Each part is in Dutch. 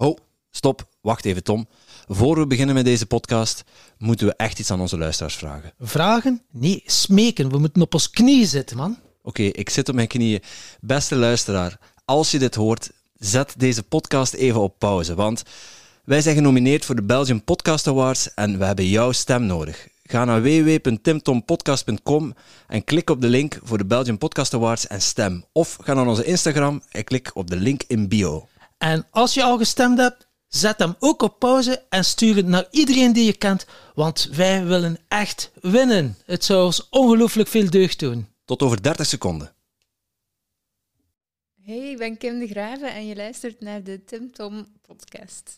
Oh, stop. Wacht even, Tom. Voor we beginnen met deze podcast, moeten we echt iets aan onze luisteraars vragen. Vragen? Nee, smeken. We moeten op ons knieën zitten, man. Oké, ik zit op mijn knieën. Beste luisteraar, als je dit hoort, zet deze podcast even op pauze. Want wij zijn genomineerd voor de Belgian Podcast Awards en we hebben jouw stem nodig. Ga naar www.timtompodcast.com en klik op de link voor de Belgian Podcast Awards en stem. Of ga naar onze Instagram en klik op de link in bio. En als je al gestemd hebt, zet hem ook op pauze en stuur het naar iedereen die je kent, want wij willen echt winnen. Het zou ons ongelooflijk veel deugd doen. Tot over 30 seconden. Hey, ik ben Kim de Graven en je luistert naar de Tim Tom podcast.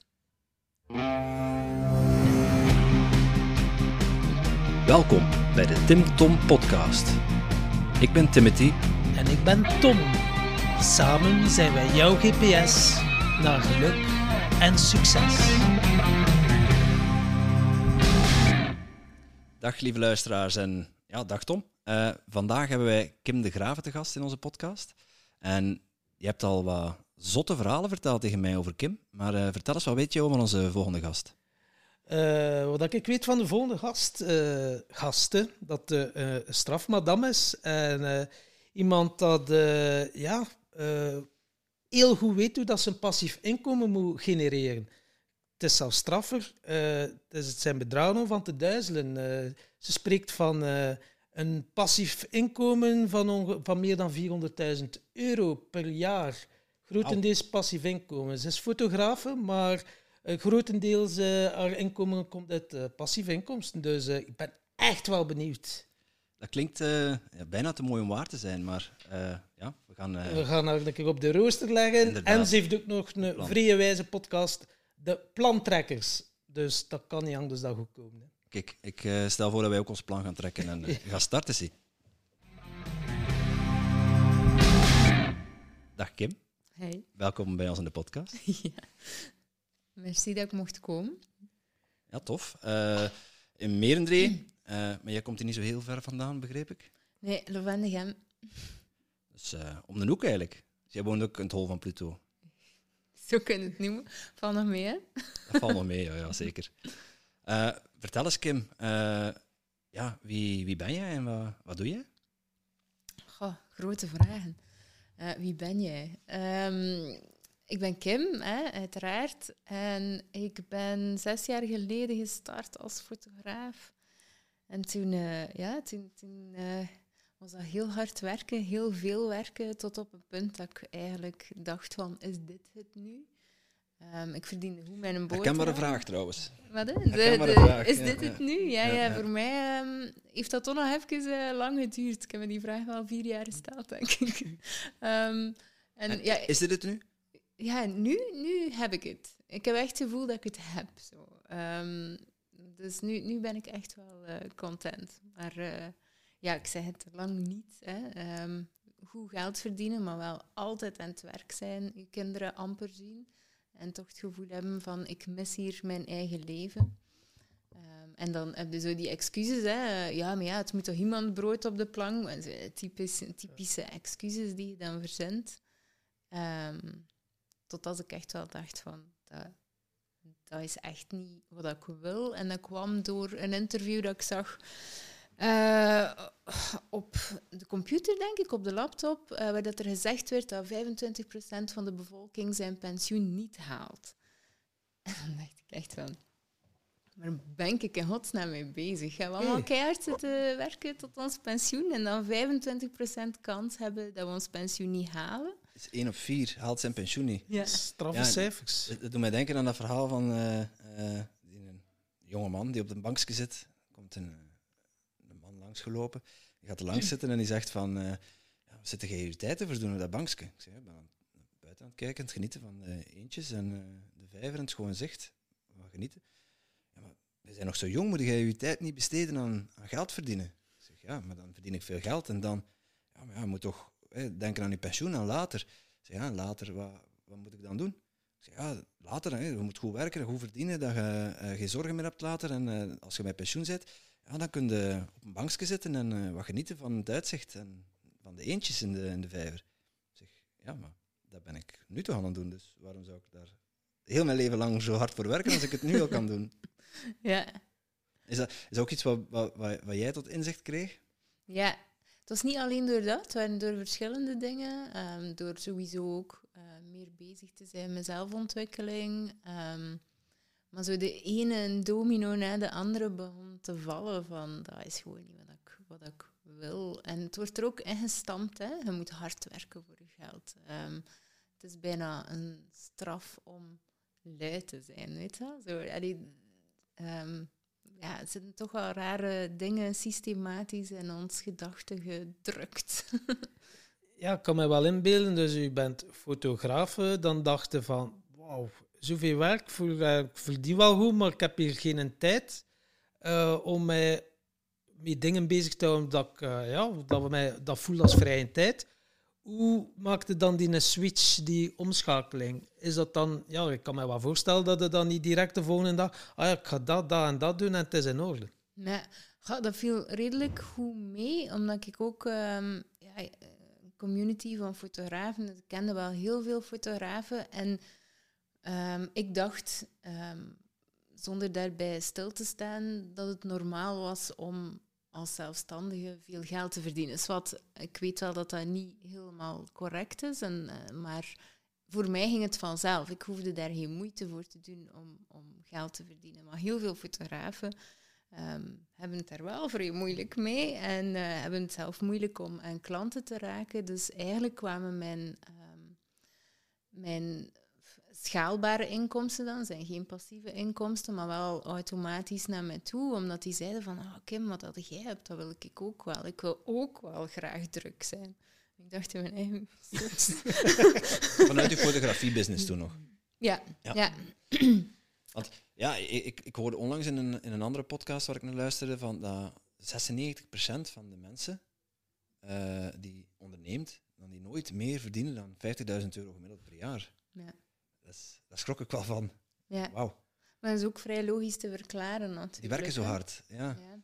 Welkom bij de Tim Tom Podcast. Ik ben Timothy En ik ben Tom. Samen zijn wij jouw GPS naar geluk en succes. Dag lieve luisteraars en ja, dag Tom. Eh, vandaag hebben wij Kim de Graven te gast in onze podcast. En je hebt al wat zotte verhalen verteld tegen mij over Kim. Maar eh, vertel eens, wat weet je over onze volgende gast? Eh, wat ik weet van de volgende gast, eh, gasten, dat de eh, strafmadam is. En eh, iemand dat ja, eh, heel goed weet hoe dat ze een passief inkomen moet genereren. Het is zelfs straffer. eh, het, zijn bedragen om van te duizelen. Eh, ze spreekt van eh, een passief inkomen van, van meer dan 400.000 euro per jaar. Grotendeels passief inkomen. Ze is fotografe, maar grotendeels haar inkomen komt uit passief inkomsten. Dus ik ben echt wel benieuwd. Dat klinkt eh, ja, bijna te mooi om waar te zijn, maar eh, ja, we gaan... eh, We gaan haar op de rooster leggen. Inderdaad. En ze heeft ook nog een Plan. vrije wijze podcast, de Plantrekkers. Dus dat kan niet anders dan goed komen. hè. Kijk, ik eh, stel voor dat wij ook ons plan gaan trekken en eh, gaan starten, zie. Dag Kim, Hey. welkom bij ons in de podcast. ja. Merci dat ik mocht komen. Ja, tof. Eh, in Merendree, eh, maar jij komt hier niet zo heel ver vandaan, begreep ik. Nee, Lovendegem. Dus eh, om de hoek eigenlijk. Dus jij woont ook in het hol van Pluto. Zo kun je het noemen. Val nog mee, hè? Dat valt nog mee, ja, ja, zeker. Eh, vertel eens, Kim. ja, wie, wie ben jij en wat, wat doe je? Goh, grote vragen. Wie ben jij? Ehm, ik ben Kim, hè, uiteraard. En ik ben zes jaar geleden gestart als fotograaf. En toen, eh, ja, toen, toen eh, was dat heel hard werken, heel veel werken, tot op een punt dat ik eigenlijk dacht van, is dit het nu? Ehm, ik verdiende goed mijn boterham. Herkenbare vraag trouwens. Wat, De- de- vraag, is ja, dit ja. het nu? Ja, Ja, voor mij ehm, heeft dat toch nog even eh, lang geduurd. Ik heb me die vraag wel vier jaar gesteld, denk ik. Ehm, en, En ja, Is dit het nu? ja nu, nu heb ik het. Ik heb echt het gevoel dat ik het heb. Zo. Dus nu, nu ben ik echt wel eh, content. Maar eh, ja, ik zeg het lang niet. Hè. Ehm, goed geld verdienen, maar wel altijd aan het werk zijn. Je kinderen amper zien. En toch het gevoel hebben van, ik mis hier mijn eigen leven. Ehm, en dan heb je zo die excuses. Hè. Ja, maar ja, het moet toch iemand brood op de plank. Typische, excuses die je dan verzint. Ehm, totdat ik echt wel dacht van, dat, dat is echt niet wat ik wil. En dat kwam door een interview dat ik zag eh, op de computer, denk ik, op de laptop, eh, waar dat er gezegd werd dat 25% van de bevolking zijn pensioen niet haalt. En dan dacht ik echt van, waar ben ik in godsnaam mee bezig? Gaan we allemaal keihard zitten werken tot ons pensioen en dan 25% kans hebben dat we ons pensioen niet halen? Is één op vier haalt zijn pensioen niet. Ja. Straffe Ja, cijfers. Het het doet mij denken aan dat verhaal van eh, eh, die een jonge man die op een bankje zit. Er komt een, eh, een man langsgelopen. Die gaat er langs zitten en die zegt van... eh ja, zitten jij je tijd te verdoen op dat bankje? Ik zeg, ja, ik ben aan, buiten aan het kijken, aan het genieten van de eentjes en eh, de vijver en het schone zicht. Wat genieten. Ja, maar we zijn nog zo jong, moet jij je tijd niet besteden aan, aan geld verdienen? Ik zeg, ja, maar dan verdien ik veel geld en dan... Ja, maar ja, je moet toch denken aan je pensioen en later. Zeg, ja, later, wat, wat moet ik dan doen? Ik zeg, ja, later, hè, je moet goed werken en goed verdienen, dat je eh, geen zorgen meer hebt later. En eh, als je bij pensioen zit, ja, dan kun je op een bankje zitten en eh, wat genieten van het uitzicht en van de eentjes in de, in de vijver. Ik zeg, ja, maar dat ben ik nu toch aan het doen, dus waarom zou ik daar heel mijn leven lang zo hard voor werken als ik het nu al kan doen. Ja. Is dat, is dat ook iets wat, wat, wat, wat jij tot inzicht kreeg? Ja, het was niet alleen door dat, het waren door verschillende dingen. Ehm, door sowieso ook eh, meer bezig te zijn met zelfontwikkeling. Ehm, maar zo de ene domino na de andere begon te vallen van dat is gewoon niet wat ik, wat ik wil. En het wordt er ook ingestampt, hè. je moet hard werken voor je geld. Ehm, het is bijna een straf om lui te zijn, weet je? Zo, ja, het zitten toch wel rare dingen systematisch in ons gedachten gedrukt. Ja, ik kan me wel inbeelden. Dus u bent fotograaf, eh, dan dachten van, wauw, zoveel werk, ik voel, verdien wel goed, maar ik heb hier geen tijd eh, om mij met dingen bezig te houden dat, ik, eh, ja, dat mij dat voel als vrije tijd. Hoe maakte dan die switch, die omschakeling? Is dat dan, ja, ik kan me wel voorstellen dat het dan niet direct de volgende dag, ah ja, ik ga dat, dat en dat doen en het is in orde. Nee, dat viel redelijk goed mee, omdat ik ook ehm, ja, een community van fotografen, ik kende wel heel veel fotografen en ehm, ik dacht, ehm, zonder daarbij stil te staan, dat het normaal was om als zelfstandige veel geld te verdienen. Dus wat, ik weet wel dat dat niet helemaal correct is, en, eh, maar voor mij ging het vanzelf. Ik hoefde daar geen moeite voor te doen om, om geld te verdienen. Maar heel veel fotografen ehm, hebben het daar wel vrij moeilijk mee en eh, hebben het zelf moeilijk om aan klanten te raken. Dus eigenlijk kwamen mijn, ehm, mijn schaalbare inkomsten dan, zijn geen passieve inkomsten, maar wel automatisch naar mij toe, omdat die zeiden van, ah Kim, wat dat jij hebt, dat wil ik ook wel. Ik wil ook wel graag druk zijn. Ik dacht in mijn eigen... Vanuit je fotografie-business toen nog? Ja, Ja. ja. Ja, ik, ik hoorde onlangs in een, in een andere podcast waar ik naar luisterde van dat 96% van de mensen eh, die onderneemt, dan die nooit meer verdienen dan 50.000 euro gemiddeld per jaar. Ja. Dat is, daar schrok ik wel van. ja. Wauw, Maar dat is ook vrij logisch te verklaren natuurlijk. die werken zo hard. Ja. Ja,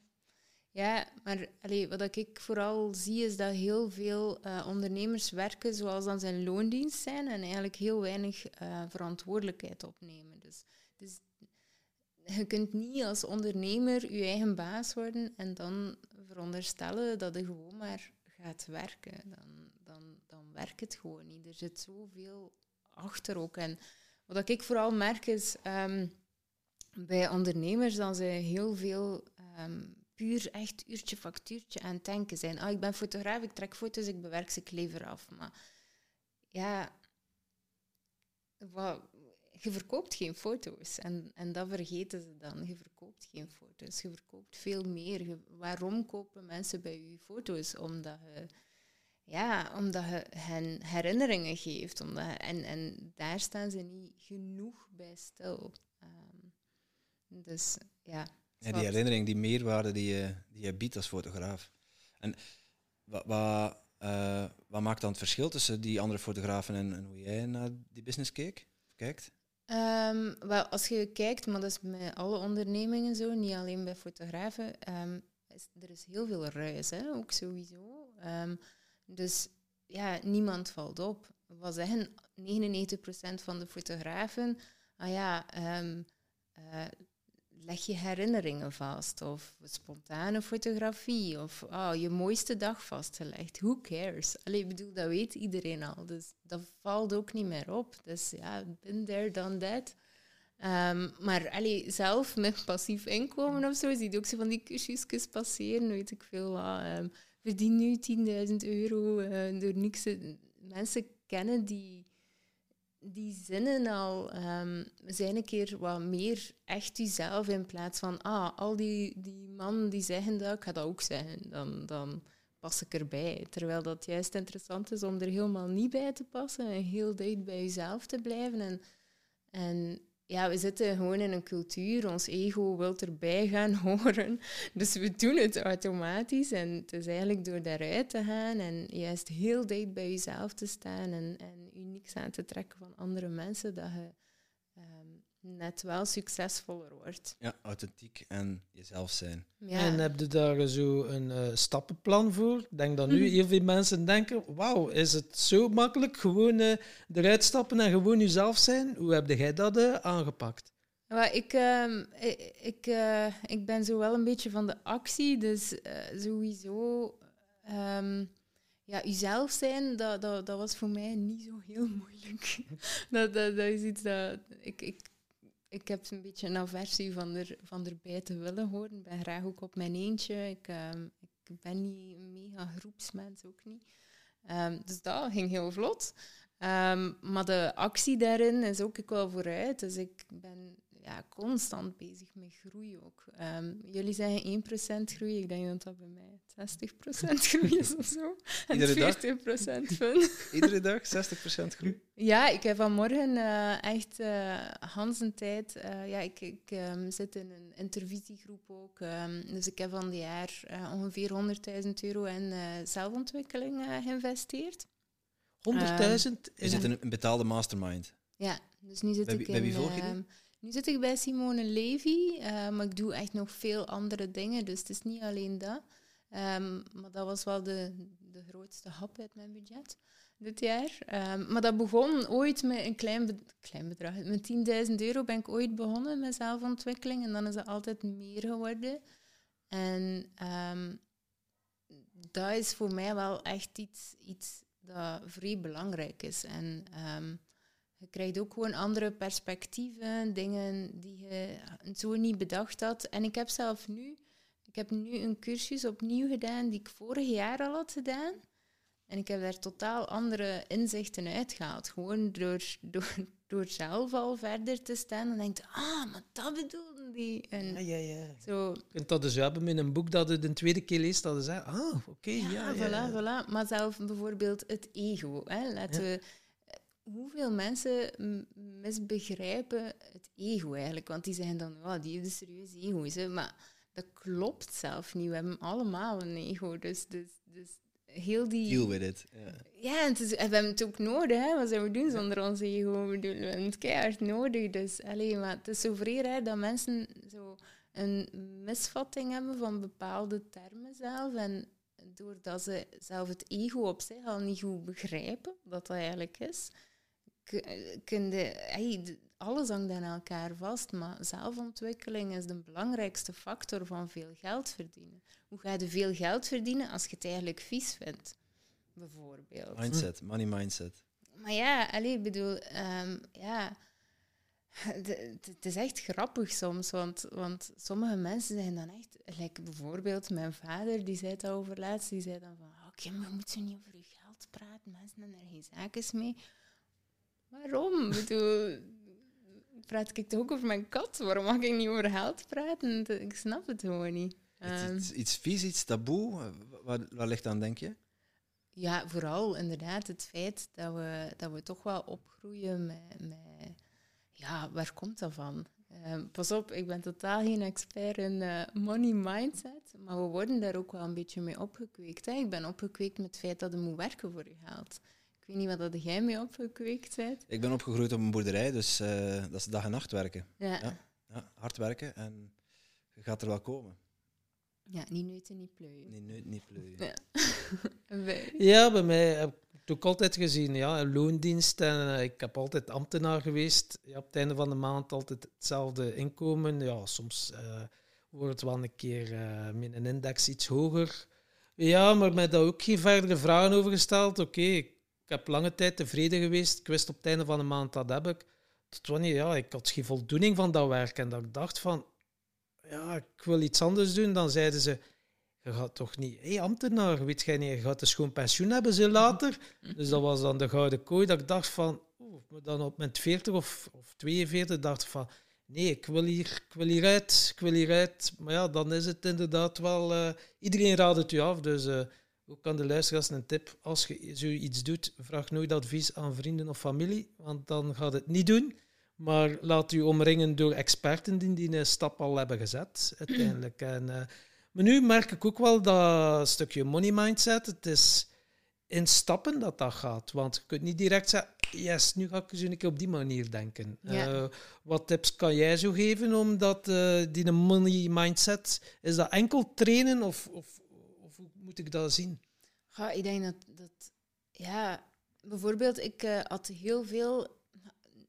ja maar allee, wat ik vooral zie is dat heel veel eh, ondernemers werken zoals dan zijn loondienst zijn en eigenlijk heel weinig eh, verantwoordelijkheid opnemen. Dus, dus je kunt niet als ondernemer je eigen baas worden en dan veronderstellen dat je gewoon maar gaat werken. Dan, dan, dan werkt het gewoon niet. Er zit zoveel achter ook. En wat ik vooral merk is ehm, bij ondernemers dat ze heel veel ehm, puur echt uurtje factuurtje aan het denken zijn. Ah, ik ben fotograaf, ik trek foto's, ik bewerk ze, ik lever af. Maar ja, wat, je verkoopt geen foto's. En, en dat vergeten ze dan. Je verkoopt geen foto's. Je verkoopt veel meer. Waarom kopen mensen bij je foto's? Omdat je, ja, omdat je hen herinneringen geeft. Omdat je- en, en daar staan ze niet genoeg bij stil. Ehm, dus ja. Ja, die herinnering, die meerwaarde die je, die je biedt als fotograaf. En wat, wat, eh, wat maakt dan het verschil tussen die andere fotografen en, en hoe jij naar die business keek, kijkt? Ehm, wel, als je kijkt, maar dat is bij alle ondernemingen zo, niet alleen bij fotografen, ehm, is, er is heel veel ruis, hè, ook sowieso. Ehm, dus ja, niemand valt op. Wat zeggen 99% van de fotografen? Ah ja, ehm, eh, leg je herinneringen vast, of spontane fotografie, of ah, je mooiste dag vastgelegd. Who cares? Allee, ik bedoel, dat weet iedereen al, dus dat valt ook niet meer op. Dus ja, been there, done that. Ehm, maar allee, zelf met passief inkomen of zo, zie je ook zo van die kusjesjes passeren, weet ik veel wat. ehm, verdien nu 10.000 euro eh, door niks. Mensen kennen die, die zinnen al. ehm zijn een keer wat meer echt jezelf in plaats van, ah, al die, die mannen die zeggen dat, ik ga dat ook zeggen. Dan, dan pas ik erbij. Terwijl dat juist interessant is om er helemaal niet bij te passen en heel dicht bij jezelf te blijven. En, en ja, we zitten gewoon in een cultuur, ons ego wil erbij gaan horen. Dus we doen het automatisch. En het is eigenlijk door daaruit te gaan en juist heel dicht bij jezelf te staan en, en je niks aan te trekken van andere mensen, dat je, net wel succesvoller wordt. Ja, authentiek en jezelf zijn. Ja. En heb je daar zo een eh, stappenplan voor? Ik denk dat nu Mhm. heel veel mensen denken, wauw, is het zo makkelijk? Gewoon eh, eruit stappen en gewoon jezelf zijn. Hoe heb jij dat eh, aangepakt? Maar ik, ehm, ik, ik, eh, ik ben zo wel een beetje van de actie, dus sowieso. ehm ja, uzelf zijn, dat, dat, dat was voor mij niet zo heel moeilijk. dat, dat, dat is iets dat. Ik, ik, ik heb een beetje een aversie van, er, van erbij te willen horen. Ik ben graag ook op mijn eentje. Ik, ehm, ik ben niet een mega groepsmens, ook niet. Ehm, dus dat ging heel vlot. Ehm, maar de actie daarin is ook ik wel vooruit. Dus ik ben ja, constant bezig met groei ook. Ehm, jullie zeggen 1% groei. Ik denk dat dat bij mij 60% groei is of zo. En Iedere dag? 40% fun. Iedere dag 60% groei. Ja, ik heb vanmorgen eh, echt uh, Hans een tijd. eh, ja, ik, ik ehm, zit in een intervisiegroep ook. ehm, dus ik heb van die jaar eh, ongeveer 100.000 euro in eh, zelfontwikkeling eh, geïnvesteerd. 100.000 Je in zit in een betaalde mastermind. Ja, dus nu zit Bij ik wie- in... bij wie volg je nu zit ik bij Simone Levy, eh, maar ik doe echt nog veel andere dingen, dus het is niet alleen dat. Ehm, maar dat was wel de, de grootste hap uit mijn budget dit jaar. Ehm, maar dat begon ooit met een klein, klein bedrag. Met 10.000 euro ben ik ooit begonnen met zelfontwikkeling en dan is het altijd meer geworden. En ehm, dat is voor mij wel echt iets, iets dat vrij belangrijk is. En je krijgt ook gewoon andere perspectieven, dingen die je zo niet bedacht had. En ik heb zelf nu, ik heb nu een cursus opnieuw gedaan die ik vorig jaar al had gedaan. En ik heb daar totaal andere inzichten uitgehaald. Gewoon door, door, door zelf al verder te staan en denkt, ah, maar dat bedoelde die. En Ja, ja, ja. zo, Je kunt dat dus hebben met een boek dat je de tweede keer leest, dat je zegt, ah, oké, ja, Ja, ja, voilà, ja. voilà. Maar zelf bijvoorbeeld het ego. Hè. Laten Ja. we, hoeveel mensen misbegrijpen het ego eigenlijk? Want die zeggen dan, oh, die heeft een serieus ego. Hè. Maar dat klopt zelf niet. We hebben allemaal een ego. Dus, dus, dus heel die... Deal with it. Ja. Ja, en, het is- en we hebben het ook nodig. Hè? Wat zouden we doen zonder ons ego? Ik bedoel, We hebben het keihard nodig. Dus, maar het is zo raar dat mensen zo een misvatting hebben van bepaalde termen zelf. En doordat ze zelf het ego op zich al niet goed begrijpen, wat dat eigenlijk is, hey, alles hangt aan elkaar vast. Maar zelfontwikkeling is de belangrijkste factor van veel geld verdienen. Hoe ga je veel geld verdienen als je het eigenlijk vies vindt? bijvoorbeeld. Mindset, money mindset. Maar ja, ik bedoel, ehm, ja, het is echt grappig soms, want, want sommige mensen zijn dan echt, like bijvoorbeeld mijn vader, die zei het al over laatst, die zei dan van, oh, Kim, we moeten niet over je geld praten, mensen hebben er geen zaken mee. Waarom? Ik bedoel, praat ik toch ook over mijn kat? Waarom mag ik niet over geld praten? Ik snap het gewoon niet. Iets, Ehm, iets, iets vies, iets taboe. Waar, waar ligt aan, denk je? Ja, vooral inderdaad het feit dat we, dat we toch wel opgroeien met, met... Ja, waar komt dat van? Ehm, pas op, ik ben totaal geen expert in eh, money mindset, maar we worden daar ook wel een beetje mee opgekweekt. Hè? Ik ben opgekweekt met het feit dat je moet werken voor je geld. Ik weet niet wat dat jij mee opgekweekt bent. Ik ben opgegroeid op een boerderij, dus eh, dat is dag en nacht werken. Ja, Ja. ja. Ja, hard werken en je gaat er wel komen. niet neuten, niet pleuien. Niet, niet, niet pleuien. Ja. Wij- Ja, bij mij heb ik het ook altijd gezien, ja, een loondienst. En eh, ik heb altijd ambtenaar geweest. Ja, op het einde van de maand altijd hetzelfde inkomen. Ja, soms eh, wordt het wel een keer eh, met een index iets hoger. Ja, maar mij daar ook geen verdere vragen over gesteld. Oké, ik heb lange tijd tevreden geweest. Ik wist op het einde van de maand dat heb ik. Tot wanneer, ja, ik had geen voldoening van dat werk. En dat ik dacht van, ja, ik wil iets anders doen. Dan zeiden ze, je gaat toch niet, hé ambtenaar, weet jij niet, je gaat dus gewoon pensioen hebben ze later. Dus dat was dan de gouden kooi dat ik dacht van, dan op mijn 40 of, of 42 dacht van, nee, ik wil, hier, ik wil hieruit, ik wil hieruit. Maar ja, dan is het inderdaad wel, eh, iedereen raadt het u af, dus eh, ook aan de luisteraars een tip, als je zoiets doet, vraag nooit advies aan vrienden of familie, want dan gaat het niet doen. Maar laat u omringen door experten die die een stap al hebben gezet, uiteindelijk. En, eh, maar nu merk ik ook wel dat stukje money mindset, het is in stappen dat dat gaat. Want je kunt niet direct zeggen, yes, nu ga ik eens een keer op die manier denken. Ja. Eh, wat tips kan jij zo geven om dat, eh, die money mindset, is dat enkel trainen of, of hoe moet ik dat zien? Ja, ik denk dat, dat ja, bijvoorbeeld, ik eh, had heel veel.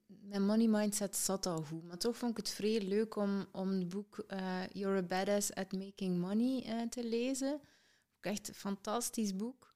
Mijn money mindset zat al goed, maar toch vond ik het vrij leuk om, om het boek eh, You're a Badass at Making Money eh, te lezen. Echt een fantastisch boek.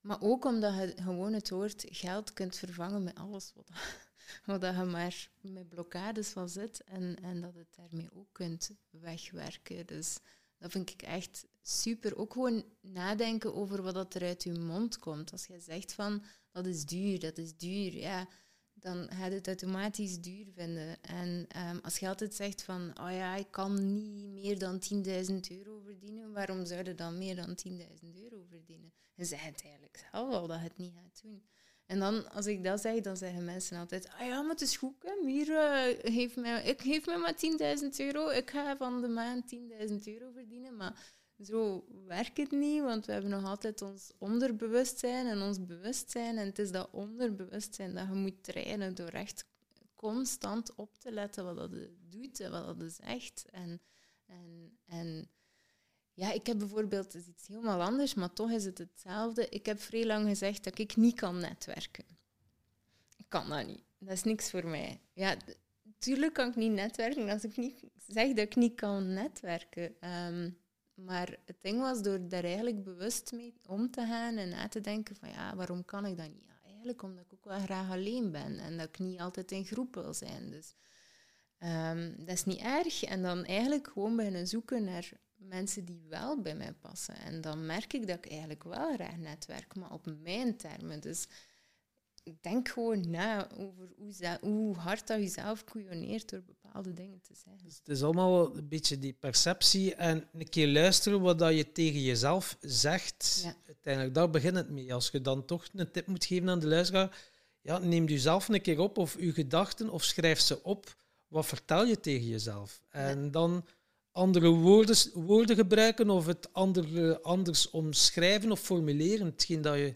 Maar ook omdat je gewoon het woord geld kunt vervangen met alles wat, wat je maar met blokkades van zit en, en dat het daarmee ook kunt wegwerken. Dus dat vind ik echt super. Ook gewoon nadenken over wat dat er uit je mond komt. Als je zegt van dat is duur, dat is duur, ja, dan ga je het automatisch duur vinden. En ehm, als je altijd zegt van oh ja, ik kan niet meer dan 10.000 euro verdienen, waarom zou je dan meer dan 10.000 euro verdienen? En zeg het eigenlijk zelf al dat je het niet gaat doen. En dan, als ik dat zeg, dan zeggen mensen altijd, ah ja, maar het is goed, hè. Hier, eh, geef mij, ik geef mij maar 10.000 euro, ik ga van de maand 10.000 euro verdienen, maar zo werkt het niet, want we hebben nog altijd ons onderbewustzijn en ons bewustzijn. En het is dat onderbewustzijn dat je moet trainen door echt constant op te letten wat dat doet en wat dat zegt. En, en, en ja, ik heb bijvoorbeeld, is iets helemaal anders, maar toch is het hetzelfde. Ik heb vrij lang gezegd dat ik niet kan netwerken. Ik kan dat niet. Dat is niks voor mij. Ja, tuurlijk kan ik niet netwerken als ik niet zeg dat ik niet kan netwerken. Um, maar het ding was door daar eigenlijk bewust mee om te gaan en na te denken van ja, waarom kan ik dat niet? Ja, eigenlijk omdat ik ook wel graag alleen ben en dat ik niet altijd in groep wil zijn. Dus um, dat is niet erg. En dan eigenlijk gewoon beginnen zoeken naar mensen die wel bij mij passen. En dan merk ik dat ik eigenlijk wel graag netwerk, maar op mijn termen. Dus denk gewoon na over hoe, hoe hard dat je zelf koeioneert door bepaalde dingen te zeggen. Dus het is allemaal een beetje die perceptie en een keer luisteren wat dat je tegen jezelf zegt. Ja. Uiteindelijk, daar begint het mee. Als je dan toch een tip moet geven aan de luisteraar, ja, neem jezelf een keer op of je gedachten of schrijf ze op. Wat vertel je tegen jezelf? En Ja. dan andere woorden, woorden gebruiken of het andere, anders omschrijven of formuleren. Hetgeen dat je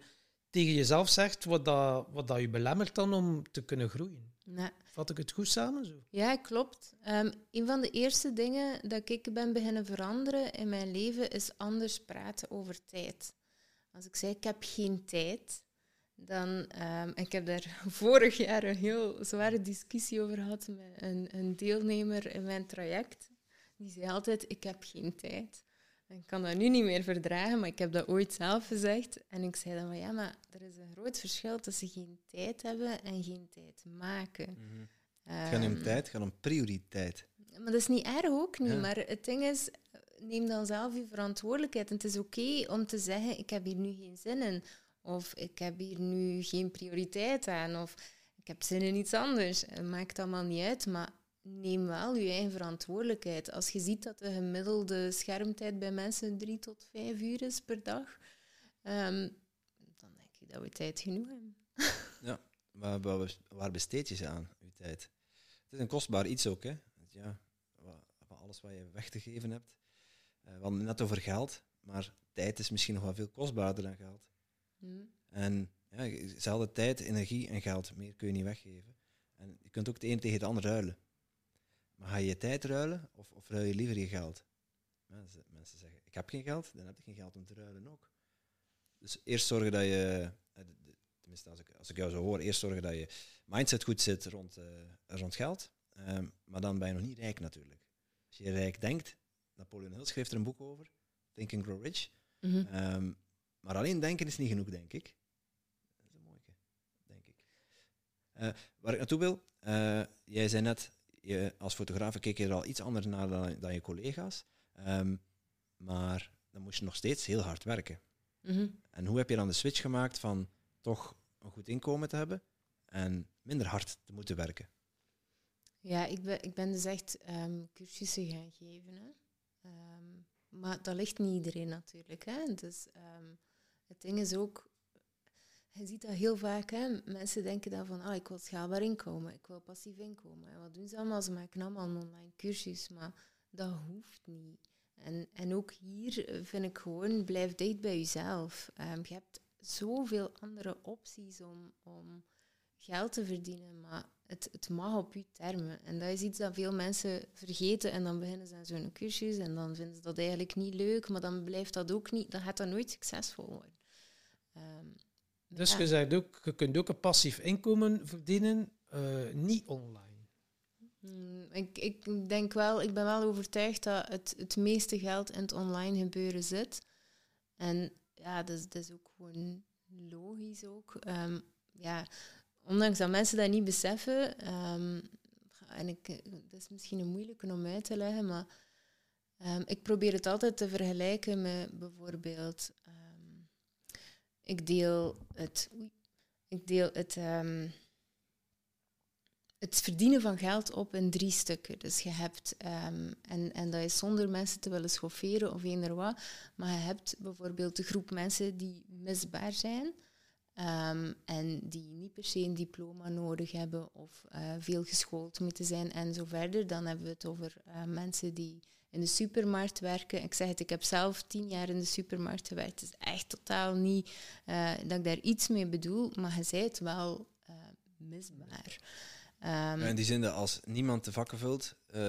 tegen jezelf zegt, wat, dat, wat dat je belemmert dan om te kunnen groeien. Ja. Vat ik het goed samen zo? Ja, klopt. Ehm, een van de eerste dingen dat ik ben beginnen veranderen in mijn leven is anders praten over tijd. Als ik zei ik heb geen tijd, dan um, ik heb daar vorig jaar een heel zware discussie over gehad met een, een deelnemer in mijn traject. Die zei altijd ik heb geen tijd. Ik kan dat nu niet meer verdragen, maar ik heb dat ooit zelf gezegd. En ik zei dan van ja, maar er is een groot verschil tussen geen tijd hebben en geen tijd maken. Mm -hmm. Het gaat niet om tijd, het gaat om prioriteit. Maar dat is niet erg ook niet. Ja. Maar het ding is, neem dan zelf je verantwoordelijkheid. En het is oké om te zeggen, ik heb hier nu geen zin in. Of ik heb hier nu geen prioriteit aan. Of ik heb zin in iets anders. Het maakt allemaal niet uit, maar neem wel je eigen verantwoordelijkheid. Als je ziet dat de gemiddelde schermtijd bij mensen drie tot vijf uur is per dag, ehm, dan denk ik dat we tijd genoeg hebben. Waar, waar, waar besteed je ze aan, je tijd? Het is een kostbaar iets ook, hè. Ja, alles wat je weg te geven hebt. Eh, we hadden het net over geld, maar tijd is misschien nog wel veel kostbaarder dan geld. Hm. En ja, dezelfde tijd, energie en geld, meer kun je niet weggeven. En je kunt ook het een tegen het ander ruilen. Maar ga je je tijd ruilen of, of ruil je liever je geld? Mensen, mensen zeggen, ik heb geen geld, dan heb je geen geld om te ruilen ook. Dus eerst zorgen dat je, eh, tenminste als ik, als ik jou zo hoor, eerst zorgen dat je mindset goed zit rond, eh, rond geld. Ehm, maar dan ben je nog niet rijk natuurlijk. Als je rijk denkt, Napoleon Hill schreef er een boek over, Think and Grow Rich. Mhm. Ehm, maar alleen denken is niet genoeg, denk ik. Dat is een mooie, denk ik. Eh, waar ik naartoe wil, jij zei net, je, als fotograaf keek je er al iets anders naar dan, dan je collega's. Ehm, maar dan moest je nog steeds heel hard werken. Mhm. En hoe heb je dan de switch gemaakt van toch een goed inkomen te hebben en minder hard te moeten werken? Ja, ik ben, ik ben dus echt ehm, cursussen gaan geven. Hè. Ehm, maar dat ligt niet iedereen natuurlijk. Hè. Dus het ding is ook, je ziet dat heel vaak. Hè. Mensen denken dan van, ah, ik wil schaalbaar inkomen, ik wil passief inkomen. En wat doen ze allemaal? Ze maken allemaal een online cursus, maar dat hoeft niet. En, en ook hier eh, vind ik gewoon, blijf dicht bij jezelf. Ehm, je hebt zoveel andere opties om, om geld te verdienen, maar het, het mag op je termen. En dat is iets dat veel mensen vergeten en dan beginnen ze aan zo'n cursus en dan vinden ze dat eigenlijk niet leuk, maar dan blijft dat ook niet, dan gaat dat nooit succesvol worden. Ehm, Dus ja. je, zegt ook, je kunt ook een passief inkomen verdienen, eh, niet online. Hmm, Ik, ik denk wel, ik ben wel overtuigd dat het, het meeste geld in het online gebeuren zit. En ja, dat is, dat is ook gewoon logisch ook. Ehm, ja, ondanks dat mensen dat niet beseffen, ehm, en ik, dat is misschien een moeilijke om uit te leggen, maar ehm, ik probeer het altijd te vergelijken met bijvoorbeeld, ik deel het, ik deel het, ehm, het verdienen van geld op in drie stukken. Dus je hebt, ehm, en, en dat is zonder mensen te willen schofferen of eender wat, maar je hebt bijvoorbeeld de groep mensen die misbaar zijn ehm, en die niet per se een diploma nodig hebben of eh, veel geschoold moeten zijn en zo verder. Dan hebben we het over eh, mensen die in de supermarkt werken. Ik zeg het, ik heb zelf tien jaar in de supermarkt gewerkt. Het is echt totaal niet eh, dat ik daar iets mee bedoel, maar je zei het wel eh, misbaar. Ehm, Ja, in die zin dat als niemand de vakken vult, eh,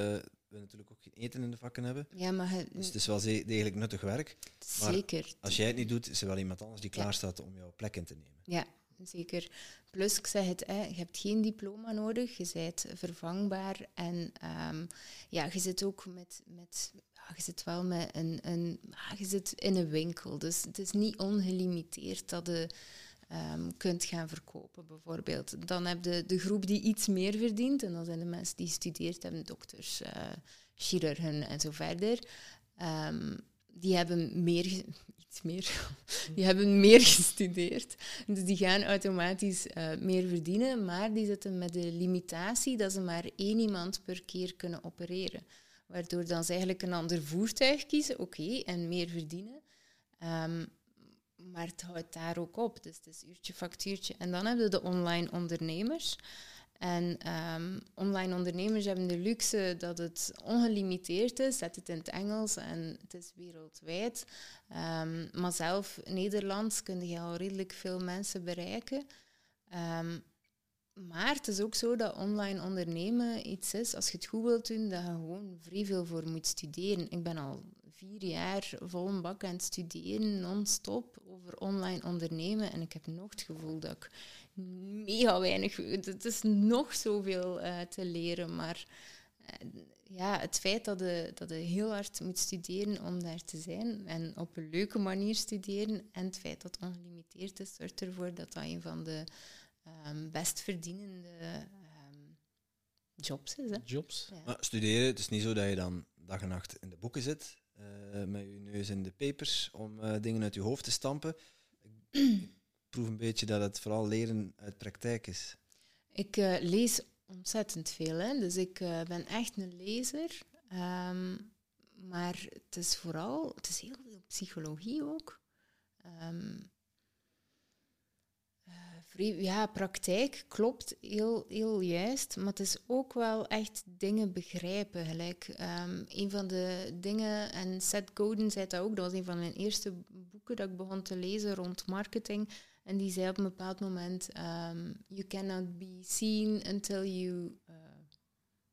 we natuurlijk ook geen eten in de vakken hebben. ja, maar Dus het is wel degelijk nuttig werk. maar zeker. Als jij het niet doet, is er wel iemand anders die klaar staat om jouw plek in te nemen. Ja, zeker. Plus, ik zeg het, hè, je hebt geen diploma nodig, je bent vervangbaar en ehm, ja, je zit ook met, met je zit wel met een, een ja, je zit in een winkel, dus het is niet ongelimiteerd dat je ehm, kunt gaan verkopen, bijvoorbeeld. Dan heb je de groep die iets meer verdient, en dat zijn de mensen die gestudeerd hebben, dokters, eh, chirurgen en zo verder. Ehm, die hebben meer, iets meer, die hebben meer gestudeerd. Dus die gaan automatisch eh, meer verdienen, maar die zitten met de limitatie dat ze maar één iemand per keer kunnen opereren. Waardoor dan ze eigenlijk een ander voertuig kiezen, oké, en meer verdienen. Ehm, maar het houdt daar ook op. Dus het is uurtje factuurtje. En dan hebben we de online ondernemers. En ehm, online ondernemers hebben de luxe dat het ongelimiteerd is. Zet het in het Engels en het is wereldwijd. Ehm, maar zelf Nederlands kun je al redelijk veel mensen bereiken. Ehm, maar het is ook zo dat online ondernemen iets is, als je het goed wilt doen, dat je gewoon vrij veel voor moet studeren. Ik ben al vier jaar vol een bak aan het studeren, non-stop, over online ondernemen. En ik heb nog het gevoel dat ik mega weinig... Het is nog zoveel eh, te leren, maar... eh, ja, het feit dat je, dat je heel hard moet studeren om daar te zijn en op een leuke manier studeren en het feit dat het ongelimiteerd is, zorgt ervoor dat dat een van de ehm, best verdienende ehm, jobs is. Hè? Jobs. Ja. Maar studeren, het is niet zo dat je dan dag en nacht in de boeken zit, eh, met je neus in de papers, om eh, dingen uit je hoofd te stampen. Ik proef een beetje dat het vooral leren uit praktijk is. Ik eh, lees ontzettend veel, hè? dus ik eh, ben echt een lezer. Ehm, maar het is vooral, het is heel veel psychologie ook. Ehm, eh, ja, praktijk klopt heel, heel juist, maar het is ook wel echt dingen begrijpen. Gelijk, ehm, een van de dingen, en Seth Godin zei dat ook, dat was een van mijn eerste boeken dat ik begon te lezen rond marketing. En die zei op een bepaald moment: ehm, You cannot be seen until you. eh,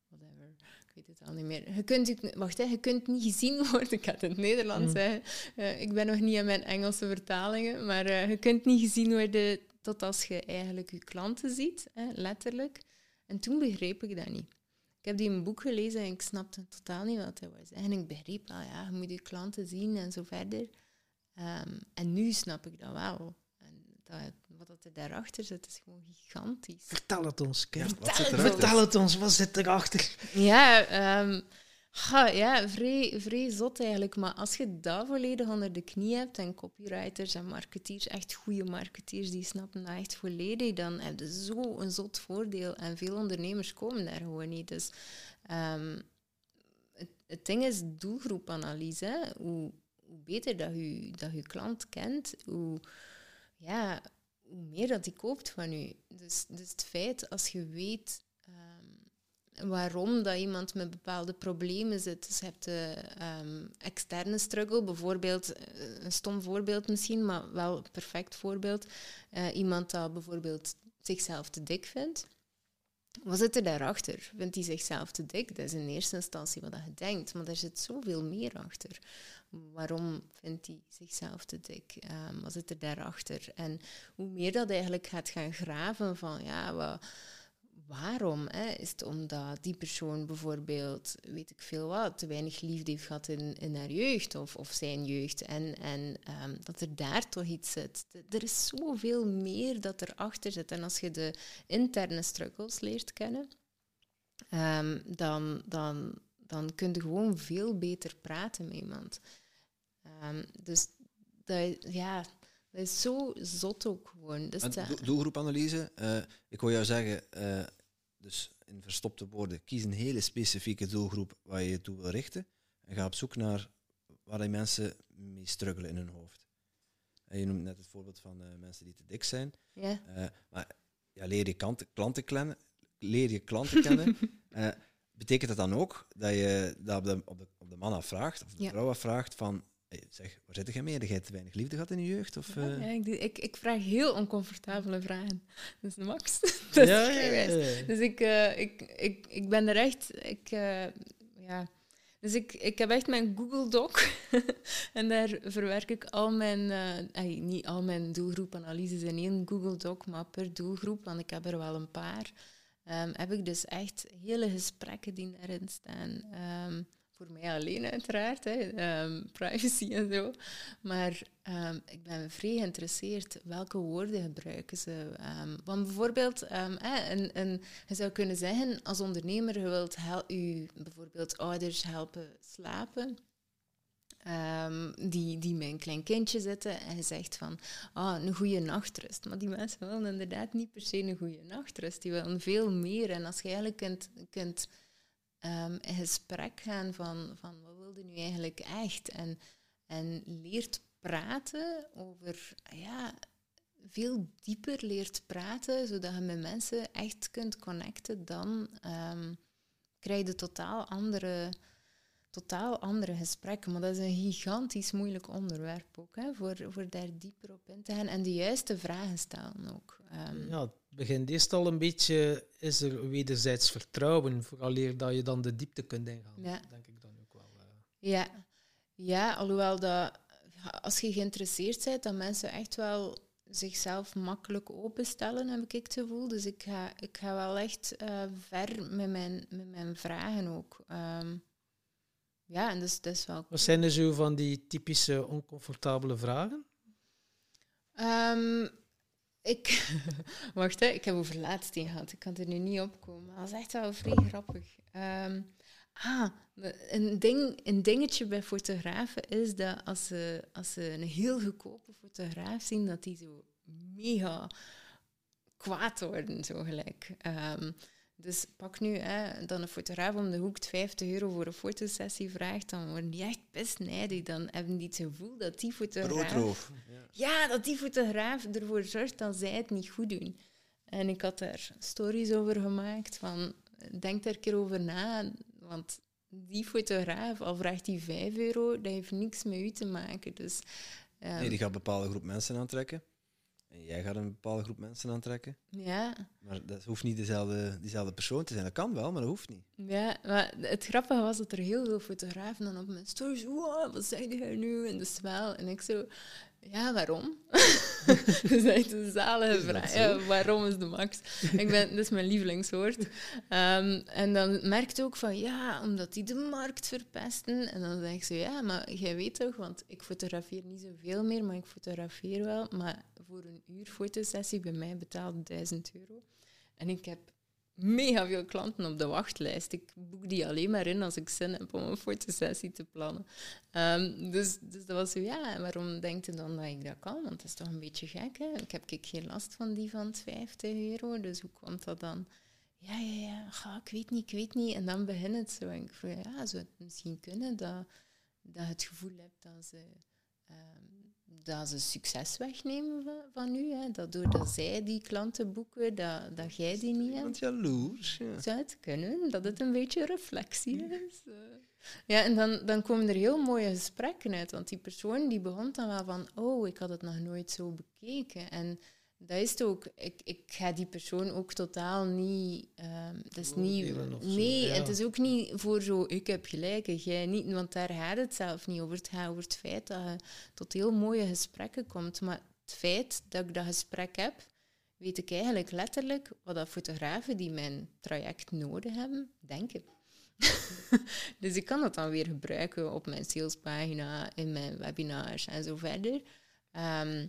whatever. Ik weet het al niet meer. Je kunt, wacht, hè, je kunt niet gezien worden. Ik ga het in het Nederlands Mm. zeggen. Eh, ik ben nog niet aan mijn Engelse vertalingen. Maar eh, je kunt niet gezien worden tot als je eigenlijk je klanten ziet, hè, letterlijk. En toen begreep ik dat niet. Ik heb die in een boek gelezen en ik snapte totaal niet wat hij was. En ik begreep wel, ja, je moet je klanten zien en zo verder. Ehm, en nu snap ik dat wel. Dat, wat dat er daarachter zit, is gewoon gigantisch. Vertel het ons, Kim. Ja, wat Vertel zit het erachter? Vertel het ons, wat zit erachter? Ja, ehm, ga, ja vrij, vrij zot eigenlijk. Maar als je dat volledig onder de knie hebt en copywriters en marketeers, echt goede marketeers, die snappen dat echt volledig, dan heb je zo een zot voordeel. En veel ondernemers komen daar gewoon niet. Dus ehm, het, het ding is doelgroepanalyse. Hoe, hoe beter dat je, dat je klant kent, hoe, ja, hoe meer dat die koopt van u. Dus, dus het feit, als je weet ehm, waarom dat iemand met bepaalde problemen zit. Dus je hebt de ehm, externe struggle, bijvoorbeeld, eh, een stom voorbeeld misschien, maar wel een perfect voorbeeld. Eh, iemand dat bijvoorbeeld zichzelf te dik vindt, wat zit er daarachter? Vindt hij zichzelf te dik? Dat is in eerste instantie wat je denkt, maar er zit zoveel meer achter. Waarom vindt hij zichzelf te dik? Um, wat zit er daarachter? En hoe meer dat eigenlijk gaat gaan graven van, ja, wat Waarom? Hè? Is het omdat die persoon bijvoorbeeld, weet ik veel wat, te weinig liefde heeft gehad in, in haar jeugd of, of zijn jeugd en, en um, dat er daar toch iets zit? Er is zoveel meer dat erachter zit. En als je de interne struggles leert kennen, um, dan, dan, dan kun je gewoon veel beter praten met iemand. Um, dus dat, ja, dat is zo zot ook gewoon. Dus doelgroepanalyse, uh, ik wil jou zeggen, uh, dus in verstopte woorden, kies een hele specifieke doelgroep waar je je toe wil richten en ga op zoek naar waar die mensen mee struggelen in hun hoofd. En je noemt net het voorbeeld van uh, mensen die te dik zijn. Ja. Maar ja, leer je klanten, klanten kennen. Leer je klanten kennen. Betekent dat dan ook dat je dat op de, op de, op de man afvraagt, of de ja. vrouw afvraagt van zeg, waar zit je mee? Heb je te weinig liefde gehad in je jeugd? Of, ja, uh... ik, ik, ik, vraag heel oncomfortabele vragen. Dat is max. dat ja, is Dus ik, uh, ik, ik, ik ben er echt... Ik, uh, ja. Dus ik, ik heb echt mijn Google Doc. en daar verwerk ik al mijn... Ay, niet al mijn doelgroepanalyses in één Google Doc, maar per doelgroep, want ik heb er wel een paar. Um, heb ik dus echt hele gesprekken die daarin staan. Um, voor mij alleen uiteraard, hè, um, privacy en zo. Maar um, ik ben vrij geïnteresseerd welke woorden gebruiken ze. Um, want bijvoorbeeld, en, en je zou kunnen zeggen, als ondernemer, je wilt je bijvoorbeeld ouders helpen slapen. die, die met een klein kindje zitten en je zegt van ah, een goede nachtrust. Maar die mensen willen inderdaad niet per se een goede nachtrust. Die willen veel meer. En als je eigenlijk kunt, kunt um, in gesprek gaan van, van wat wilde nu eigenlijk echt? En, en leert praten over, ja, veel dieper leert praten, zodat je met mensen echt kunt connecten, dan um, krijg je totaal andere, totaal andere gesprekken. Maar dat is een gigantisch moeilijk onderwerp ook, hè, voor, voor daar dieper op in te gaan en de juiste vragen stellen ook. Um, ja, begint eerst al een beetje, is er wederzijds vertrouwen, vooraleer dat je dan de diepte kunt ingaan. Ja. Denk ik dan ook wel. Uh. Ja. ja, alhoewel dat als je geïnteresseerd bent, dat mensen echt wel zichzelf makkelijk openstellen, heb ik het gevoel. Dus ik ga, ik ga wel echt uh, ver met mijn, met mijn vragen ook. Um, ja, en dus dat is wel... Wat zijn er zo van die typische oncomfortabele vragen? Um, ik, wacht, hè, ik heb over laatst gehad. Ik kan er nu niet op komen. Dat is echt wel vrij grappig. Um, ah, een, ding, een dingetje bij fotografen is dat als ze, als ze een heel goedkope fotograaf zien, dat die zo mega kwaad worden, zo gelijk. Um, dus pak nu hè, dan een fotograaf om de hoek 50 euro voor een fotosessie vraagt, dan worden die echt best nijdig. Dan hebben die het gevoel dat die fotograaf... Ja. ja, dat die fotograaf ervoor zorgt dat zij het niet goed doen. En ik had daar stories over gemaakt van, denk daar een keer over na, want die fotograaf, al vraagt hij 5 euro, dat heeft niks met u te maken. Dus, um, nee, die gaat een bepaalde groep mensen aantrekken. En jij gaat een bepaalde groep mensen aantrekken. Ja. Maar dat hoeft niet dezelfde, dezelfde persoon te zijn. Dat kan wel, maar dat hoeft niet. Ja, maar het grappige was dat er heel veel fotografen dan op mijn stories... Wow, wat zeg je nu? En de wel. En ik zo... Ja, waarom? dat is echt een zalige vraag. Ja, waarom is de max? Ik ben, dat is mijn lievelingswoord. Um, en dan merkt ook van, ja, omdat die de markt verpesten. En dan zeg ik zo, ja, maar jij weet toch, want ik fotografeer niet zoveel meer, maar ik fotografeer wel. Maar voor een uur fotosessie bij mij betaalde 1000 euro. En ik heb mega veel klanten op de wachtlijst. Ik boek die alleen maar in als ik zin heb om een fotosessie te plannen. Um, dus, dus dat was zo, ja, waarom denkt u dan dat ik dat kan? Want dat is toch een beetje gek, hè? Ik heb ik geen last van die van 50 euro, dus hoe komt dat dan? Ja, ja, ja, ga, ik weet niet, ik weet niet. En dan begint het zo. En ik vroeg, ja, zou het misschien kunnen dat, dat je het gevoel hebt dat ze... Um, dat ze succes wegnemen van, van u. Hè. Dat doordat zij die klanten boeken, dat, dat jij die niet hebt. Want jaloers. Ja. Zou het kunnen dat het een beetje reflectie is? Ja, en dan, dan komen er heel mooie gesprekken uit. Want die persoon die begon dan wel van, oh, ik had het nog nooit zo bekeken. En, dat is het ook. Ik, ik ga die persoon ook totaal niet... ehm dat is niet... Nee, ja. het is ook niet voor zo, ik heb gelijk en jij niet, want daar gaat het zelf niet over. Het gaat over het feit dat je tot heel mooie gesprekken komt. Maar het feit dat ik dat gesprek heb, weet ik eigenlijk letterlijk wat dat fotografen die mijn traject nodig hebben, denken. dus ik kan dat dan weer gebruiken op mijn salespagina, in mijn webinars en zo verder. Ehm,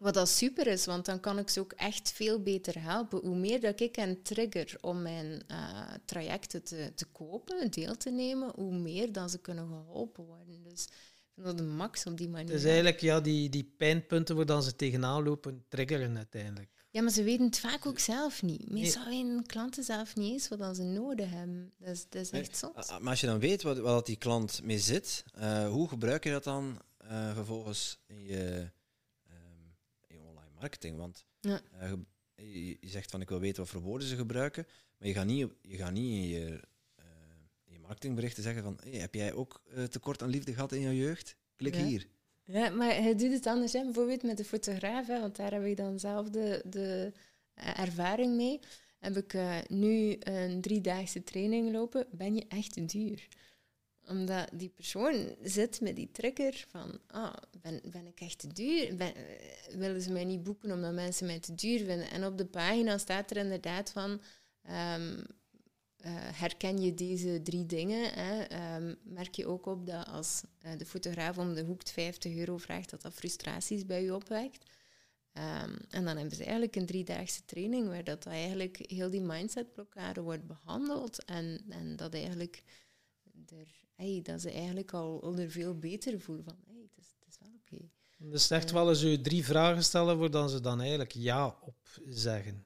wat dat super is, want dan kan ik ze ook echt veel beter helpen. Hoe meer dat ik hen trigger om mijn eh, trajecten te, te kopen, deel te nemen, hoe meer dan ze kunnen geholpen worden. Dus ik vind dat de max op die manier. Het is eigenlijk ja, die, die pijnpunten waar dan ze tegenaan lopen, triggeren uiteindelijk. Ja, maar ze weten het vaak ook zelf niet. Meestal weten klanten zelf niet eens wat dan ze nodig hebben. Dat is, dat is echt zot. Ah, Maar als je dan weet wat, wat die klant mee zit, eh, hoe gebruik je dat dan eh, vervolgens in je, ehm, in je online marketing? Want Ja. eh, je, je zegt van ik wil weten wat voor woorden ze gebruiken, maar je gaat niet, je gaat niet in, je, in je marketingberichten zeggen van hey, heb jij ook eh, tekort aan liefde gehad in je jeugd? Klik Ja. hier. Ja, maar hij doet het anders, hè? bijvoorbeeld met de fotograaf, hè, want daar heb ik dan zelf de, de ervaring mee. Heb ik nu een driedaagse training lopen, ben je echt duur. Omdat die persoon zit met die trigger van, ah, ben, ben ik echt te duur? Ben, willen ze mij niet boeken omdat mensen mij te duur vinden? En op de pagina staat er inderdaad van, ehm, eh, herken je deze drie dingen? Hè? Ehm, merk je ook op dat als eh, de fotograaf om de hoek 50 euro vraagt, dat dat frustraties bij je opwekt? Ehm, en dan hebben ze eigenlijk een driedaagse training waar dat eigenlijk heel die mindsetblokkade wordt behandeld en, en dat, eigenlijk er, hey, dat ze eigenlijk al, al er veel beter voelen van hey, het, is, het is wel oké. Dus echt wel eens u drie vragen stellen dan ze dan eigenlijk ja op zeggen.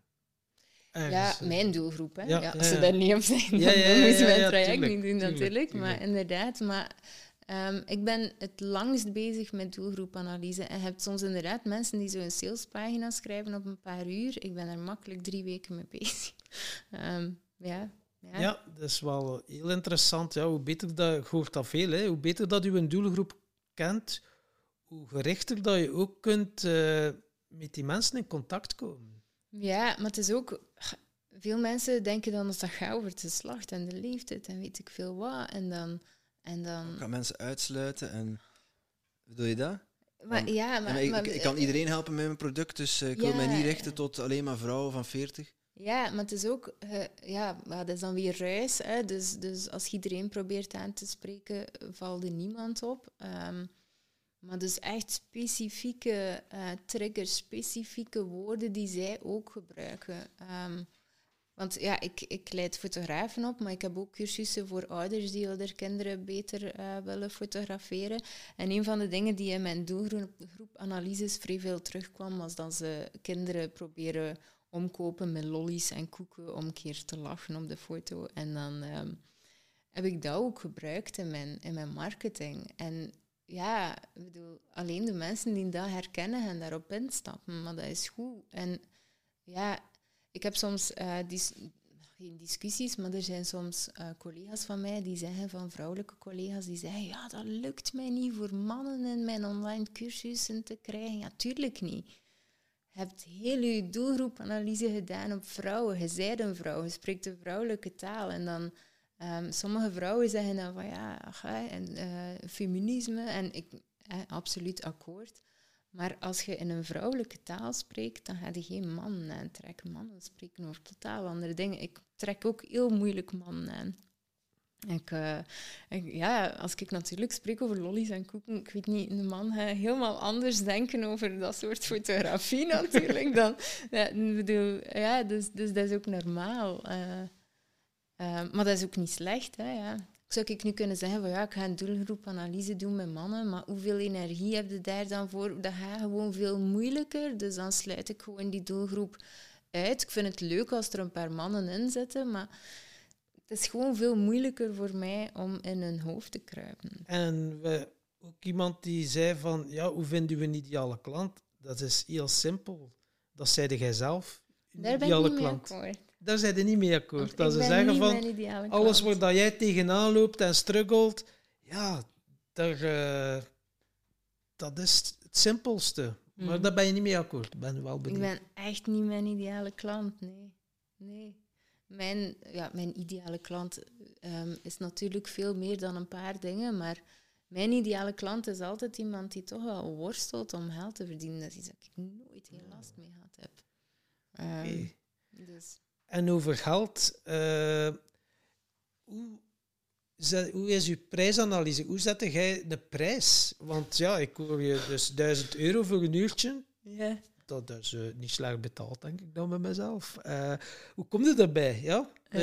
Ja, Ergens, eh, mijn doelgroep. Hè? Ja, als ze daar niet op zijn, dan, ja, moeten ja, mijn traject tuurlijk, niet doen tuurlijk, natuurlijk. Maar inderdaad, maar ehm, ik ben het langst bezig met doelgroepanalyse. En je hebt soms inderdaad mensen die zo'n salespagina schrijven op een paar uur. Ik ben er makkelijk drie weken mee bezig. Ehm, ja, ja. Ja, dat is wel heel interessant. Ja, hoe beter dat, je hoort dat veel, hè, hoe beter dat je een doelgroep kent, hoe gerichter dat je ook kunt eh, met die mensen in contact komen. Ja, maar het is ook... Veel mensen denken dan dat dat gaat over de slacht en de leeftijd en weet ik veel wat. En dan... En dan Ik kan mensen uitsluiten en... Bedoel je dat? maar, Want- ja, maar, maar ik, maar- ik, ik kan iedereen helpen met mijn product, dus eh, ik wil mij niet richten tot alleen maar vrouwen van 40. Ja, maar het is ook, eh, ja, dat is dan weer ruis. Hè? Dus, dus als iedereen probeert aan te spreken, valt er niemand op. Ehm, maar dus echt specifieke eh, triggers, specifieke woorden die zij ook gebruiken. Ehm, want ja, ik, ik leid fotografen op, maar ik heb ook cursussen voor ouders die hun kinderen beter eh, willen fotograferen. En een van de dingen die in mijn doelgroepanalyses vrij veel terugkwam, was dat ze kinderen proberen omkopen met lollies en koeken om een keer te lachen op de foto. En dan ehm, heb ik dat ook gebruikt in mijn, in mijn marketing. En ja, ik bedoel, alleen de mensen die dat herkennen gaan daarop instappen, maar dat is goed. En ja, ik heb soms eh, dis- geen discussies, maar er zijn soms eh, collega's van mij die zeggen, van vrouwelijke collega's, die zeggen, ja, dat lukt mij niet voor mannen in mijn online cursussen te krijgen. Ja, tuurlijk niet. Hebt heel je doelgroepanalyse gedaan op vrouwen. Je zijt een vrouw, je spreekt de vrouwelijke taal. En dan, ehm, sommige vrouwen zeggen dan van ja, ach, en, eh, feminisme. En ik, absoluut akkoord. Maar als je in een vrouwelijke taal spreekt, dan ga je geen mannen aantrekken. Mannen spreken over totaal andere dingen. Ik trek ook heel moeilijk mannen aan. Eh, ik- ja, als ik natuurlijk spreek over lollies en koeken, ik weet niet, een man gaat helemaal anders denken over dat soort fotografie natuurlijk dan... Ja, bedoel, ja, dus, dus dat is ook normaal. eh. Eh, maar dat is ook niet slecht, hè, ja. Zou ik nu kunnen zeggen van ja, ik ga een doelgroepanalyse doen met mannen, maar hoeveel energie heb je daar dan voor? Dat gaat gewoon veel moeilijker, dus dan sluit ik gewoon die doelgroep uit. Ik vind het leuk als er een paar mannen in zitten, maar het is gewoon veel moeilijker voor mij om in hun hoofd te kruipen. En we, ook iemand die zei van, ja, hoe vind je een ideale klant? Dat is heel simpel. Dat zeide jij zelf. Een Daar ben ik ideale niet mee klant. akkoord. Daar zijn je niet mee akkoord. Dat ik ze zeggen van, alles waar dat jij tegenaan loopt en struggelt, ja, daar, eh, dat is het simpelste. Maar Mhm. daar ben je niet mee akkoord. Ik ben wel Ik benieuwd. ben echt niet mijn ideale klant, nee. Nee. Mijn, ja, mijn ideale klant ehm, is natuurlijk veel meer dan een paar dingen, maar mijn ideale klant is altijd iemand die toch wel worstelt om geld te verdienen. Dat is iets dat ik nooit heel last mee gehad heb. Ehm, Oké. dus, En over geld, eh, hoe, zet- hoe is uw prijsanalyse? Hoe zette jij de prijs? Want ja, ik hoor je dus 1000 euro voor een uurtje. ja. Dat is eh, niet slecht betaald, denk ik dan met mezelf. Eh, hoe kom je daarbij? Ja. Eh,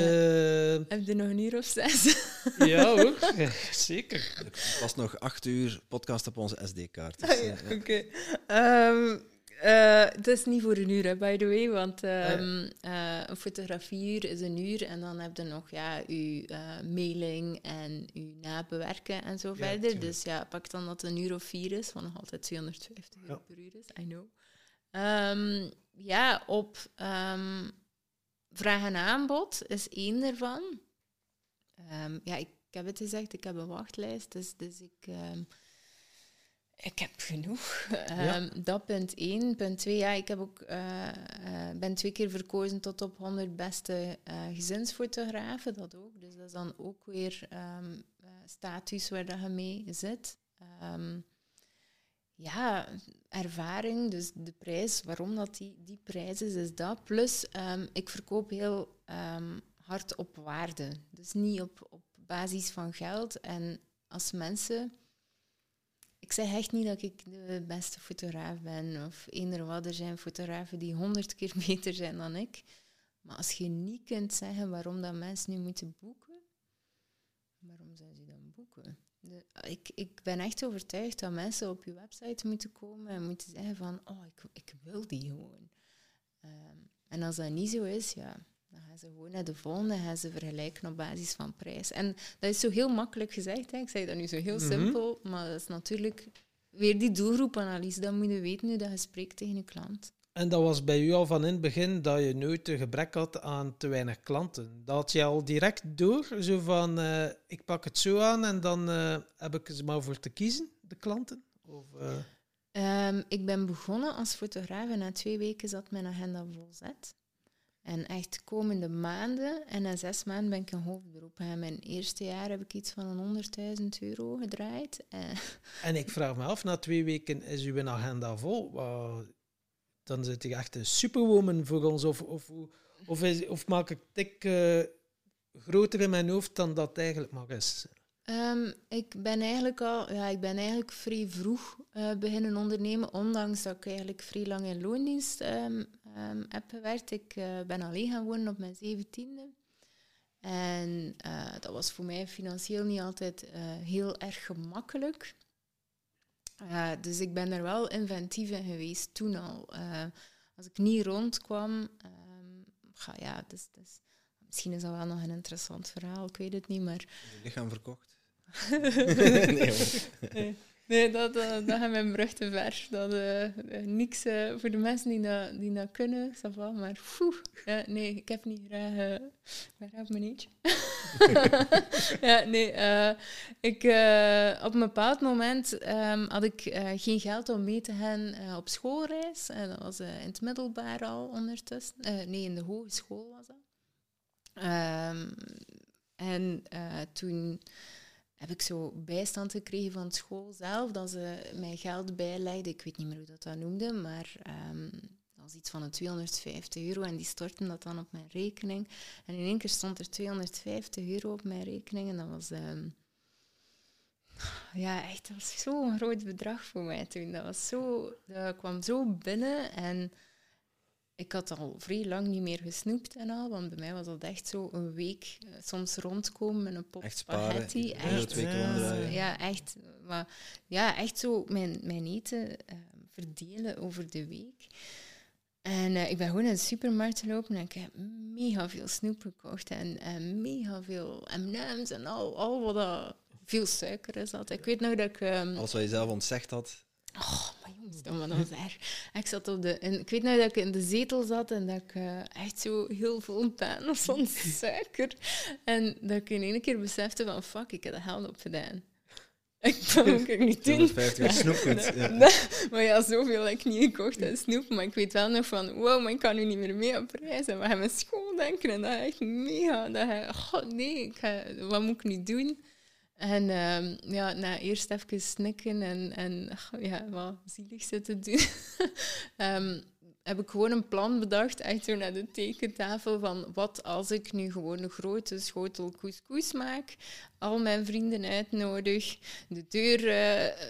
Heb je nog een uur of zes? ja hoor, zeker. Er was nog acht uur podcast op onze SD-kaart. Ah, Dus, ja, eh, ja. oké. Ehm, eh, het is niet voor een uur, hè, by the way, want ehm, eh, een fotografieuur is een uur en dan heb je nog ja, uw eh, mailing en uw nabewerken en zo Ja, verder. tuurlijk. Dus ja, pak dan dat het een uur of vier is, wat nog altijd 250 euro per uur is, I know. Ehm, ja, op ehm, vraag en aanbod is één ervan. Ehm, ja, ik, ik heb het gezegd, ik heb een wachtlijst, dus, dus ik... ik heb genoeg. Ehm, dat punt één. Punt twee, ja, ik heb ook, eh, eh, ben twee keer verkozen tot op 100 beste eh, gezinsfotografen. Dat ook. Dus dat is dan ook weer status waar dat je mee zit. Ehm, ja, ervaring, dus de prijs, waarom dat die, die prijs is, is dat. Plus, ehm, ik verkoop heel ehm, hard op waarde. Dus niet op, op basis van geld. En als mensen... Ik zeg echt niet dat ik de beste fotograaf ben of eender wat. Er zijn fotografen die honderd keer beter zijn dan ik. Maar als je niet kunt zeggen waarom dat mensen nu moeten boeken, waarom zouden ze dan boeken? De, ik, ik ben echt overtuigd dat mensen op je website moeten komen en moeten zeggen van, oh, ik, ik wil die gewoon. Ehm, en als dat niet zo is, ja, dan gaan ze gewoon naar de volgende en gaan ze vergelijken op basis van prijs. En dat is zo heel makkelijk gezegd, hè. ik zeg dat nu zo heel Mhm. simpel, maar dat is natuurlijk weer die doelgroepanalyse. Dan moet je weten nu dat je spreekt tegen je klant. En dat was bij u al van in het begin dat je nooit een gebrek had aan te weinig klanten. Dat had je al direct door, zo van eh, ik pak het zo aan en dan eh, heb ik er maar voor te kiezen, de klanten? Of, eh, Ehm, ik ben begonnen als fotograaf en na twee weken zat mijn agenda vol zet. En echt de komende maanden, en na zes maanden ben ik een hoofdberoep. En mijn eerste jaar heb ik iets van een 100.000 euro gedraaid. En ik vraag me af, na twee weken is uw agenda vol. dan zit je echt een superwoman voor ons. Of, of, of, of maak ik tik eh, groter in mijn hoofd dan dat eigenlijk mag is. Ehm, ik ben eigenlijk al, ja, ik ben eigenlijk vrij vroeg eh, beginnen ondernemen, ondanks dat ik eigenlijk vrij lang in loondienst ehm, ehm, heb gewerkt. Ik eh, ben alleen gaan wonen op mijn zeventiende. En dat was voor mij financieel niet altijd heel erg gemakkelijk. Eh, dus ik ben er wel inventief in geweest toen al. Eh, als ik niet rondkwam, ehm, ga, ja, dus, dus, misschien is dat wel nog een interessant verhaal, ik weet het niet, maar Je lichaam verkocht. nee, hoor. Nee dat, dat, gaat mijn brug te ver. Dat, eh, niks eh, voor de mensen die dat, die dat kunnen, ça va, maar ja, nee, ik heb niet graag, ik ben graag mijn eentje. ja, nee, ik, op een bepaald moment ehm, had ik geen geld om mee te gaan op schoolreis. En dat was in het middelbaar al ondertussen. Nee, in de hogeschool was dat. Ehm, en toen heb ik zo bijstand gekregen van school zelf, dat ze mij geld bijlegden. Ik weet niet meer hoe dat dat noemde, maar ehm, dat was iets van een 250 euro en die stortten dat dan op mijn rekening. En in één keer stond er 250 euro op mijn rekening en dat was... ehm, ja, echt, dat was zo'n groot bedrag voor mij toen. Dat, was zo, dat kwam zo binnen en ik had al vrij lang niet meer gesnoept en al, want bij mij was dat echt zo een week eh, soms rondkomen met een pot Echt spaghetti. Ja, Echt, Ja, ja, echt. Maar ja, echt zo mijn, mijn eten eh, verdelen over de week. En eh, ik ben gewoon in de supermarkt gelopen en ik heb mega veel snoep gekocht en, en mega veel M&M's en al, al wat dat veel suiker is. Dat. Ik weet nog dat ik... ehm, Alles wat je zelf ontzegd had. Oh, maar jongens, dat was erg. Ik, zat op de, in, ik weet nog dat ik in de zetel zat en dat ik eh, echt zo heel vol pijn was van suiker. En dat ik in één keer besefte van, fuck, ik heb de hel op gedaan. Ik moet ik niet doen. 250 uit snoepgoed. Ja. maar ja, zoveel heb ik niet gekocht aan snoep. Maar ik weet wel nog van, wow, maar ik kan nu niet meer mee op reis. En we gaan mijn school denken. En dat echt mega. Dat je, god nee, ik ga, wat moet ik nu doen? En ehm, ja, na eerst even snikken en, en ja, wat zielig zitten doen, Ehm, heb ik gewoon een plan bedacht, echt zo naar de tekentafel, van wat als ik nu gewoon een grote schotel couscous maak, al mijn vrienden uitnodig, de deur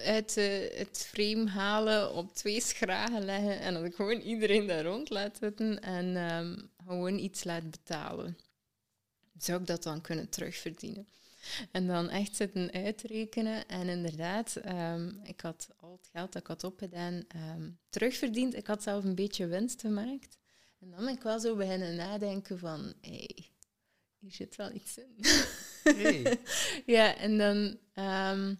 uit het frame halen, op twee schragen leggen en dat ik gewoon iedereen daar rond laat zitten en ehm, gewoon iets laat betalen. Zou ik dat dan kunnen terugverdienen? En dan echt zitten uitrekenen. En inderdaad, ehm, ik had al het geld dat ik had opgedaan ehm, terugverdiend. Ik had zelf een beetje winst gemaakt. En dan ben ik wel zo beginnen nadenken van... Hey, hier zit wel iets in. Hey. ja, en dan ehm,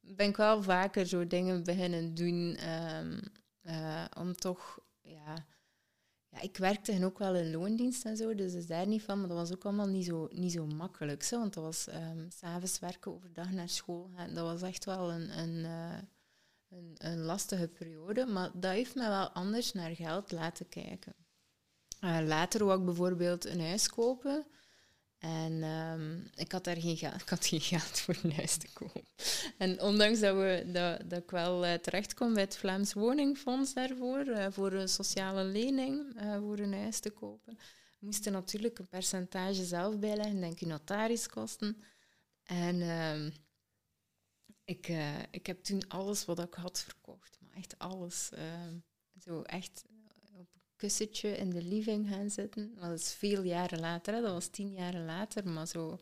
ben ik wel vaker zo dingen beginnen doen eh, om toch... Ja, ik werkte ook wel in loondienst en zo, dus is daar niet van. Maar dat was ook allemaal niet zo, niet zo makkelijk. Want dat was s s'avonds werken, overdag naar school gaan. Dat was echt wel een, een, eh, een, een lastige periode. Maar dat heeft mij wel anders naar geld laten kijken. Eh, later wou ik bijvoorbeeld een huis kopen. En ehm, ik, had daar geen geld, ik had geen geld voor een huis te kopen. En ondanks dat, we, dat, dat ik wel uh, terecht kom bij het Vlaams Woningfonds daarvoor, uh, voor een sociale lening, uh, voor een huis te kopen, moesten natuurlijk een percentage zelf bijleggen, denk je notariskosten. En ehm, ik, ik heb toen alles wat ik had verkocht, maar echt alles. Ehm, zo echt kussentje in de living gaan zitten. Dat is veel jaren later, hè. dat was tien jaar later, maar zo...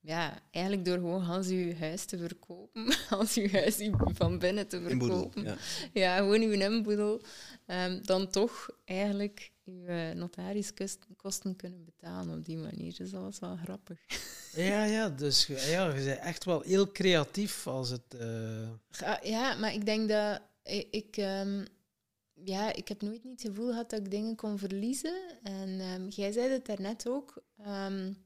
Ja, eigenlijk door gewoon als je huis te verkopen, als je huis van binnen te verkopen. Inboedel, ja. ja, gewoon uw inboedel. Um, dan toch eigenlijk je notariskosten kunnen betalen op die manier. Dus dat was wel grappig. Ja, ja, dus ja, je bent echt wel heel creatief als het... Uh... Ja, maar ik denk dat ik... Um, ja, ik heb nooit niet het gevoel gehad dat ik dingen kon verliezen. En um, jij zei het daarnet ook. Um,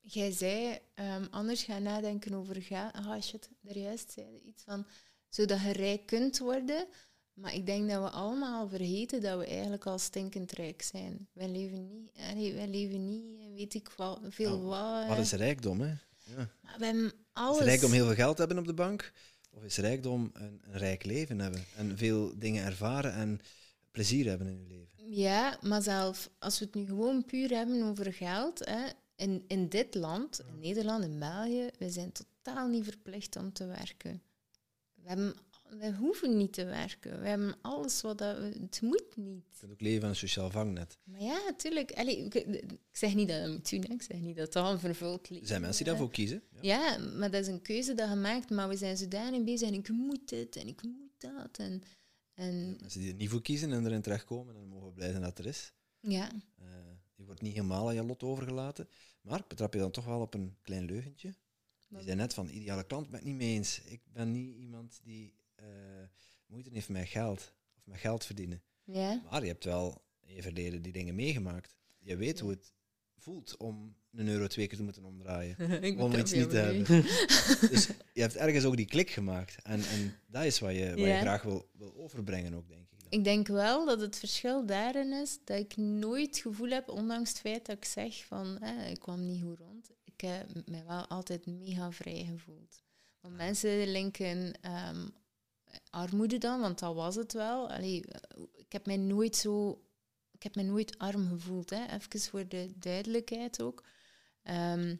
jij zei um, anders gaan nadenken over geld. Ah, shit, daar juist zei iets van zodat je rijk kunt worden. Maar ik denk dat we allemaal vergeten dat we eigenlijk al stinkend rijk zijn. Wij leven niet, allee, wij leven niet weet ik wel, veel Nou, wat. Wat is rijkdom, hè? Ja. Maar we hebben Is alles. het rijkdom heel veel geld hebben op de bank? Of is rijkdom een, een rijk leven hebben? En veel dingen ervaren en plezier hebben in je leven? Ja, maar zelf als we het nu gewoon puur hebben over geld, hè, in, in dit land, in Nederland, in België, we zijn totaal niet verplicht om te werken. We, hebben, we hoeven niet te werken. We hebben alles wat dat we... Het moet niet. Je kunt ook leven van een sociaal vangnet. Maar ja, natuurlijk. Ik, ik zeg niet dat je dat moet doen. Hè. Ik zeg niet dat dat een vervuld leven Er zijn mensen die is, daarvoor kiezen. Ja. Ja, maar dat is een keuze dat je maakt. Maar we zijn zodanig bezig en ik moet dit en ik moet dat. En, en Mensen die er niet voor kiezen en erin terechtkomen, en dan mogen we blij zijn dat er is. ja, Eh, je wordt niet helemaal aan je lot overgelaten. Maar betrap je dan toch wel op een klein leugentje. Je zei net van, ideale klant ben ik niet mee eens. Ik ben niet iemand die moeite heeft met geld. Of met geld verdienen. ja. Maar je hebt wel in je verleden die dingen meegemaakt. Je weet hoe het voelt om een euro twee keer te moeten omdraaien. Om iets niet te hebben. Dus je hebt ergens ook die klik gemaakt. En, en dat is wat je, wat je graag wil, wil overbrengen ook, denk ik. dan. Ik denk wel dat het verschil daarin is dat ik nooit het gevoel heb, ondanks het feit dat ik zeg van eh, ik kwam niet goed rond, ik heb mij wel altijd mega vrij gevoeld. Want mensen linken ehm, armoede dan, want dat was het wel. Allee, eh, ik heb mij nooit zo, ik heb mij nooit arm gevoeld, hè. even voor de duidelijkheid ook. Ehm,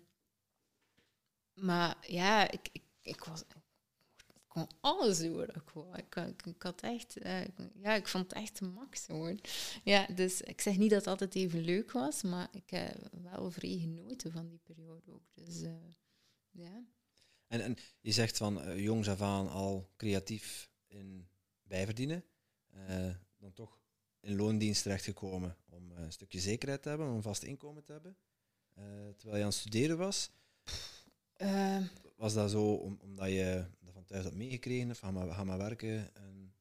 maar ja, ik, ik, ik was, ik kon alles doen wat ik. Ik, ik, had echt, eh, ja, ik vond het echt de max hoor. Ja, dus ik zeg niet dat het altijd even leuk was, maar ik heb wel vrij genoten van die periode ook. Dus eh, ja. En, en je zegt van eh, jongs af aan al creatief in bijverdienen. Eh, dan toch in loondienst terechtgekomen om eh, een stukje zekerheid te hebben, om een vast inkomen te hebben. Terwijl je aan het studeren was, Eh, was dat zo om, omdat je dat van thuis had meegekregen? Of ga maar, ga maar werken en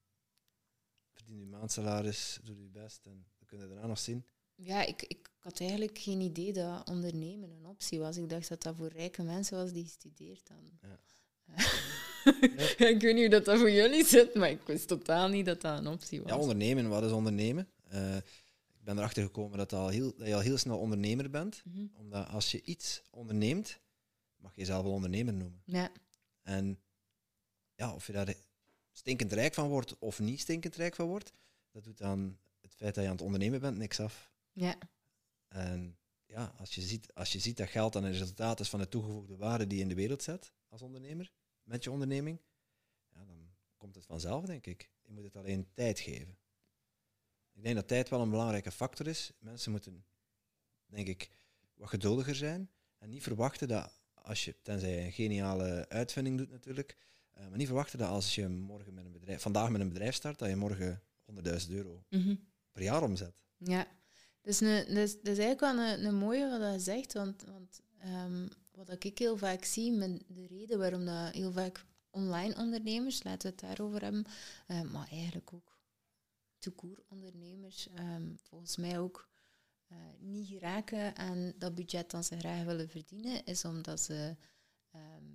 verdien je maandsalaris, doe je best en dan kun je daarna nog zien. Ja, ik, ik had eigenlijk geen idee dat ondernemen een optie was. Ik dacht dat dat voor rijke mensen was die gestudeerd hadden. Ja. ik weet niet hoe dat, dat voor jullie zit, maar ik wist totaal niet dat dat een optie was. Ja, ondernemen, wat is ondernemen? Eh, ik ben erachter gekomen dat, al heel, dat je al heel snel ondernemer bent. Mhm. Omdat als je iets onderneemt, mag je jezelf wel ondernemer noemen. Ja, En ja, of je daar stinkend rijk van wordt of niet stinkend rijk van wordt, dat doet aan het feit dat je aan het ondernemen bent niks af. Ja, En ja, als je ziet, als je ziet dat geld dan een resultaat is van de toegevoegde waarde die je in de wereld zet als ondernemer, met je onderneming, ja, dan komt het vanzelf, denk ik. Je moet het alleen tijd geven. Ik denk dat tijd wel een belangrijke factor is. Mensen moeten, denk ik, wat geduldiger zijn en niet verwachten dat als je, tenzij je een geniale uitvinding doet natuurlijk, eh, maar niet verwachten dat als je morgen met een bedrijf, vandaag met een bedrijf start, dat je morgen 100.000 euro mhm. per jaar omzet. ja. Dus is, is eigenlijk wel een, een mooie wat je zegt, want, want ehm, wat ik heel vaak zie, met de reden waarom dat heel vaak online ondernemers, laten we het daarover hebben, eh, maar eigenlijk ook toekoer ondernemers, ehm, volgens mij ook eh, niet geraken aan dat budget dat ze graag willen verdienen, is omdat ze ehm,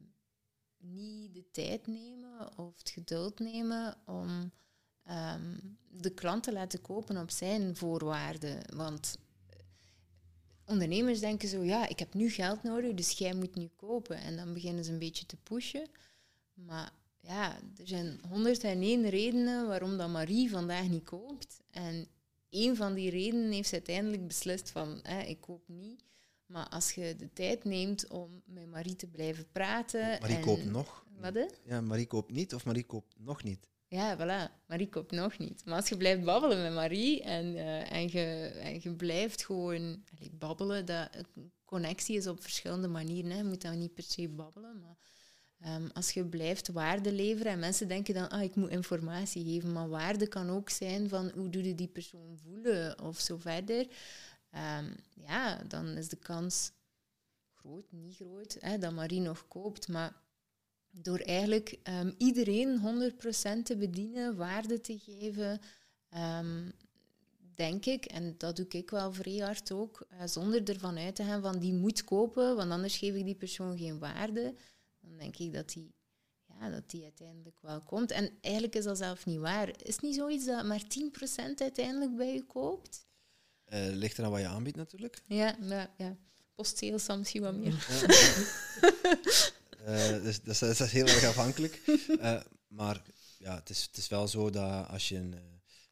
niet de tijd nemen of het geduld nemen om ehm, de klant te laten kopen op zijn voorwaarden. Want ondernemers denken zo, ja, ik heb nu geld nodig, dus jij moet nu kopen. En dan beginnen ze een beetje te pushen. Maar ja, er zijn 101 redenen waarom dat Marie vandaag niet koopt. En één van die redenen heeft ze uiteindelijk beslist van, hè, ik koop niet. Maar als je de tijd neemt om met Marie te blijven praten... Marie en- koopt nog. Wat, hè? Ja, Marie koopt niet of Marie koopt nog niet. Ja, voilà. Marie koopt nog niet. Maar als je blijft babbelen met Marie en, eh, en, je, en je blijft gewoon babbelen, dat connectie is op verschillende manieren. Hè. Je moet dan niet per se babbelen, maar ehm, als je blijft waarde leveren en mensen denken dan, ah, ik moet informatie geven, maar waarde kan ook zijn van hoe doe die persoon voelen of zo verder. Ehm, ja, dan is de kans groot, niet groot, hè, dat Marie nog koopt, maar door eigenlijk ehm, iedereen 100% te bedienen, waarde te geven, ehm, denk ik, en dat doe ik wel vrij hard ook, eh, zonder ervan uit te gaan van die moet kopen, want anders geef ik die persoon geen waarde, dan denk ik dat die, ja, dat die uiteindelijk wel komt. En eigenlijk is dat zelf niet waar. Is het niet zoiets dat maar 10% uiteindelijk bij je koopt? Eh ligt eraan wat je aanbiedt natuurlijk. Ja, ja, ja. Dan misschien wat meer. Eh, dus dat is, dat is heel erg afhankelijk. Eh, maar ja, het is, het is wel zo dat als je een, eh,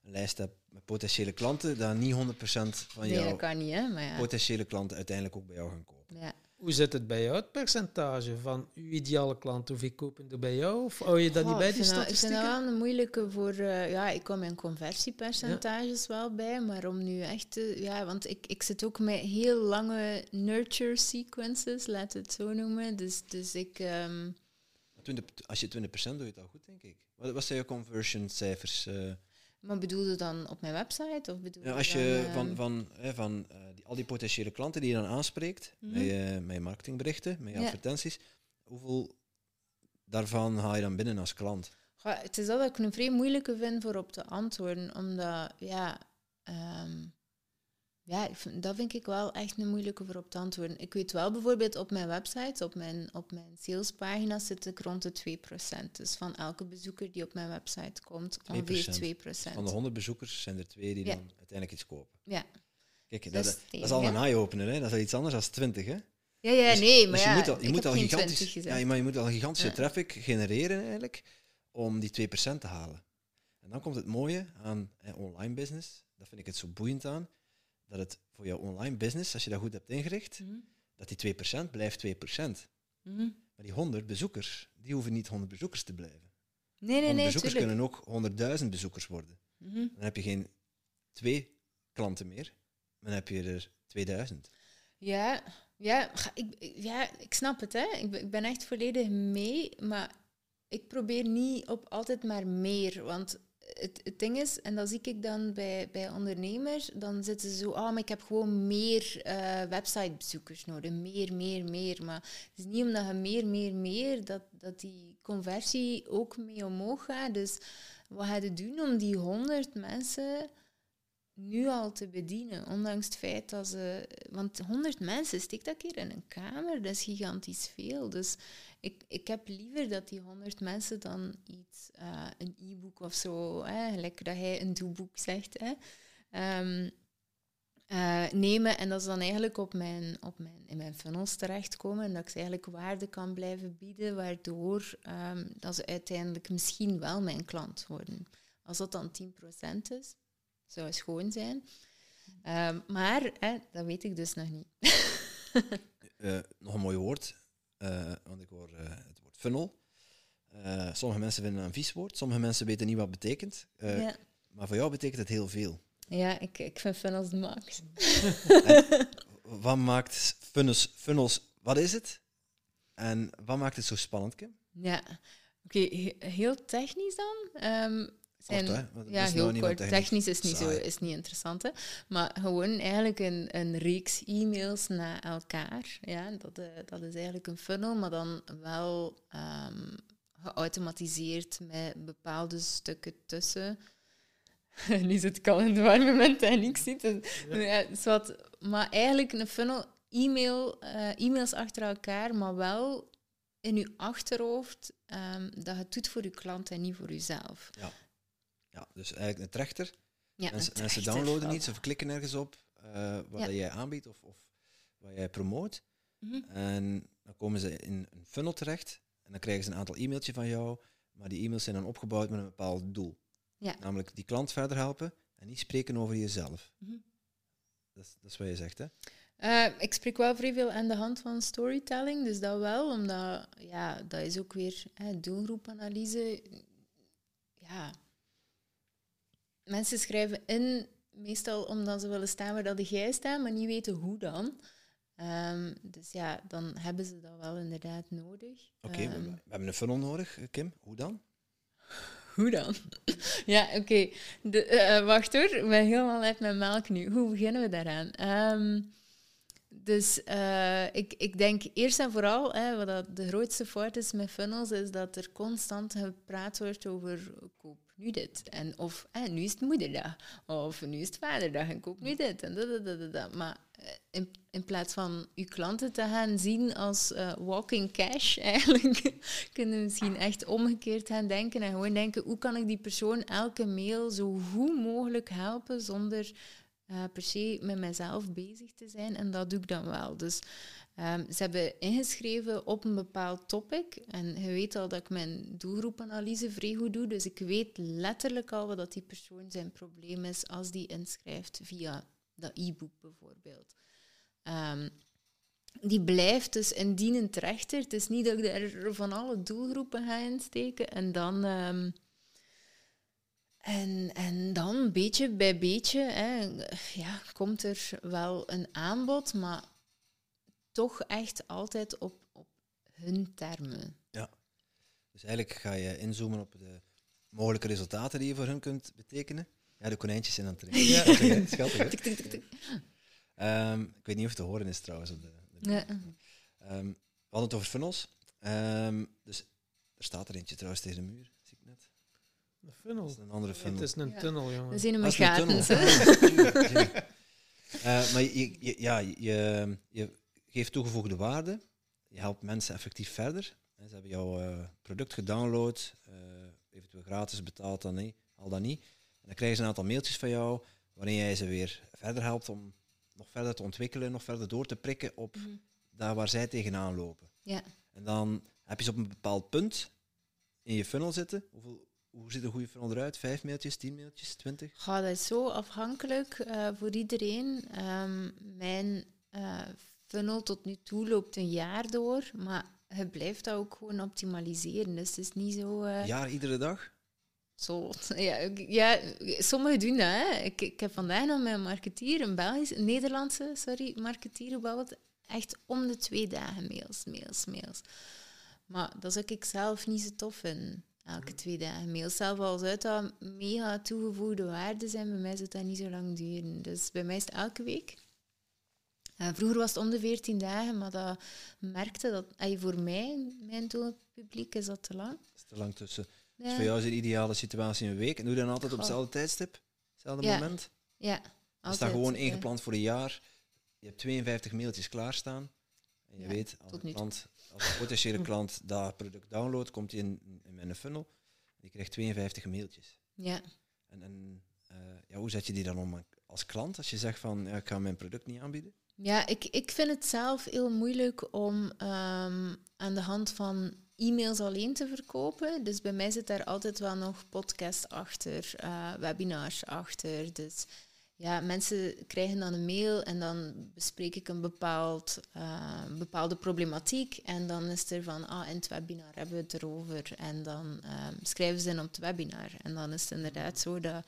een lijst hebt met potentiële klanten, dat niet 100% van jouw niet, hè. Maar ja. potentiële klanten uiteindelijk ook bij jou gaan kopen. ja. Hoe zit het bij jou, het percentage van uw ideale klant? Hoeveel kopen er bij jou? Of hou je dat niet bij, die dat- Ik vind dat statistieken? wel een moeilijke voor... eh, ja, ik kom mijn conversiepercentages wel bij, maar om nu echt... te- ja, want ik, ik zit ook met heel lange nurture sequences, laten we het zo noemen. Dus, dus ik... ehm, 20, als je 20% doe je het al goed, denk ik. Wat, wat zijn je conversion cijfers? eh? Maar bedoel je dan op mijn website? Of bedoel Ja, als je ehm, van, van, hè, van eh, die, al die potentiële klanten die je dan aanspreekt, Mhm. met, je, met je marketingberichten, met je Ja. advertenties, hoeveel daarvan haal je dan binnen als klant? Het is dat ik een vrij moeilijke vind voor op te antwoorden, omdat, ja, ehm, ja vind- dat vind ik wel echt een moeilijke voor op te antwoorden. Ik weet wel bijvoorbeeld op mijn website, op mijn, op mijn salespagina zit ik rond de 2%. Dus van elke bezoeker die op mijn website komt, ongeveer 2%. Van de 100 bezoekers zijn er twee die Ja. dan uiteindelijk iets kopen. Ja. Kijk, Dat dat, is dat, tegen, is al een eye-opener, hè? dat is iets anders dan 20. Hè? Ja, ja, Dus- nee, maar dus je ja, moet al, je moet al gigantisch, 20 gezegd. ja, je- maar je moet al gigantische Ja. traffic genereren eigenlijk om die 2% te halen. En dan komt het mooie aan hè, online business, dat vind ik het zo boeiend aan, dat het voor jouw online business, als je dat goed hebt ingericht, Mhm, dat die 2% blijft 2%. mhm. Maar die 100 bezoekers, die hoeven niet 100 bezoekers te blijven. Nee, nee, 100 nee, bezoekers tuurlijk. kunnen ook 100.000 bezoekers worden. Mhm. Dan heb je geen twee klanten meer, maar dan heb je er 2000. Ja, ja, ik, ja, ik snap het. Hè. Ik, ik ben echt volledig mee, maar ik probeer niet op altijd maar meer. Want het, ding is, en dat zie ik dan bij, bij ondernemers, dan zitten ze zo, ah, maar ik heb gewoon meer eh, websitebezoekers nodig. Meer, meer, meer. Maar het is niet omdat je meer, meer, meer, dat, dat die conversie ook mee omhoog gaat. Dus wat ga je doen om die 100 mensen nu al te bedienen, ondanks het feit dat ze... Want 100 mensen, stik dat keer in een kamer, dat is gigantisch veel. Dus ik, ik heb liever dat die 100 mensen dan iets, eh, een e-book of zo, gelijk dat hij een doeboek zegt, hè, ehm, eh, nemen en dat ze dan eigenlijk op mijn, op mijn, in mijn funnels terechtkomen en dat ik ze eigenlijk waarde kan blijven bieden, waardoor ehm, dat ze uiteindelijk misschien wel mijn klant worden. Als dat dan 10% is, zou schoon zijn. Ehm, maar hè, dat weet ik dus nog niet. Uh, nog een mooi woord, uh, want ik hoor uh, het woord funnel. sommige mensen vinden het een vies woord, sommige mensen weten niet wat het betekent. Ja. Maar voor jou betekent het heel veel. Ja, ik, ik vind funnels de max. wat maakt funnels, funnels, wat is het? En wat maakt het zo spannend, Kim? Ja, oké, he heel technisch dan. Um, zijn, kort, hè? Ja, is heel nou kort. technisch. Technisch is niet, zo, is niet interessant, hè. maar gewoon eigenlijk een, een reeks e-mails naar elkaar. Ja, dat, eh, dat is eigenlijk een funnel, maar dan wel ehm, geautomatiseerd met bepaalde stukken tussen. nu zit ik al in de warme moment en ik zie het. Ja. wat, maar eigenlijk een funnel, e-mail, eh, e-mails achter elkaar, maar wel in je achterhoofd ehm, dat je het doet voor je klant en niet voor jezelf. Ja, dus eigenlijk een trechter. Ja, mensen, een mensen trechter. downloaden iets of klikken ergens op eh, wat Ja. jij aanbiedt of, of wat jij promoot. Mhm. En dan komen ze in een funnel terecht en dan krijgen ze een aantal e-mailtjes van jou. Maar die e-mails zijn dan opgebouwd met een bepaald doel. Ja. Namelijk die klant verder helpen en niet spreken over jezelf. Mhm. Dat, is, dat is wat je zegt, hè? Eh, ik spreek wel vrij veel aan de hand van storytelling, dus dat wel, omdat ja, dat is ook weer hè, doelgroepanalyse. Ja. Mensen schrijven in, meestal omdat ze willen staan waar dat jij staat, maar niet weten hoe dan. Ehm, dus ja, dan hebben ze dat wel inderdaad nodig. Oké, we, Ehm, we hebben een funnel nodig, eh, Kim. Hoe dan? Hoe dan? ja, oké. Eh, wacht hoor, ik ben helemaal uit mijn melk nu. Hoe beginnen we daaraan? Ehm, dus eh, ik, ik denk eerst en vooral, hè, wat dat de grootste fout is met funnels, is dat er constant gepraat wordt over koop nu dit. En of nu is het moederdag. Of nu is het vaderdag en koop nu dit. En dat, dat, dat, dat. Maar eh, in, in plaats van uw klanten te gaan zien als eh, walking cash, eigenlijk, kunnen we misschien echt omgekeerd gaan denken en gewoon denken, hoe kan ik die persoon elke mail zo goed mogelijk helpen zonder eh, per se met mezelf bezig te zijn. En dat doe ik dan wel. Dus ehm, ze hebben ingeschreven op een bepaald topic. En je weet al dat ik mijn doelgroepanalyse vrij goed doe. Dus ik weet letterlijk al wat die persoon zijn probleem is als die inschrijft via dat e-book bijvoorbeeld. Ehm, die blijft dus indien een trechter. Het is niet dat ik er van alle doelgroepen ga insteken. En dan... ehm, en, en dan, beetje bij beetje, hè, ja, komt er wel een aanbod, maar toch echt altijd op, op hun termen. Dus eigenlijk ga je inzoomen op de mogelijke resultaten die je voor hun kunt betekenen. Ja, de konijntjes zijn aan het drinken. Ja. Schattig. Ehm, ik weet niet of het te horen is trouwens. Op de, de- Ja. Ehm, we hadden het over funnels. Ehm, dus er staat er eentje trouwens tegen de muur. Een funnel. Dat is een andere Het funnel. is een Ja. tunnel, jongen. We zien hem Dat met is een gaten. tunnel. hè. Zie je. Eh, maar je, je- ja, je, je geeft toegevoegde waarde. Je helpt mensen effectief verder. Ze hebben jouw eh, product gedownload, eh, eventueel gratis betaald, dan niet, al dan niet. En dan krijgen ze een aantal mailtjes van jou, waarin jij ze weer verder helpt om nog verder te ontwikkelen, nog verder door te prikken op Mhm. daar waar zij tegenaan lopen. Ja. En dan heb je ze op een bepaald punt in je funnel zitten. Hoeveel, hoe ziet een goede funnel eruit? Vijf mailtjes, tien mailtjes, twintig? Goh, dat is zo afhankelijk eh, voor iedereen. Ehm, mijn eh, funnel tot nu toe loopt een jaar door, maar je blijft dat ook gewoon optimaliseren. Dus het is niet zo... eh, Jaar iedere dag? Zo, ja, ik- ja, sommigen doen dat. Hè. Ik, ik heb vandaag nog een marketeer, een Belgisch, een Nederlandse, sorry, marketeer gebeld. Echt om de twee dagen mails, mails, mails. Maar dat zou ik zelf niet zo tof vinden. Elke twee dagen mails. Zelf al zou dat mega toegevoegde waarde zijn, bij mij zou dat niet zo lang duren. Dus bij mij is het elke week. Eh, vroeger was het om de 14 dagen, maar dat merkte dat, ey, voor mij, mijn doelpubliek, is dat te lang. Dat is te lang tussen. Dus Ja. voor jou is de ideale situatie een week. En doe je dan altijd op hetzelfde tijdstip? Hetzelfde Ja. moment? Ja, Er staat altijd, gewoon eh, ingepland voor een jaar. Je hebt 52 mailtjes klaarstaan. En je Ja, weet, als toe. klant, als een potentiële klant dat product downloadt, komt hij in, in mijn funnel. Die krijgt 52 mailtjes. Ja. En, en eh, ja, hoe zet je die dan om als klant als je zegt van ja, ik ga mijn product niet aanbieden? Ja, ik, ik vind het zelf heel moeilijk om ehm, aan de hand van e-mails alleen te verkopen. Dus bij mij zit daar altijd wel nog podcast achter, eh, webinars achter. Dus ja, mensen krijgen dan een mail en dan bespreek ik een bepaald, eh, bepaalde problematiek. En dan is er van, ah, in het webinar hebben we het erover. En dan ehm, schrijven ze in op het webinar. En dan is het inderdaad zo dat...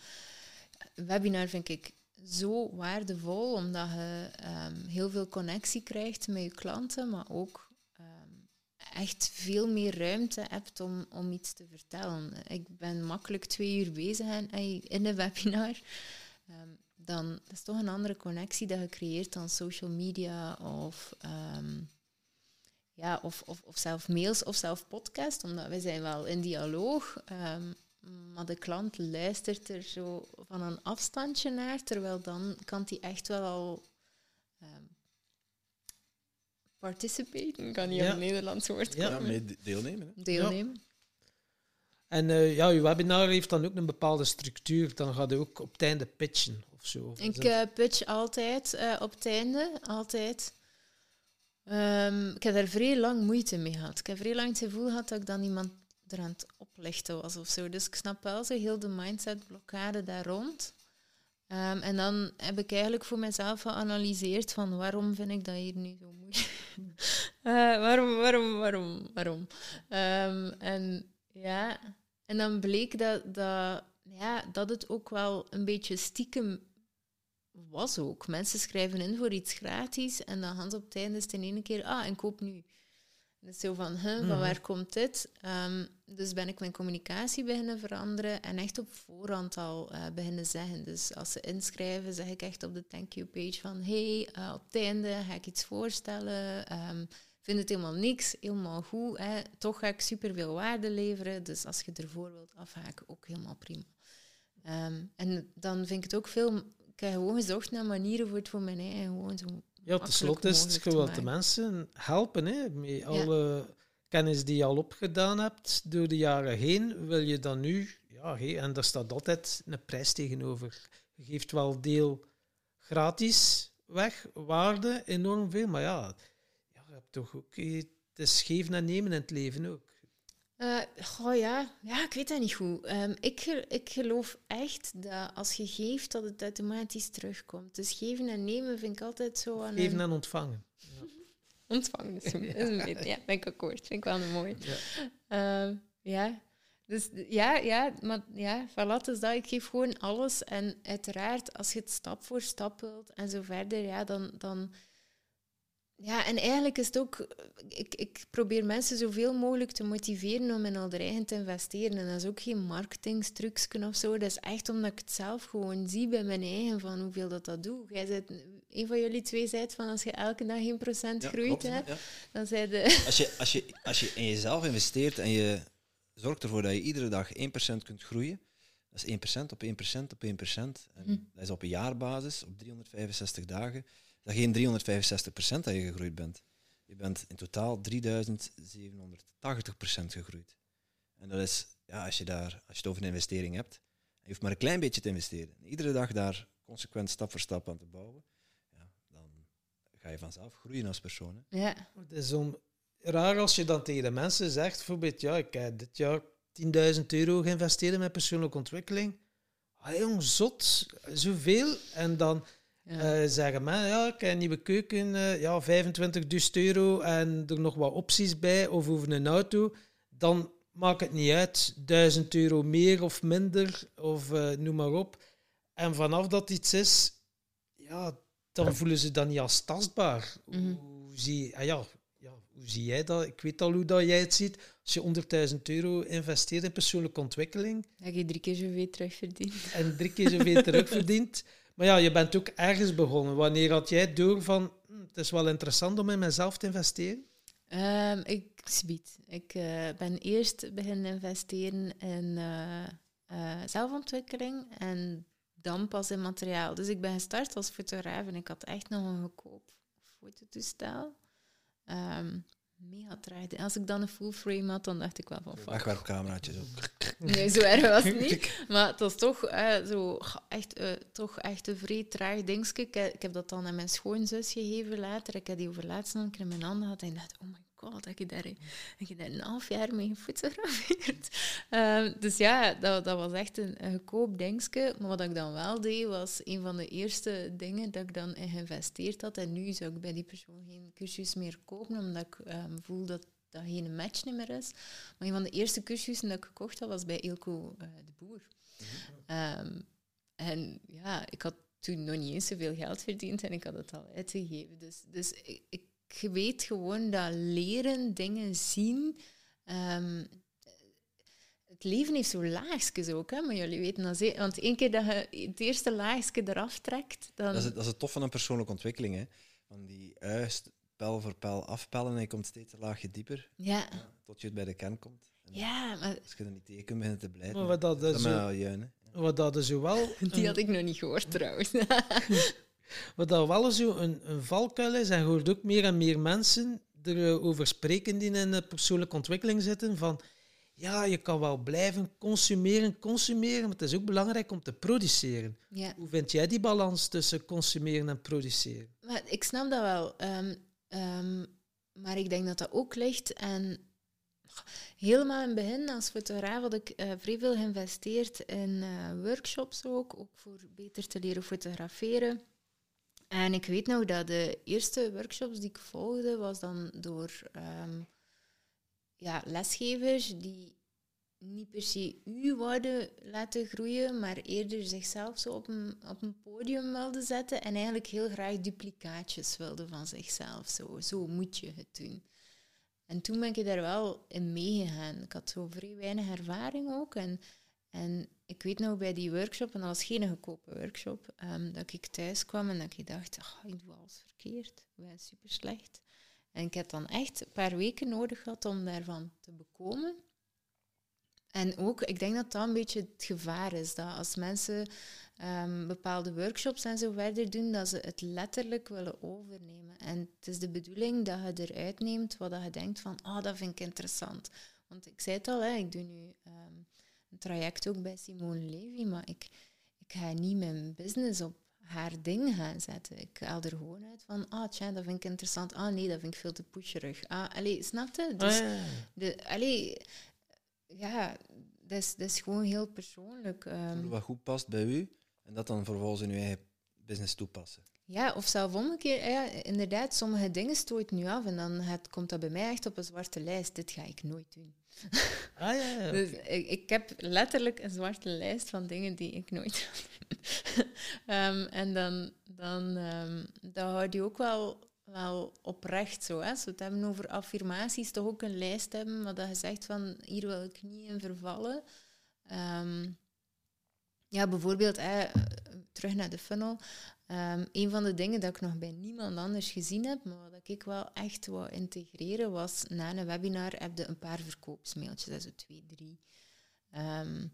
Webinar vind ik zo waardevol, omdat je ehm, heel veel connectie krijgt met je klanten, maar ook ehm, echt veel meer ruimte hebt om, om iets te vertellen. Ik ben makkelijk twee uur bezig in een webinar. Dan dat is toch een andere connectie dat je creëert dan social media of, ehm, ja, of, of, of zelf mails of zelf podcast, omdat wij zijn wel in dialoog. ehm, maar de klant luistert er zo van een afstandje naar, terwijl dan kan hij echt wel al ehm participaten, kan niet Ja. op het Nederlands woord Ja. komen. mee de- deelnemen. Hè? Deelnemen. En eh, ja, je webinar heeft dan ook een bepaalde structuur. Dan gaat je ook op het einde pitchen of zo. Ik pitch altijd eh, op het einde, altijd. Ehm, ik heb daar vrij lang moeite mee gehad. Ik heb vrij lang het gevoel gehad dat ik dan iemand er aan het oplichten was of zo. Dus ik snap wel zo heel de mindset-blokkade daar rond. Ehm, en dan heb ik eigenlijk voor mezelf geanalyseerd van waarom vind ik dat hier nu zo moeilijk? Eh, waarom, waarom, waarom, waarom? Ehm, en ja, en dan bleek dat, dat, ja, dat het ook wel een beetje stiekem was ook. Mensen schrijven in voor iets gratis en dan gaan ze op het einde is in één keer, ah, en koop nu. Dus zo van, huh, van Mhm. waar komt dit? Ehm, dus ben ik mijn communicatie beginnen veranderen en echt op voorhand al eh, beginnen zeggen. Dus als ze inschrijven, zeg ik echt op de thank you page van, hey, eh, op het einde ga ik iets voorstellen. Ehm, vind het helemaal niks, helemaal goed. Hè. Toch ga ik superveel waarde leveren. Dus als je ervoor wilt afhaken, ook helemaal prima. Ehm, en dan vind ik het ook veel... Ik heb gewoon gezocht naar manieren voor het voor mijn eigen gewoon zo ja, tenslotte is het gewoon de mensen helpen. Hè, met alle kennis die je al opgedaan hebt door de jaren heen, wil je dan nu... Ja, hé, en daar staat altijd een prijs tegenover. Je geeft wel deel gratis weg, waarde enorm veel, maar ja, ja je hebt toch ook... Het is geven en nemen in het leven ook. Eh, goh, ja. ja, ik weet dat niet goed. Ehm, ik, ik geloof echt dat als je geeft, dat het automatisch terugkomt. Dus geven en nemen vind ik altijd zo aan Geven en ontvangen. Ontvangen is een beetje- Ja, ben ik akkoord. Vind ik wel een mooi. Ja. Ehm, ja. Dus ja, ja, maar ja, voilà, dus dat. Ik geef gewoon alles. En uiteraard, als je het stap voor stap wilt en zo verder, ja, dan... dan ja, en eigenlijk is het ook... Ik, ik probeer mensen zoveel mogelijk te motiveren om in al eigen te investeren. En dat is ook geen marketingstrucsken of zo. Dat is echt omdat ik het zelf gewoon zie bij mijn eigen, van hoeveel dat dat doet. Jij zei, een van jullie twee zei van als je elke dag 1% Ja, groeit, klopt, hè, ja. dan zei de... Als, je, als, je, als je in jezelf investeert en je zorgt ervoor dat je iedere dag 1% kunt groeien, dat is 1% op 1% op 1%. En Mhm. dat is op een jaarbasis, op 365 dagen. Dat is geen 365% dat je gegroeid bent. Je bent in totaal 3780% gegroeid. En dat is, ja, als je, daar, als je het over een investering hebt, en je hoeft maar een klein beetje te investeren. En iedere dag daar consequent stap voor stap aan te bouwen, ja, dan ga je vanzelf groeien als persoon. Hè. Ja, Het is om, raar als je dan tegen de mensen zegt, bijvoorbeeld, ja, ik heb dit jaar 10.000 euro geïnvesteerd in mijn persoonlijke ontwikkeling. Ah jong, zot, zoveel. En dan ja. eh, zeggen mensen, ja, ik heb een nieuwe keuken, eh, ja, 25.000 euro en er nog wat opties bij, of over een auto. Dan maakt het niet uit, 1000 euro meer of minder, of eh, noem maar op. En vanaf dat iets is, ja, dan voelen ze dat niet als tastbaar. Mhm. Hoe zie, ah ja, ja, hoe zie jij dat? Ik weet al hoe dat jij het ziet. Als je 100.000 euro investeert in persoonlijke ontwikkeling dat je drie keer zoveel terugverdient. en drie keer zoveel terugverdient. Maar ja, je bent ook ergens begonnen. Wanneer had jij door van, hm, het is wel interessant om in mezelf te investeren? Ehm, ik spied. Ik eh, ben eerst beginnen investeren in eh, eh, zelfontwikkeling. En dan pas in materiaal. Dus ik ben gestart als fotograaf en ik had echt nog een goedkoop fototoestel. Ehm, mega traag. Als ik dan een full frame had, dan dacht ik wel van fuck. Wegwerpcameraatjes ook. Nee, zo erg was het niet. Maar het was toch, eh, zo, echt, eh, toch echt een vrij traag dingetje. Ik, ik, heb dat dan aan mijn schoonzus gegeven later. Ik heb die over laatst nog een keer in mijn handen gehad. En ik dacht, oh my god, heb je daar, je daar een half jaar mee gefotografeerd? Um, dus ja, dat, dat was echt een, een goedkoop. Maar wat ik dan wel deed, was een van de eerste dingen dat ik dan in geïnvesteerd had. En nu zou ik bij die persoon geen cursus meer kopen, omdat ik um, voel dat dat geen match meer is. Maar een van de eerste cursussen dat ik gekocht had, was bij Ilko uh, de Boer. Um, en ja, ik had toen nog niet eens zoveel geld verdiend en ik had het al uitgegeven. Dus, dus ik weet gewoon dat leren, dingen zien... Um, het leven heeft zo laagjes ook, hè, maar jullie weten dat zeker. Want één keer dat je het eerste laagje eraf trekt, dan... Dat is het, dat is het tof van een persoonlijke ontwikkeling, hè. Van die uist pijl voor pijl afpellen en je komt steeds een laagje dieper. Ja. tot je het bij de kern komt. En ja, maar... Als je er niet tegen kunt beginnen te blijven. Maar wat dat, dat, dat zo, juin, wat dat is zo wel... Die had ik nog niet gehoord, trouwens. wat dat wel zo een, een valkuil is, en je hoort ook meer en meer mensen erover spreken die in de persoonlijke ontwikkeling zitten, van ja, je kan wel blijven consumeren, consumeren, maar het is ook belangrijk om te produceren. Ja. Hoe vind jij die balans tussen consumeren en produceren? Maar ik snap dat wel. Um, um, maar ik denk dat dat ook ligt en helemaal in het begin als fotograaf had ik uh, vrij veel geïnvesteerd in uh, workshops ook, ook voor beter te leren fotograferen. En ik weet nog dat de eerste workshops die ik volgde, was dan door um, ja, lesgevers die niet per se u wouden laten groeien, maar eerder zichzelf zo op een, op een podium wilden zetten en eigenlijk heel graag duplicaatjes wilden van zichzelf. Zo, zo moet je het doen. En toen ben ik daar wel in meegegaan. Ik had zo vrij weinig ervaring ook. En, en ik weet nog bij die workshop, en dat was geen goedkope workshop, um, dat ik thuis kwam en dat ik dacht, oh, ik doe alles verkeerd. Ik ben super slecht. En ik heb dan echt een paar weken nodig gehad om daarvan te bekomen. En ook, ik denk dat dat een beetje het gevaar is. Dat als mensen um, bepaalde workshops en zo verder doen, dat ze het letterlijk willen overnemen. En het is de bedoeling dat je eruit neemt wat je denkt van, ah, dat vind ik interessant. Want ik zei het al, hè, ik doe nu een traject ook bij Simone Levy, maar ik, ik ga niet mijn business op haar ding gaan zetten. Ik haal er gewoon uit van, ah, tja, dat vind ik interessant. Ah, nee, dat vind ik veel te pusherig. Ah, allee, snap je? Dus, Ah, ja. de, allee, ja, dat is, dat is gewoon heel persoonlijk. Um, Voelen wat goed past bij u en dat dan vervolgens in uw eigen business toepassen. ja, of zelf omgekeerd. Ja, inderdaad, sommige dingen stoot nu af en dan het, komt dat bij mij echt op een zwarte lijst. Dit ga ik nooit doen. Ah ja, ja. Dus ik, ik heb letterlijk een zwarte lijst van dingen die ik nooit um, en dan, dan, um, dan houd je ook wel, wel oprecht zo. Hè. Het hebben over affirmaties, toch ook een lijst hebben, dat je zegt van hier wil ik niet in vervallen. Um, ja, bijvoorbeeld, eh, terug naar de funnel. Um, een van de dingen dat ik nog bij niemand anders gezien heb, maar wat ik wel echt wou integreren, was na een webinar heb je een paar verkoopsmailtjes, dat zo twee, drie. Um,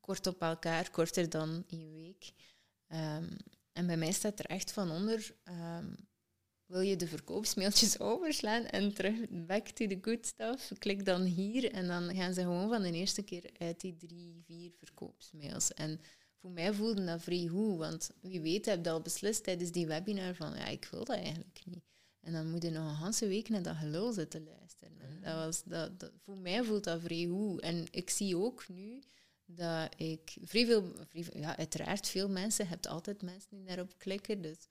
kort op elkaar, korter dan een week. Um, en bij mij staat er echt van onder, wil je de verkoopsmailtjes overslaan en terug back to the good stuff, klik dan hier en dan gaan ze gewoon van de eerste keer uit die drie, vier verkoopsmails. En voor mij voelde dat vrij goed, want wie weet heb je al beslist tijdens die webinar van ja, ik wil dat eigenlijk niet. En dan moet je nog een hele week naar dat gelul zitten luisteren. En dat was, dat, dat, voor mij voelt dat vrij goed. En ik zie ook nu dat ik vrij veel, vrij, ja, uiteraard veel mensen, je hebt altijd mensen die daarop klikken, dus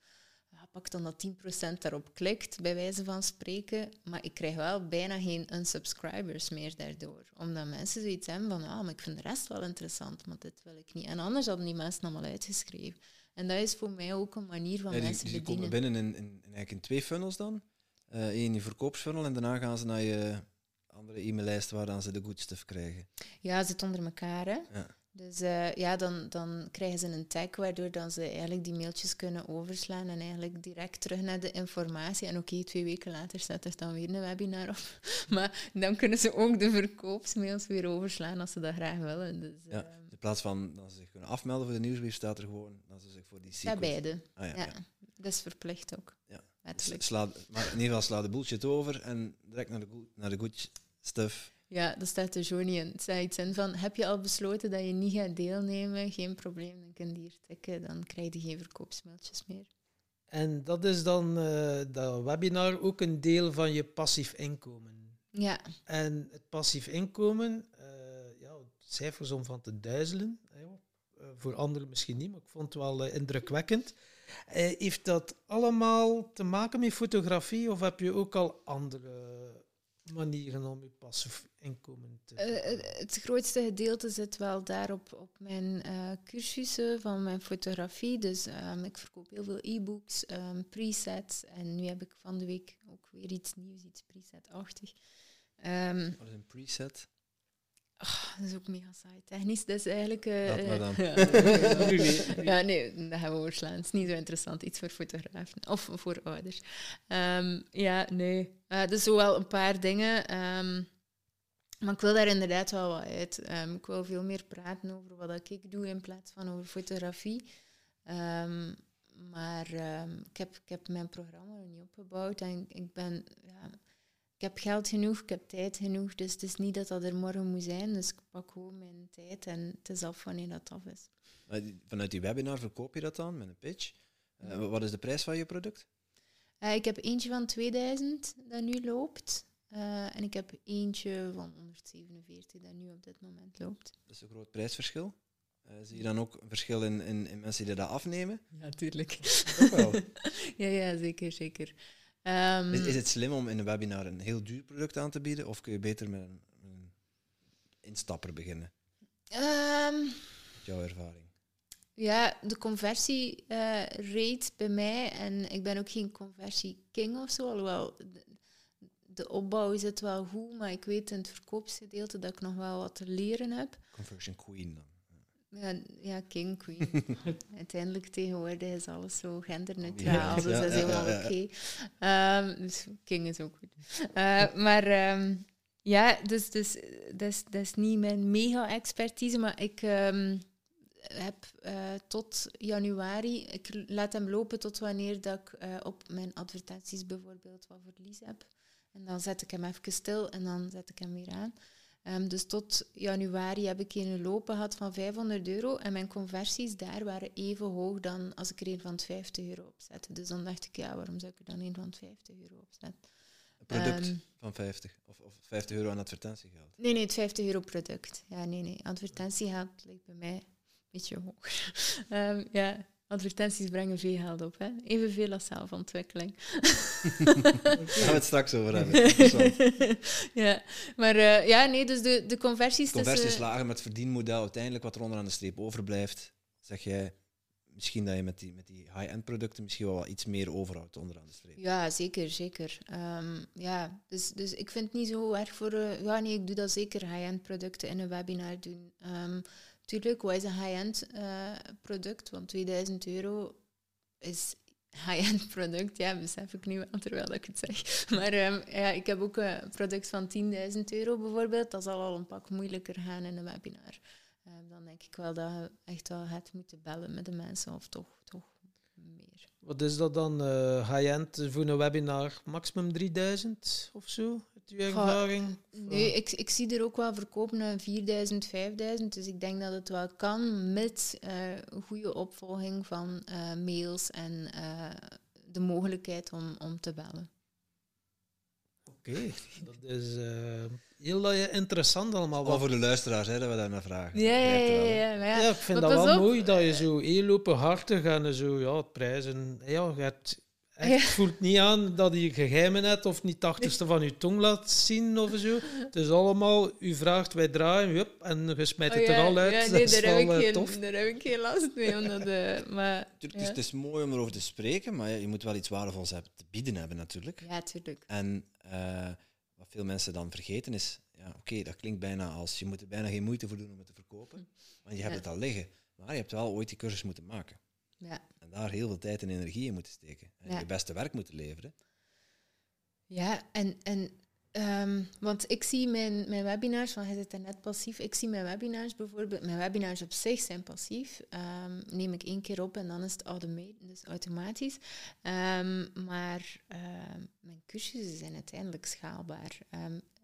pak dan dat 10% daarop klikt, bij wijze van spreken. Maar ik krijg wel bijna geen unsubscribers meer daardoor. Omdat mensen zoiets hebben van, ah, maar ik vind de rest wel interessant, maar dit wil ik niet. En anders hadden die mensen allemaal uitgeschreven. En dat is voor mij ook een manier van Ja, die, mensen die bedienen. komen binnen in, eigenlijk in twee funnels dan. Eén in je verkoopsfunnel en daarna gaan ze naar je andere e-maillijst waar dan ze de good stuff krijgen. Ja, zit onder elkaar, hè. Ja. Dus uh, ja, dan, dan krijgen ze een tag waardoor dan ze eigenlijk die mailtjes kunnen overslaan en eigenlijk direct terug naar de informatie. En oké, okay, twee weken later staat er dan weer een webinar op. maar dan kunnen ze ook de verkoopsmails weer overslaan als ze dat graag willen. Dus, Ja, uh, de plaats van dat ze zich kunnen afmelden voor de nieuwsbrief, staat er gewoon dat ze zich voor die Ja, secret... beide. Ah, ja, Ja, ja. dat is verplicht ook. Ja. Sla, maar in ieder geval sla de bullshit over en direct naar de, naar de good stuff. Ja, dat staat er zo niet in. Het staat iets in van, heb je al besloten dat je niet gaat deelnemen? Geen probleem, dan kun je hier tikken. Dan krijg je geen verkoopsmailtjes meer. En dat is dan eh, dat webinar ook een deel van je passief inkomen. Ja, En het passief inkomen, eh, ja, cijfers om van te duizelen. Eh, voor anderen misschien niet, maar ik vond het wel indrukwekkend. Heeft dat allemaal te maken met fotografie of heb je ook al andere manieren om je passief inkomen te Eh, het- het grootste gedeelte zit wel daar op, op mijn eh, cursussen van mijn fotografie. Dus ehm, ik verkoop heel veel e-books, ehm, presets. En nu heb ik van de week ook weer iets nieuws, iets preset-achtig. Ehm, Wat is een preset? Ah, dat is ook mega saai technisch. Dat is eigenlijk... eh, Laat maar dan. ja, ja, nee, dat gaan we overslaan. Het is niet zo interessant. Iets voor fotografen of voor ouders. Ehm, ja, nee. Eh dus wel een paar dingen. ehm, maar ik wil daar inderdaad wel wat uit. Ehm, ik wil veel meer praten over wat ik doe in plaats van over fotografie. Ehm, maar ehm, ik, heb, ik heb mijn programma nog niet opgebouwd. En ik ben... Ja, ik heb geld genoeg, ik heb tijd genoeg. Dus het is niet dat dat er morgen moet zijn. Dus ik pak gewoon mijn tijd en het is af wanneer dat af is. Vanuit die webinar verkoop je dat dan met een pitch. Eh, wa- wat is de prijs van je product? Eh, ik heb eentje van 2000 dat nu loopt. Eh, en ik heb eentje van 147 dat nu op dit moment loopt. Dat is een groot prijsverschil. Eh, zie je dan ook een verschil in, in, in mensen die dat afnemen? Ja, tuurlijk. Wel. ja, ja, zeker, zeker. Ehm, Is, is het slim om in een webinar een heel duur product aan te bieden? Of kun je beter met een, een instapper beginnen? Met jouw ervaring. ja, de conversierate bij mij, en ik ben ook geen conversieking of zo, alhoewel de, de opbouw zit wel goed, maar ik weet in het verkoopsgedeelte dat ik nog wel wat te leren heb. Conversion Queen dan. Ja, ja, king, queen. Uiteindelijk tegenwoordig is alles zo genderneutraal, Ja, dus dat is helemaal oké. Ehm, dus king is ook goed. Eh, maar ehm, ja, dus, dus dat, is, dat is niet mijn mega-expertise, maar ik ehm, heb eh, tot januari, ik laat hem lopen tot wanneer dat ik eh, op mijn advertenties bijvoorbeeld wat verlies heb. En dan zet ik hem even stil en dan zet ik hem weer aan. Ehm, dus tot januari heb ik een lopen gehad van 500 euro en mijn conversies daar waren even hoog dan als ik er een van 50 euro opzette. Dus dan dacht ik, ja, waarom zou ik er dan een van 50 euro opzetten? Een product Ehm, van 50 of, of 50 euro aan advertentiegeld. Nee, nee, het 50 euro product. Ja, nee, nee. Advertentiegeld ligt bij mij een beetje hoger. Ehm, ja, advertenties brengen veel geld op. Hè? Evenveel als zelfontwikkeling. Daar gaan we het straks over hebben. Ja, maar eh, ja, nee, dus de, de conversies Conversie is tussen... lager met verdienmodel. Uiteindelijk wat er onderaan de streep overblijft, zeg jij misschien dat je met die, met die high-end producten misschien wel wat iets meer overhoudt onderaan de streep. Ja, zeker, zeker. Ehm, ja, dus, dus ik vind het niet zo erg voor... eh, ja, nee, ik doe dat zeker high-end producten in een webinar doen. Ehm tuurlijk, wat is een high-end eh, product? Want 2000 euro is high-end product. Ja, besef ik nu wel terwijl ik het zeg. Maar ehm, ja, ik heb ook een product van 10.000 euro bijvoorbeeld. Dat zal al een pak moeilijker gaan in een webinar. Ehm, dan denk ik wel dat je echt wel gaat moeten bellen met de mensen of toch, toch meer. Wat is dat dan, eh, high-end voor een webinar? Maximum 3000 of zo? Uw ervaring? Nee, ik, ik zie er ook wel verkopen naar 4000, 5000. Dus ik denk dat het wel kan met eh, een goede opvolging van eh, mails en eh, de mogelijkheid om, om te bellen. Oké, dat is eh, heel interessant allemaal. Al Wat, voor de luisteraars, hè, dat we daar naar vragen. Ja, ja, ja. ja, maar ja. ja, ik vind maar dat wel op, mooi dat je zo heel openhartig en zo, ja, het prijzen. Ja, je hebt echt, Ja. voelt niet aan dat je geheimen hebt of niet het achterste van je tong laat zien of zo. Het is allemaal, u vraagt, wij draaien, hup, en je smijt het Oh, er al uit. Ja, dat nee, is daar, heb ik eh, geen, tof. daar heb ik geen last mee. Omdat, eh, maar, Tuurlijk, het, is, ja. het is mooi om erover te spreken, maar je moet wel iets waardevols hebben, te bieden hebben natuurlijk. ja, tuurlijk. En eh, wat veel mensen dan vergeten is, ja, oké, dat klinkt bijna als je moet er bijna geen moeite voor doen om het te verkopen, want je hebt Ja. het al liggen. Maar je hebt wel ooit die cursus moeten maken. Ja. En daar heel veel tijd en energie in moeten steken. En Ja. je beste werk moeten leveren. Ja, en, en Ehm, want ik zie mijn, mijn webinars, want hij zit er net passief, ik zie mijn webinars bijvoorbeeld, mijn webinars op zich zijn passief. Ehm, neem ik één keer op en dan is het automa- dus automatisch. Ehm, maar mijn cursussen zijn uiteindelijk schaalbaar.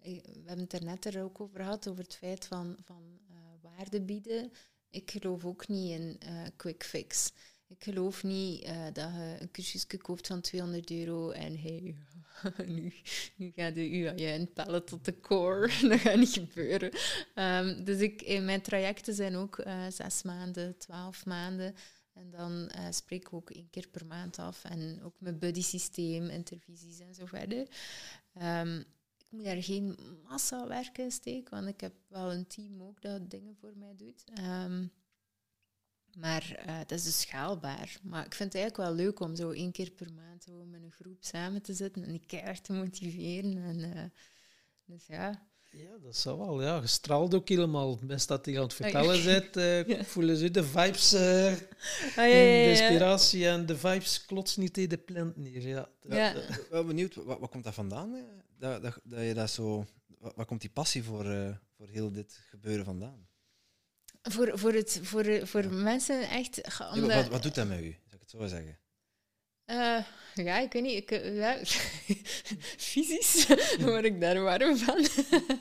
We hebben het er net er ook over gehad, over het feit van, van eh, waarde bieden. Ik geloof ook niet in eh, quick fix. Ik geloof niet eh, dat je een cursusje koopt van 200 euro en hey, nu, nu gaat de UAJ inpellen tot de core. dat gaat niet gebeuren. Ehm, dus ik, mijn trajecten zijn ook eh, zes maanden, twaalf maanden. En dan eh, spreek ik ook één keer per maand af. En ook mijn buddy systeem, intervisies en zo verder. Ehm, ik moet daar geen massa werk in steken, want ik heb wel een team ook dat dingen voor mij doet. Ehm, maar eh, dat is dus schaalbaar. Maar ik vind het eigenlijk wel leuk om zo één keer per maand zo met een groep samen te zitten en die keihard te motiveren. En, eh, dus ja. Ja, dat zou wel. Ja, je straalt ook helemaal. Best dat hij aan het Ah, vertellen bent, eh, Ja. voelen ze de vibes, eh, Ah, de inspiratie en de vibes klots niet in de plant neer. Ja. Ja. Wel benieuwd, wat, wat komt dat vandaan? Dat, dat, dat je dat zo... Wat, waar komt die passie voor, eh, voor heel dit gebeuren vandaan? Voor, voor, het, voor, voor Ja. mensen echt... Ja, wat, wat doet dat met u? Zou ik het zo zeggen? Eh, ja, ik weet niet. Ik, eh, ja, fysisch word ik daar warm van.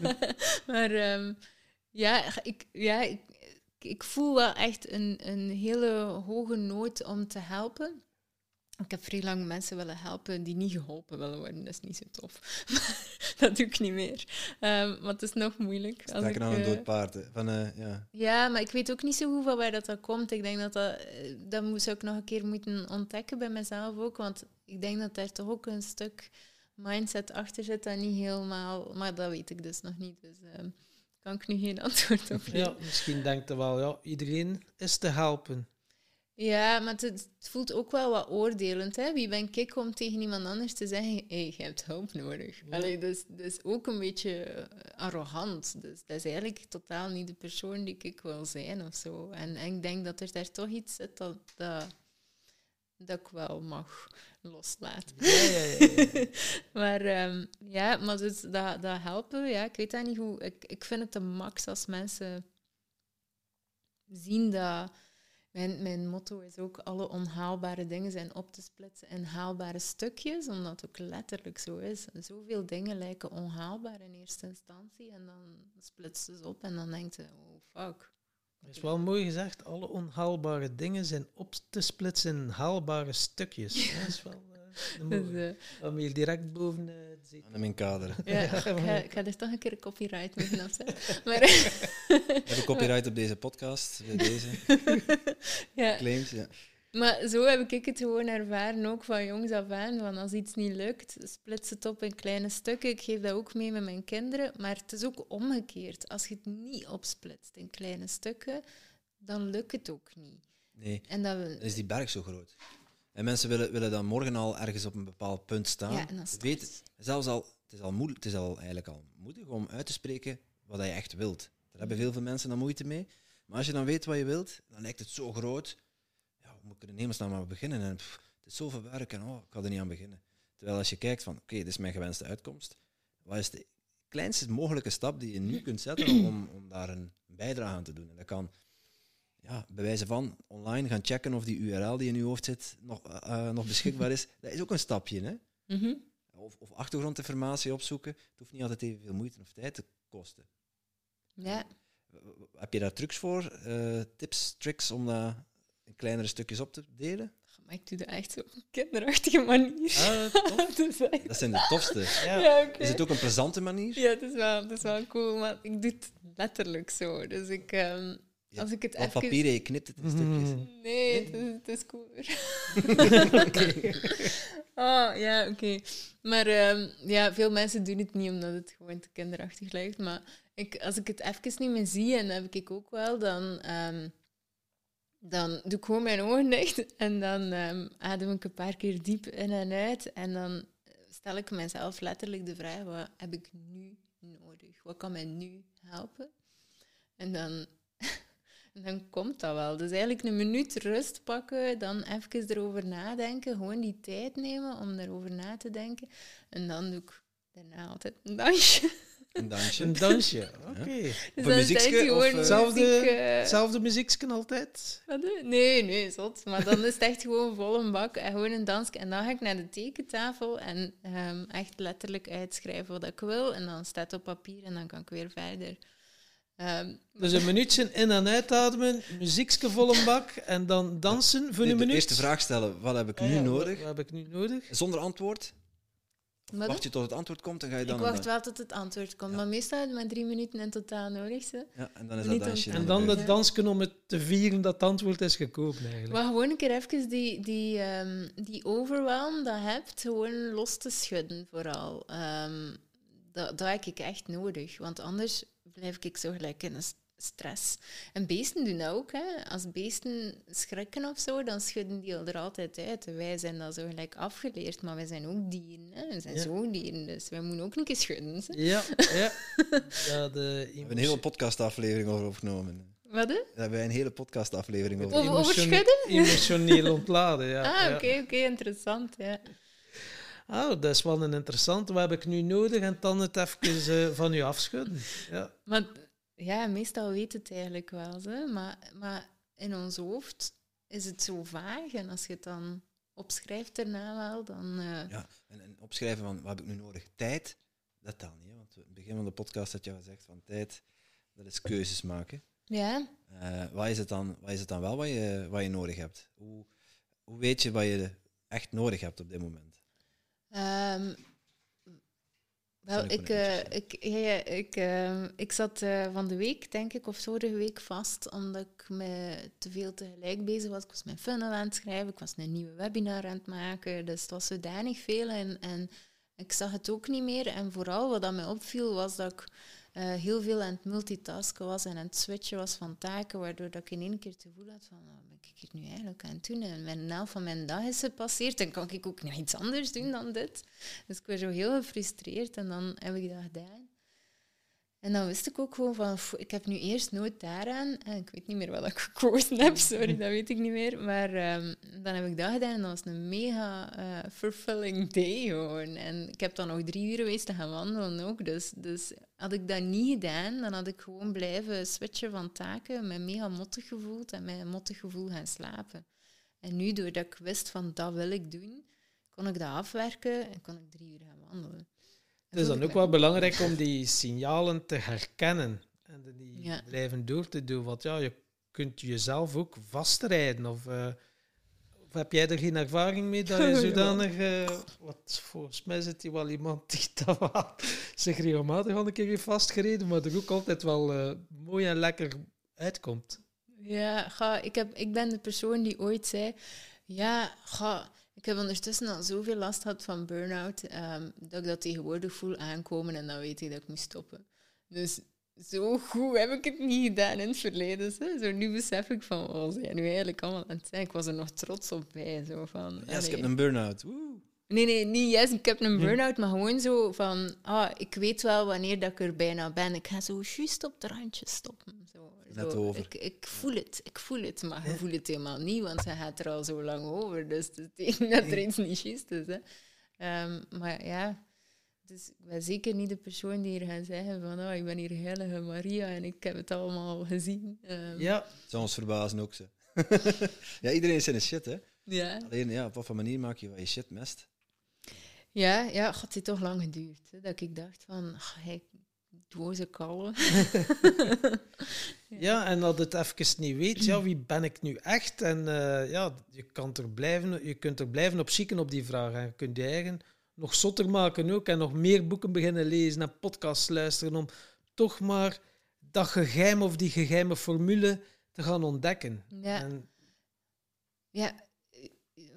maar ehm, ja, ik, ja ik, ik voel wel echt een, een hele hoge nood om te helpen. Ik heb vrij lang mensen willen helpen die niet geholpen willen worden. Dat is niet zo tof. dat doe ik niet meer. Ehm maar het is nog moeilijk. Als ik, aan een eh, dood paard. Van, eh, ja. ja, maar ik weet ook niet zo goed van waar dat, dat komt. Ik denk dat dat... eh, Dat moet, zou ik nog een keer moeten ontdekken bij mezelf ook. Want ik denk dat daar toch ook een stuk mindset achter zit dat niet helemaal... Maar dat weet ik dus nog niet. Dus eh, kan ik nu geen antwoord op geven. ja, misschien denkt hij wel, ja, iedereen is te helpen. Ja, maar het, voelt ook wel wat oordelend. Hè? Wie ben ik om tegen iemand anders te zeggen: hé, hey, je hebt hulp nodig? Ja. Allee, dus, dus ook een beetje eh, arrogant. Dus dat is eigenlijk totaal niet de persoon die ik wil zijn of zo. En, en ik denk dat er daar toch iets zit dat, dat, dat ik wel mag loslaten. Ja, ja, ja, ja. maar ehm, ja, maar dus dat, dat helpen, ja, ik weet dat niet hoe. Ik, ik vind het de max als mensen zien dat. Mijn, mijn motto is ook: alle onhaalbare dingen zijn op te splitsen in haalbare stukjes, omdat het ook letterlijk zo is. Zoveel dingen lijken onhaalbaar in eerste instantie en dan splitsen ze op en dan denkt je: oh fuck. Dat is wel mooi gezegd. Alle onhaalbare dingen zijn op te splitsen in haalbare stukjes. Dat is wel eh, Dus, eh, Dan moet je direct boven eh, het zitten. Aan mijn kader. ja, ik, ga, ik ga er toch een keer een copyright moeten afzetten. Maar, We hebben copyright op deze podcast. Bij deze ja. claims. Ja. Maar zo heb ik het gewoon ervaren, ook van jongs af aan. Van als iets niet lukt, splits het op in kleine stukken. Ik geef dat ook mee met mijn kinderen. Maar het is ook omgekeerd. Als je het niet opsplitst in kleine stukken, dan lukt het ook niet. Nee, En dat we... is die berg zo groot. En mensen willen, willen dan morgen al ergens op een bepaald punt staan. Ja, en Weet, het. zelfs al, het, is al moeilijk, het is al eigenlijk al moedig om uit te spreken wat je echt wilt. Daar hebben veel veel mensen dan moeite mee. Maar als je dan weet wat je wilt, dan lijkt het zo groot. Ja, ik er in hemelsnaam maar beginnen? En, pff, het is zoveel werk en oh, ik kan er niet aan beginnen. Terwijl als je kijkt van, oké, dit is mijn gewenste uitkomst. Wat is de kleinste mogelijke stap die je nu kunt zetten om, om daar een bijdrage aan te doen? En dat kan ja, bij wijze van online gaan checken of die URL die in je hoofd zit nog, eh, eh, nog beschikbaar is. Dat is ook een stapje, hè? Mhm. Of, of achtergrondinformatie opzoeken. Het hoeft niet altijd evenveel moeite of tijd te kosten. Ja. Heb je daar trucs voor? Eh, tips, tricks om dat in kleinere stukjes op te delen? Maar ik doe dat echt zo op een kinderachtige manier. Ah, eh, Dat zijn de tofste. Ja. Is het ook een plezante manier? Ja, het is, wel, het is wel cool, maar ik doe het letterlijk zo. Dus ik, ehm, Ja, als ik het even... papier en je knipt het in stukjes. Mhm. Nee, het is, het is cooler. oh, ja, oké. Maar ehm, ja, veel mensen doen het niet omdat het gewoon te kinderachtig lijkt. Maar ik, als ik het even niet meer zie, en dat heb ik ook wel, dan, ehm, dan doe ik gewoon mijn ogen dicht. En dan ehm, adem ik een paar keer diep in en uit. En dan stel ik mezelf letterlijk de vraag, wat heb ik nu nodig? Wat kan mij nu helpen? En dan dan komt dat wel. Dus eigenlijk een minuut rust pakken, dan even erover nadenken, gewoon die tijd nemen om erover na te denken. En dan doe ik daarna altijd een dansje. Een dansje. Een dansje, oké. Dus een dan is het muziekske echt of, gewoon eh, Hetzelfde- muziek, eh, Hetzelfde muziekje altijd? Nee, nee, zot. Maar dan is het echt gewoon vol een bak en gewoon een dansje. En dan ga ik naar de tekentafel en ehm, echt letterlijk uitschrijven wat ik wil. En dan staat het op papier en dan kan ik weer verder. Ehm, Dus een minuutje in- en uitademen, muziekje vol een bak en dan dansen voor Nee, een de minuut. eerste vraag stellen, wat heb ik nu ja, nodig? Wat, wat heb ik nu nodig? Zonder antwoord. wat Wacht je tot het antwoord komt en ga je dan... ik wacht dan- wel tot het antwoord komt. Ja. Maar meestal hebben we maar drie minuten in totaal nodig. Ze. Ja, en dan is Niet dat dansje. En de dan dat dansje om het te vieren dat het antwoord is gekomen eigenlijk. Maar gewoon een keer even die, die, ehm, die overwhelm dat je hebt, gewoon los te schudden vooral. Ehm, dat, dat heb ik echt nodig, want anders blijf ik zo gelijk in een stress. En beesten doen dat ook. Hè. Als beesten schrikken of zo, dan schudden die er altijd uit. Wij zijn dat zo gelijk afgeleerd, maar wij zijn ook dieren. Hè. We zijn Ja. zoogdieren, dus wij moeten ook een keer schudden. hè. Ja, ja. ja de We hebben een hele podcastaflevering over opgenomen. Wat? hè? Daar hebben wij een hele podcastaflevering over. Over- over schudden? Emotioneel ontladen, ja. ah, ja. oké, oké, interessant. Ja. Ah, dat is wel een interessante. Wat heb ik nu nodig? En dan het even eh, van u afschudden. Ja. Maar ja, meestal weet het eigenlijk wel. Hè? Maar, maar in ons hoofd is het zo vaag. En als je het dan opschrijft daarna wel, dan... eh, Ja, en, en opschrijven van, wat heb ik nu nodig? Tijd, dat telt niet. Hè? Want in het begin van de podcast had je al gezegd van tijd, dat is keuzes maken. ja. Eh, wat, is het dan, wat is het dan wel wat je, wat je nodig hebt? Hoe, hoe weet je wat je echt nodig hebt op dit moment? Ehm, wel, ik ik, eh, interessant. ik, ja, ja, ik, ehm, ik zat eh, van de week, denk ik, of vorige week vast, omdat ik me te veel tegelijk bezig was. Ik was mijn funnel aan het schrijven, ik was een nieuwe webinar aan het maken, dus het was zodanig veel en, en ik zag het ook niet meer. En vooral wat dat mij opviel, was dat ik eh, heel veel aan het multitasken was en aan het switchen was van taken, waardoor dat ik in één keer het gevoel had van, wat ben ik hier nu eigenlijk aan het doen? En mijn helft van mijn dag is gepasseerd en kan ik ook nog iets anders doen dan dit? Dus ik werd zo heel gefrustreerd en dan heb ik dat gedaan. En dan wist ik ook gewoon van, "Pff, ik heb nu eerst nooit daaraan. En ik weet niet meer wat ik gekozen heb, sorry, dat weet ik niet meer. Maar ehm, dan heb ik dat gedaan en dat was een mega eh, fulfilling day gewoon. En ik heb dan nog drie uur geweest te gaan wandelen ook. Dus, dus had ik dat niet gedaan, dan had ik gewoon blijven switchen van taken, me mega mottig gevoeld en met een mottig gevoel gaan slapen. En nu, doordat ik wist van, dat wil ik doen, kon ik dat afwerken en kon ik drie uur gaan wandelen. Het is dan ook wel belangrijk om die signalen te herkennen en die Ja. blijven door te doen. Want ja, je kunt jezelf ook vastrijden. Of, eh, of heb jij er geen ervaring mee dat je zodanig... eh, wat, volgens mij zit hier wel iemand die dat zich regelmatig al een keer heeft vastgereden, maar er ook altijd wel eh, mooi en lekker uitkomt. Ja, ga, ik, heb, ik ben de persoon die ooit zei... Ja, ga, ik heb ondertussen al zoveel last gehad van burn-out, ehm, dat ik dat tegenwoordig voel aankomen en dan weet ik dat ik moet stoppen. Dus zo goed heb ik het niet gedaan in het verleden. Zo, zo nu besef ik van, wat was jij nu eigenlijk allemaal aan het zijn? Ik was er nog trots op bij. Zo van, Yes, ik heb een burn-out. Nee, nee, niet yes, ik heb een burn-out, maar gewoon zo van, ah, ik weet wel wanneer dat ik er bijna ben. Ik ga zo juist op het randje stoppen. Zo, Net zo. over. Ik, ik voel het, ik voel het, maar je voelt het helemaal niet, want ze gaat er al zo lang over. Dus het betekent dat er iets niet juist is. Hè. Ehm, maar ja, dus ik ben zeker niet de persoon die hier gaat zeggen van, oh, ik ben hier heilige Maria en ik heb het allemaal gezien. Ehm, Ja, ons verbazen ook, ze. ja, iedereen is zijn shit, hè. ja. Alleen, ja, op wat voor manier maak je wat je shit mest? Ja, ja, het heeft toch lang geduurd. Hè, dat ik dacht van, ach, hij dwoze kallen. Ja, en dat het even niet weet, ja, wie ben ik nu echt? En eh, ja, je, kan er blijven, je kunt er blijven op zieken op die vraag. En je kunt je eigen nog zotter maken ook en nog meer boeken beginnen lezen en podcasts luisteren om toch maar dat geheim of die geheime formule te gaan ontdekken. Ja. En Ja,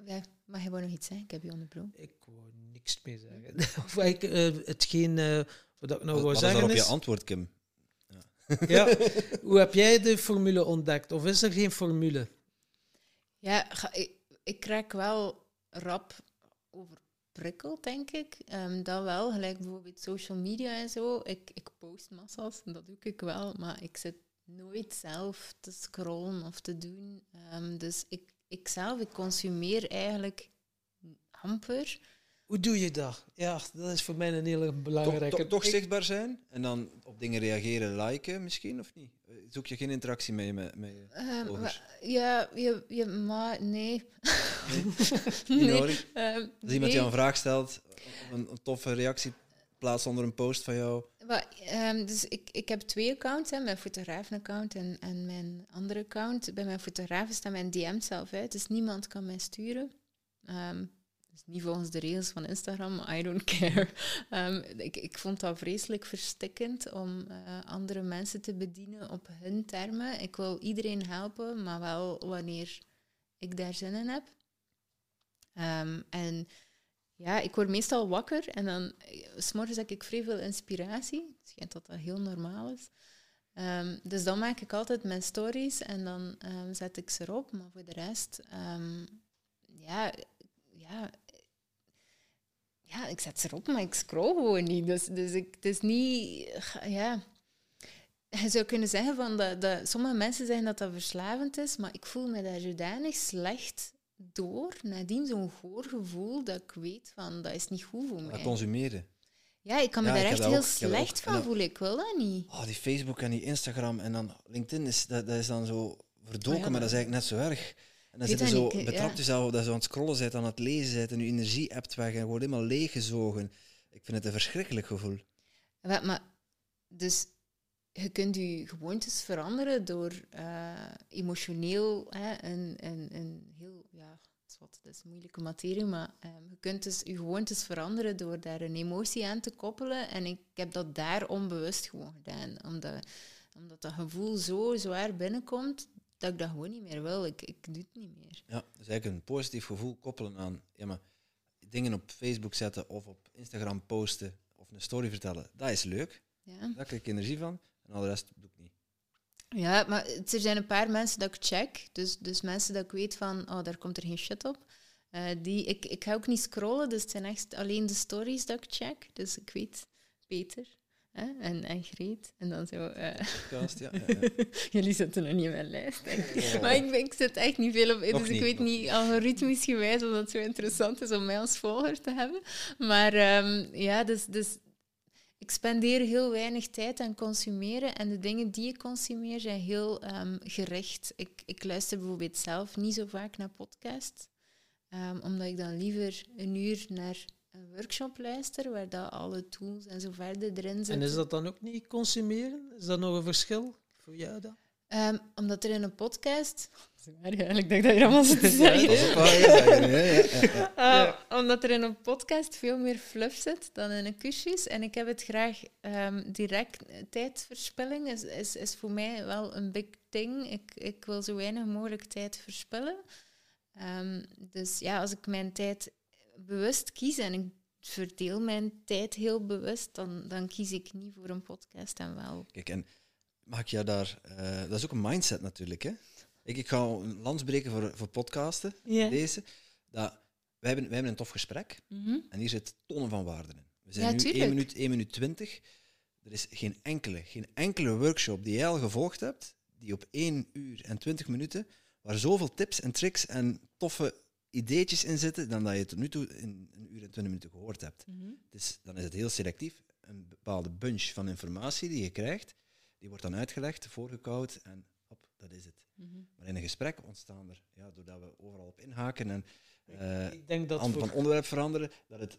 ja, mag je wel nog iets zeggen? Ik heb je onderbroken. ik wou niks meer zeggen. of ik, eh, hetgeen eh, wat ik nou wat wou wat is zeggen daarop je antwoord, Kim? Ja, hoe heb jij de formule ontdekt? Of is er geen formule? Ja, ga- ik, ik raak wel rap overprikkeld, denk ik. Ehm, dat wel, gelijk bijvoorbeeld social media en zo. Ik, ik post massas, en dat doe ik wel, maar ik zit nooit zelf te scrollen of te doen. Ehm, dus ik, ik zelf, ik consumeer eigenlijk amper. Hoe doe je dat? Ja, dat is voor mij een hele Toch, belangrijke... toch, toch Ik- zichtbaar zijn en dan op dingen reageren, liken misschien, of niet? Eh, Zoek je geen interactie mee met, met je Ehm, ja, je, je, maar nee. Nee. nodig? ehm, Als iemand nee. jou een vraag stelt, een, een toffe reactie plaatst onder een post van jou. Maar, ehm, dus ik, ik heb twee accounts, hè, mijn fotografen-account en, en mijn andere account. Bij mijn fotografen staat mijn DM zelf uit, dus niemand kan mij sturen. Ehm, dus niet volgens de regels van Instagram, I don't care. Ehm, ik, vond dat vreselijk verstikkend om eh, andere mensen te bedienen op hun termen. Ik wil iedereen helpen, maar wel wanneer ik daar zin in heb. Ehm, en ja, ik word meestal wakker en dan, eh, morgens heb ik vrij veel inspiratie. Het schijnt dat dat heel normaal is. Ehm, dus dan maak ik altijd mijn stories en dan zet ik ze erop. Maar voor de rest, ja, ja, ja, ik zet ze erop, maar ik scroll gewoon niet. Dus, dus ik, het is niet, ja. Je zou kunnen zeggen van dat, dat sommige mensen zeggen dat dat verslavend is, maar ik voel me daar zodanig slecht door. Nadien zo'n goor gevoel dat ik weet van dat is niet goed voor Dat mij. consumeren. Ja, ik kan me Ja, daar echt heel ook, slecht ook. Van voelen. Ik wil dat niet. Oh, die Facebook en die Instagram en dan LinkedIn, is, dat, dat is dan zo verdoken, Oh ja, maar dat is eigenlijk net zo erg. En dan zit je zo, niet, betrapt jezelf op dat je aan het scrollen bent, aan het lezen bent en je energie hebt weg en wordt helemaal leeggezogen. Ik vind het een verschrikkelijk gevoel. Maar, dus je kunt je gewoontes veranderen door eh, emotioneel hè, een, een, een heel, ja, het is wat, dat is een moeilijke materie, maar ehm, je kunt dus je gewoontes veranderen door daar een emotie aan te koppelen. En ik heb dat daar onbewust gewoon gedaan, omdat, omdat dat gevoel zo zwaar binnenkomt dat ik dat gewoon niet meer wil. Ik, ik doe het niet meer. Ja, dus eigenlijk een positief gevoel koppelen aan ja, maar dingen op Facebook zetten of op Instagram posten of een story vertellen. Dat is leuk, Ja. daar krijg ik energie van en al de rest doe ik niet. Ja, maar het- er zijn een paar mensen dat ik check. Dus, dus mensen dat ik weet van, oh, daar komt er geen shit op. Eh, die, ik, ik ga ook niet scrollen, dus het zijn echt alleen de stories dat ik check. Dus ik weet Peter hè, en, en Greet. En dan zo... eh, Podcast, ja, ja, ja. jullie zitten nog niet in mijn lijst. Oh. Maar ik, ik zit echt niet veel op in, Nog dus niet, ik weet niet algoritmisch gewijs of dat zo interessant is om mij als volger te hebben. Maar ehm, ja, dus, dus ik spendeer heel weinig tijd aan consumeren en de dingen die ik consumeer zijn heel ehm, gericht. Ik, ik luister bijvoorbeeld zelf niet zo vaak naar podcasts, ehm, omdat ik dan liever een uur naar een workshop luister, waar dat alle tools en zo verder erin zitten. En is dat dan ook niet consumeren? Is dat nog een verschil voor jou dan? Ehm, omdat er in een podcast... Eigenlijk denk ik dat je allemaal zit te zeggen. Omdat er in een podcast veel meer fluff zit dan in een kusjes. En ik heb het graag ehm, direct. Tijdverspilling is, is, is voor mij wel een big thing. Ik, ik wil zo weinig mogelijk tijd verspillen. Ehm, dus ja, als ik mijn tijd bewust kies en ik verdeel mijn tijd heel bewust, dan, dan kies ik niet voor een podcast en wel. Kijk, en mag ik jou daar... eh, dat is ook een mindset natuurlijk, hè. Ik, ik ga een lans breken voor, voor podcasten, deze. Dat, wij, hebben, wij hebben een tof gesprek en hier zit tonnen van waarde in. We zijn Ja, nu tuurlijk. 1 minuut, 1 minuut 20. Er is geen enkele, geen enkele workshop die jij al gevolgd hebt, die op 1 uur en 20 minuten, waar zoveel tips en tricks en toffe ideetjes in zitten, dan dat je tot nu toe in een uur en 20 minuten gehoord hebt. Dus dan is het heel selectief. Een bepaalde bunch van informatie die je krijgt, die wordt dan uitgelegd, voorgekoud en hop, dat is het. Maar in een gesprek ontstaan er, ja, doordat we overal op inhaken en ik denk dat an- voor van onderwerp veranderen, dat, het,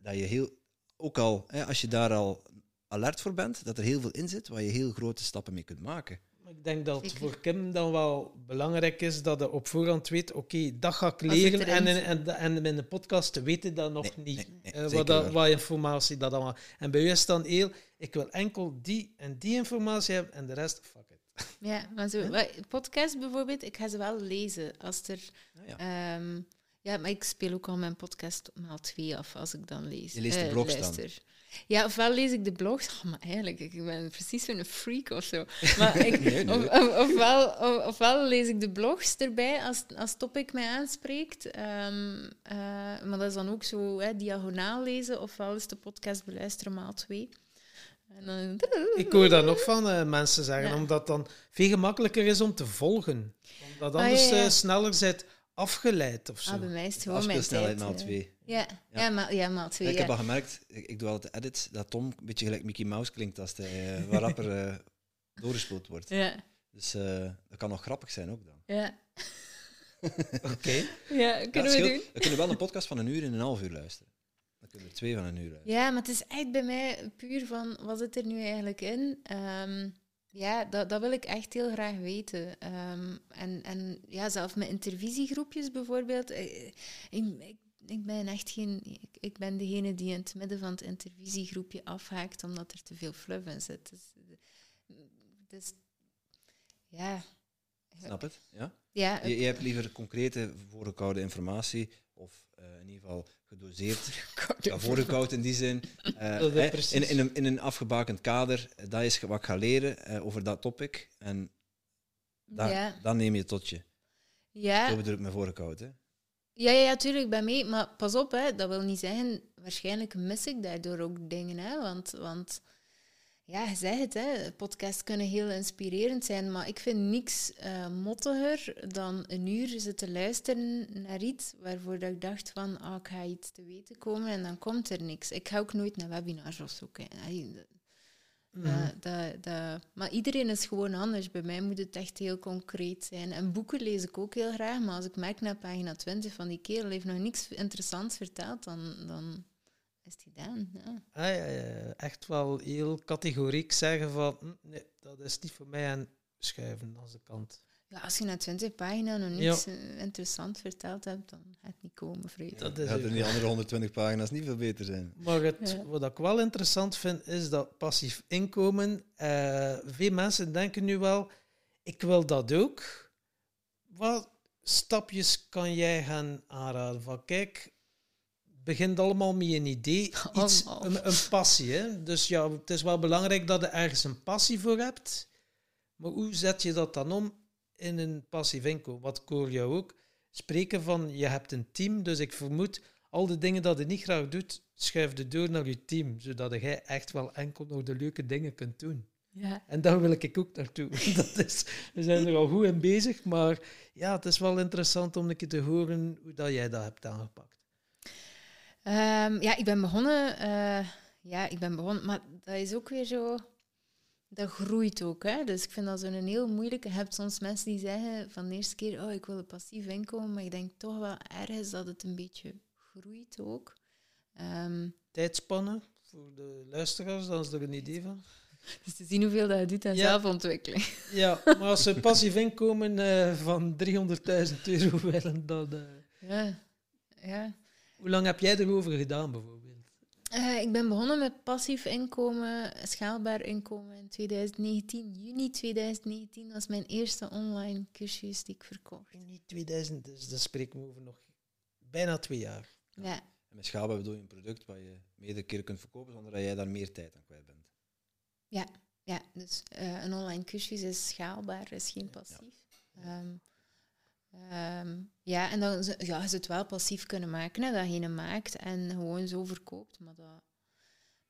dat je heel, ook al, hè, als je daar al alert voor bent, dat er heel veel in zit waar je heel grote stappen mee kunt maken. Ik denk dat het voor Kim dan wel belangrijk is dat je op voorhand weet, oké, dat ga ik leren. En in, en, en in de podcast weten dat nog Nee, niet. nee, nee, Eh, wat, dat, waar. wat informatie dat allemaal. En bij u is het dan heel, ik wil enkel die en die informatie hebben en de rest, fuck it. Ja, maar zo, podcast bijvoorbeeld, ik ga ze wel lezen. Als er, Ja, ja. ehm, ja, maar ik speel ook al mijn podcast maal twee af als ik dan lees. Je leest de eh. Ja, ofwel lees ik de blogs. Oh, maar eigenlijk, ik ben precies zo'n freak of zo. Maar ik, Nee, nee. Of, of- ofwel, of- ofwel lees ik de blogs erbij als, als topic mij aanspreekt. Ehm, eh, maar dat is dan ook zo hè, diagonaal lezen, ofwel is de podcast beluisteren maal twee. En dan, Ik hoor daar nog van eh, mensen zeggen, Ja. omdat het dan veel gemakkelijker is om te volgen. Omdat Ah, anders ja, ja. eh, sneller zit afgeleid of zo. Ah, bij mij is het gewoon mijn tijd. maal eh. twee. Ja, ja. Ja. maal, ja, maal twee. ik ja. heb al gemerkt, ik, ik doe altijd edits, dat Tom een beetje gelijk Mickey Mouse klinkt als hij uh, wat rapper eh, doorgespeeld wordt. Ja, Dus eh, dat kan nog grappig zijn ook dan. ja. Oké. ja, Ja, kunnen we doen. We kunnen wel een podcast van een uur in een half uur luisteren. Dan kunnen we er twee van een uur luisteren. Ja, maar het is echt bij mij puur van, wat zit er nu eigenlijk in? Ehm, ja, dat, dat wil ik echt heel graag weten. Ehm, en, en ja, zelf met intervisiegroepjes bijvoorbeeld. eh, Ik, ik, ik ben echt geen... Ik, ik ben degene die in het midden van het intervisiegroepje afhaakt omdat er te veel fluff in zit. Dus, dus ja... Snap het? Ja? Ja, Je, je hebt liever concrete voorgekouden informatie, of eh, in ieder geval gedoseerd. Ja, voorgekoud in die zin. eh, Dat in, in, een, in een afgebakend kader, eh, dat is wat ik ga leren over dat topic. En ja. dan neem je het tot je. ja. Zo bedoel ik me voorgekoud. Hè? Ja, ja, tuurlijk, ik ben mee. Maar pas op, hè, dat wil niet zeggen... Waarschijnlijk mis ik daardoor ook dingen, hè. Want, want ja, je zei het, hè. Podcasts kunnen heel inspirerend zijn, maar ik vind niks eh, mottiger dan een uur zitten luisteren naar iets waarvoor dat ik dacht van, ah, ik ga iets te weten komen en dan komt er niks. Ik ga ook nooit naar webinars of zo kijken. Mhm. dat, dat, dat- maar iedereen is gewoon anders. Bij mij moet het echt heel concreet zijn. En boeken lees ik ook heel graag, maar als ik merk na pagina 20 van die kerel heeft nog niks interessants verteld, dan, dan is het gedaan. Ja. Ah, ja, ja, ja. Echt wel heel categoriek zeggen van hm, nee, dat is niet voor mij en schuiven aan de kant. Ja, als je na 20 pagina's nog niks eh, interessant verteld hebt, dan gaat het niet komen, vrees Dat is Gaat ook er die andere 120 pagina's niet veel beter zijn. Maar het, Ja. wat ik wel interessant vind, is dat passief inkomen. eh, veel mensen denken nu wel, ik wil dat ook. Wat stapjes kan jij gaan aanraden? Van kijk, begint allemaal met een idee, iets, een, een passie. Hè? Dus ja, het is wel belangrijk dat je ergens een passie voor hebt. Maar hoe zet je dat dan om in een passief inkomen? Wat ik hoor jou ook spreken van, je hebt een team, dus ik vermoed al de dingen dat je niet graag doet, schuif je door naar je team, zodat jij echt wel enkel nog de leuke dingen kunt doen. Ja. En daar wil ik ook naartoe. Dat is, we zijn er al goed in bezig, maar ja, het is wel interessant om een keer te horen hoe dat jij dat hebt aangepakt. Ehm, ja, ik ben begonnen. eh, ja, ik ben begonnen, maar dat is ook weer zo. Dat groeit ook, hè. Dus ik vind dat zo'n heel moeilijke. Je hebt soms mensen die zeggen van de eerste keer, oh, ik wil een passief inkomen, maar ik denk toch wel ergens dat het een beetje groeit ook. Ehm, Tijdspannen voor de luisteraars, dan is er een idee van. dus te zien hoeveel dat je doet aan Ja. zelfontwikkeling. Ja, maar als ze passief inkomen eh, van 300.000 euro willen, dan... eh, Ja, ja. Hoe lang heb jij erover gedaan, bijvoorbeeld? Eh, ik ben begonnen met passief inkomen, schaalbaar inkomen in 2019. Juni 2019 was mijn eerste online cursus die ik verkocht. In 2000, dus daar spreken we over nog bijna twee jaar. Ja, En met schaalbaar bedoel je een product waar je meerdere keren kunt verkopen zonder dat jij daar meer tijd aan kwijt bent. ja dus eh, een online cursus is schaalbaar, is geen passief. Ehm, ehm, ja, en dan ja, je het wel passief kunnen maken, hè, dat je maakt en gewoon zo verkoopt. Maar dat,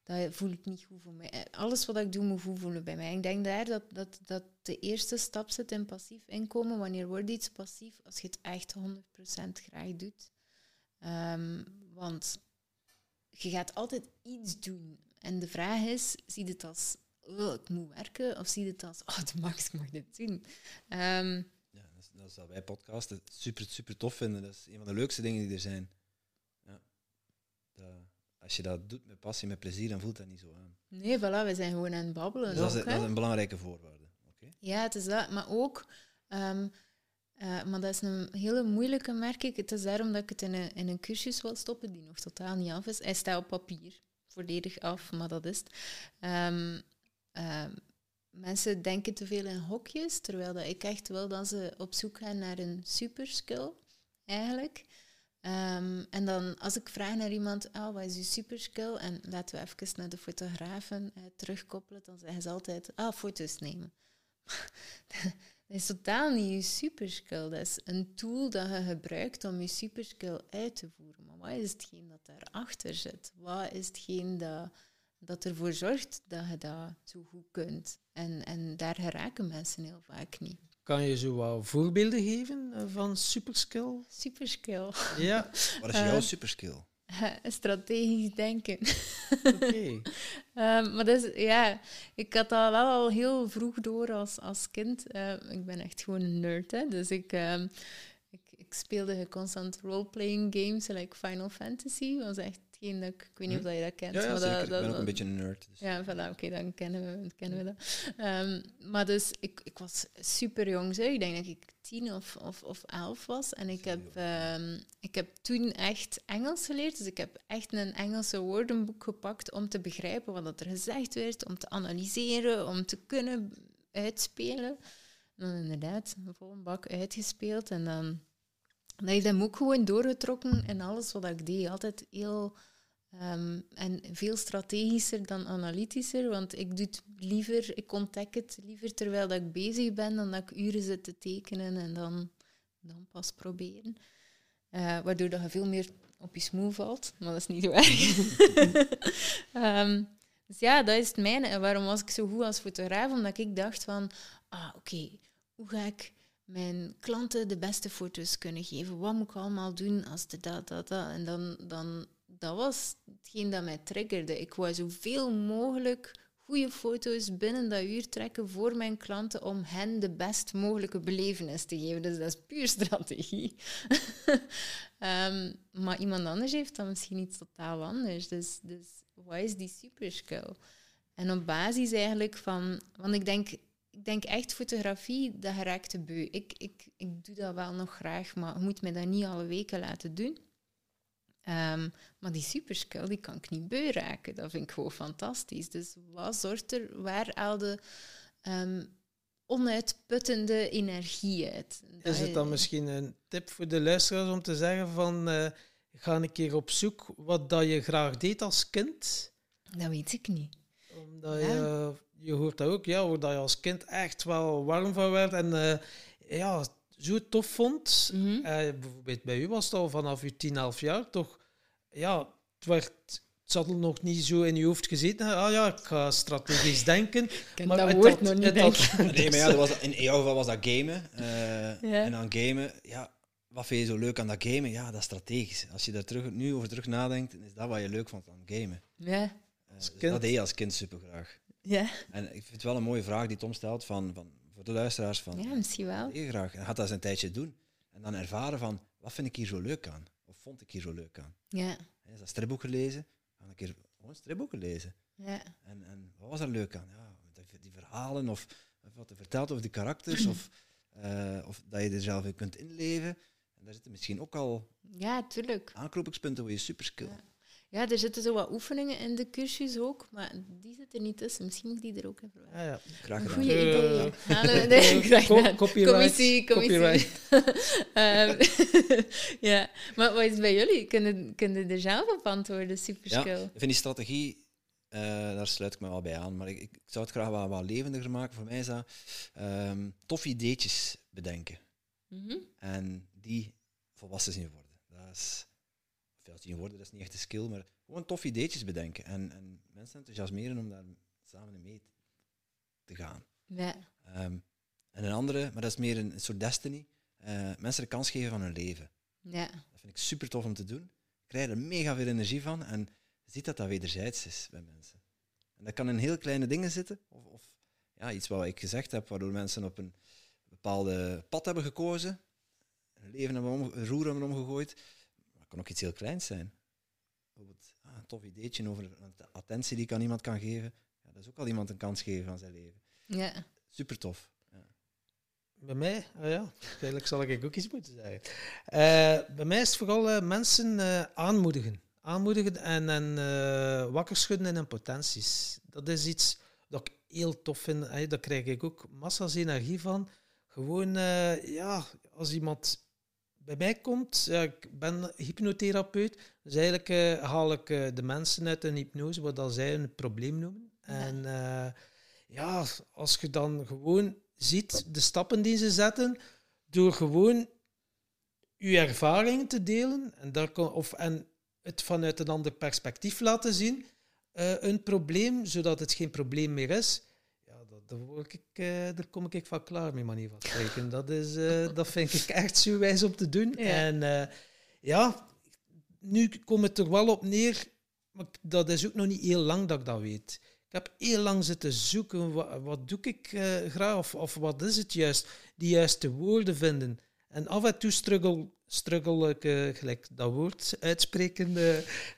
dat voel ik niet goed voor mij. Eh, Alles wat ik doe moet goed voelen bij mij. Ik denk daar dat, dat, dat de eerste stap zit in passief inkomen. Wanneer wordt iets passief? Als je het echt 100% graag doet. Ehm, want je gaat altijd iets doen. En de vraag is, zie je het als, oh, moet werken? Of zie je het als, oh, de max, ik mag dit doen? Ehm, dat is, wij podcasten super, super tof vinden. Dat is een van de leukste dingen die er zijn. Ja. Dat, als je dat doet met passie, met plezier, dan voelt dat niet zo aan. nee, voilà, we zijn gewoon aan het babbelen. Dus dat, is, dat is een belangrijke voorwaarde. Oké. Ja, het is dat. Maar ook, ehm, eh, maar dat is een hele moeilijke, merk ik. Het is daarom dat ik het in een, in een cursus wil stoppen, die nog totaal niet af is. Hij staat op papier, volledig af, maar dat is het. Ehm, mensen denken te veel in hokjes, terwijl dat ik echt wil dat ze op zoek gaan naar een superskill, eigenlijk. Ehm, en dan, als ik vraag naar iemand, ah, wat is je superskill? En laten we even naar de fotografen eh, terugkoppelen, dan zeggen ze altijd, ah, foto's nemen. dat is totaal niet je superskill. Dat is een tool dat je gebruikt om je superskill uit te voeren. Maar wat is hetgeen dat daarachter zit? Wat is hetgeen dat, dat ervoor zorgt dat je dat zo goed kunt? En, en daar geraken mensen heel vaak niet. kan je zo wat voorbeelden geven eh, van superskill? Superskill. Ja, Wat is jouw superskill? Strategisch denken. oké. Ehm, maar dat is, ja, ik had dat wel al heel vroeg door als, als kind. Eh, ik ben echt gewoon een nerd, hè. Dus ik, ehm, ik, ik speelde constant role-playing games, like Final Fantasy. was echt dat ik... Weet niet of dat je dat kent. Ja, ja maar zeker. dat, ik ben dat- ook een beetje een nerd. Dus. ja, voilà, oké, dan kennen we, kennen we dat. Ehm, maar dus, ik, ik was super jong, zeg. ik denk dat ik tien of, of, of elf was. En ik heb, ehm, ik heb toen echt Engels geleerd. Dus ik heb echt een Engelse woordenboek gepakt om te begrijpen wat dat er gezegd werd, om te analyseren, om te kunnen uitspelen. En dan inderdaad, een volle bak uitgespeeld. En dan, dan heb ik hem ook gewoon doorgetrokken in alles wat ik deed. Altijd heel... Ehm, en veel strategischer dan analytischer, want ik doe het liever, ik ontdek het liever terwijl dat ik bezig ben, dan dat ik uren zit te tekenen en dan, dan pas proberen. Eh, waardoor dat je veel meer op je smoel valt, maar dat is niet waar. Ehm, dus ja, dat is het mijne. En waarom was ik zo goed als fotograaf? Omdat ik dacht van, ah, oké, hoe ga ik mijn klanten de beste foto's kunnen geven? Wat moet ik allemaal doen als de dat, dat, dat? En dan, dan, dat was hetgeen dat mij triggerde. Ik wou zoveel mogelijk goede foto's binnen dat uur trekken voor mijn klanten om hen de best mogelijke belevenis te geven. Dus dat is puur strategie. Ehm, maar iemand anders heeft dan misschien iets totaal anders. Dus, dus wat is die superskill? En op basis eigenlijk van... Want ik denk, ik denk echt fotografie, dat geraakt de beu. Ik, ik, ik doe dat wel nog graag, maar je moet me dat niet alle weken laten doen. Ehm, maar die superskill, die kan ik niet beu raken. Dat vind ik gewoon fantastisch. Dus wat zorgt er, waar al de ehm, onuitputtende energie uit? Dat Is het dan misschien een tip voor de luisteraars om te zeggen van eh, ga een keer op zoek wat dat je graag deed als kind? Dat weet ik niet. Omdat Ja. je, je hoort dat ook, ja, waar dat je als kind echt wel warm van werd en eh, ja, zo tof vond. Mhm. Eh, bijvoorbeeld bij u was het al vanaf je 10, 11 jaar toch, ja, het, werd, het zat nog niet zo in je hoofd gezeten. Ah ja, ik ga strategisch denken. Maar dat het woord had- nog niet, het denk had- ik. Nee, maar ja, dat was, in jouw geval was dat gamen. eh, Ja. En aan gamen, ja, wat vind je zo leuk aan dat gamen? Ja, dat is strategisch. Als je daar terug, nu over terug nadenkt, is dat wat je leuk vond aan gamen. Ja, dus kind. Dat deed je als kind super graag. Ja. En ik vind het wel een mooie vraag die Tom stelt van, van, voor de luisteraars. Van, ja misschien wel. je graag? En gaat dat eens een tijdje doen. En dan ervaren van, wat vind ik hier zo leuk aan? Of vond ik hier zo leuk aan? Ja, Hè, Is dat stripboeken lezen? Ga een keer gewoon stripboeken lezen. ja. En, en wat was er leuk aan? Ja, die, verhalen of, wat er vertelt over die karakters of, eh, of dat je er zelf in kunt inleven. En daar zitten misschien ook al ja tuurlijk. aanknopingspunten voor je superskill. Ja. Ja, er zitten zo wat oefeningen in de cursus ook, maar die zitten niet tussen. Misschien moet ik die er ook even Ja, ja. Graag Een gedaan. goede Eh, idee. Halen. Nee, graag Co- gedaan. copyright, Commissie, commissie. copyright. Ehm, ja, maar wat is het bij jullie? Kunnen, kunnen er zelf op antwoorden? Ja, Superskill. ik vind die strategie, eh, daar sluit ik me wel bij aan. Maar ik, ik zou het graag wat, wat levendiger maken. Voor mij is dat ehm tof ideetjes bedenken. Mhm. En die volwassen zien worden. Dat is, ja, zien worden, dat is niet echt een skill, maar gewoon tof ideetjes bedenken. En, en mensen enthousiasmeren om daar samen in mee te gaan. Ja. Ehm, en een andere, maar dat is meer een, een soort destiny, eh, mensen de kans geven van hun leven. ja. Dat vind ik super tof om te doen. Ik krijg er mega veel energie van en ziet dat dat wederzijds is bij mensen. En dat kan in heel kleine dingen zitten, of, of ja, iets wat ik gezegd heb, waardoor mensen op een bepaalde pad hebben gekozen, hun leven hebben om, roer hebben omgegooid. Het kan ook iets heel kleins zijn. Bijvoorbeeld ah, een tof ideetje over de attentie die ik aan iemand kan geven. Ja, dat is ook al iemand een kans geven van zijn leven. ja. Super tof. Ja. Bij mij? Ah ja, eigenlijk zal ik ook iets moeten zeggen. Eh, bij mij is het vooral eh, mensen eh, aanmoedigen. Aanmoedigen en, en eh, wakker schudden in hun potenties. Dat is iets dat ik heel tof vind. Hè. Daar krijg ik ook massa's energie van. Gewoon, eh, ja, als iemand bij mij komt, ja, ik ben hypnotherapeut, dus eigenlijk eh, haal ik eh, de mensen uit een hypnose, wat dat zij een probleem noemen. En eh, ja, als je dan gewoon ziet de stappen die ze zetten, door gewoon je ervaring te delen en, daar of, en het vanuit een ander perspectief laten zien, een probleem, zodat het geen probleem meer is, daar, word ik, eh, daar kom ik van klaar met manier van spreken. Dat, is, eh, dat vind ik echt zo wijs om te doen. Ja. En eh, ja, nu komt het er wel op neer, maar dat is ook nog niet heel lang dat ik dat weet. Ik heb heel lang zitten zoeken, wat, wat doe ik eh, graag, of, of wat is het juist? Die juiste woorden vinden. En af en toe struggle, struggle gelijk dat woord uitspreken,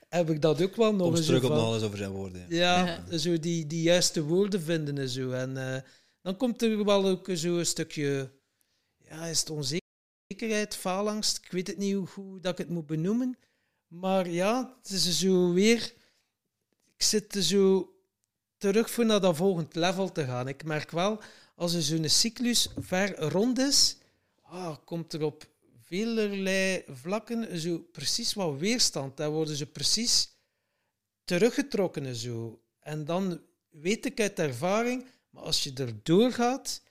heb ik dat ook wel nog Tom eens van- nog eens over zijn woorden. Ja. ja, zo die, die juiste woorden vinden en zo. En eh, dan komt er wel ook zo een stukje, ja, is het onzekerheid, faalangst. Ik weet het niet hoe, hoe dat ik het moet benoemen. Maar ja, het is zo weer, ik zit er zo terug voor naar dat volgende level te gaan. Ik merk wel, als er zo'n cyclus ver rond is, ah, komt er op velerlei vlakken zo precies wat weerstand. Dan worden ze precies teruggetrokken en zo. En dan weet ik uit ervaring, maar als je erdoor gaat,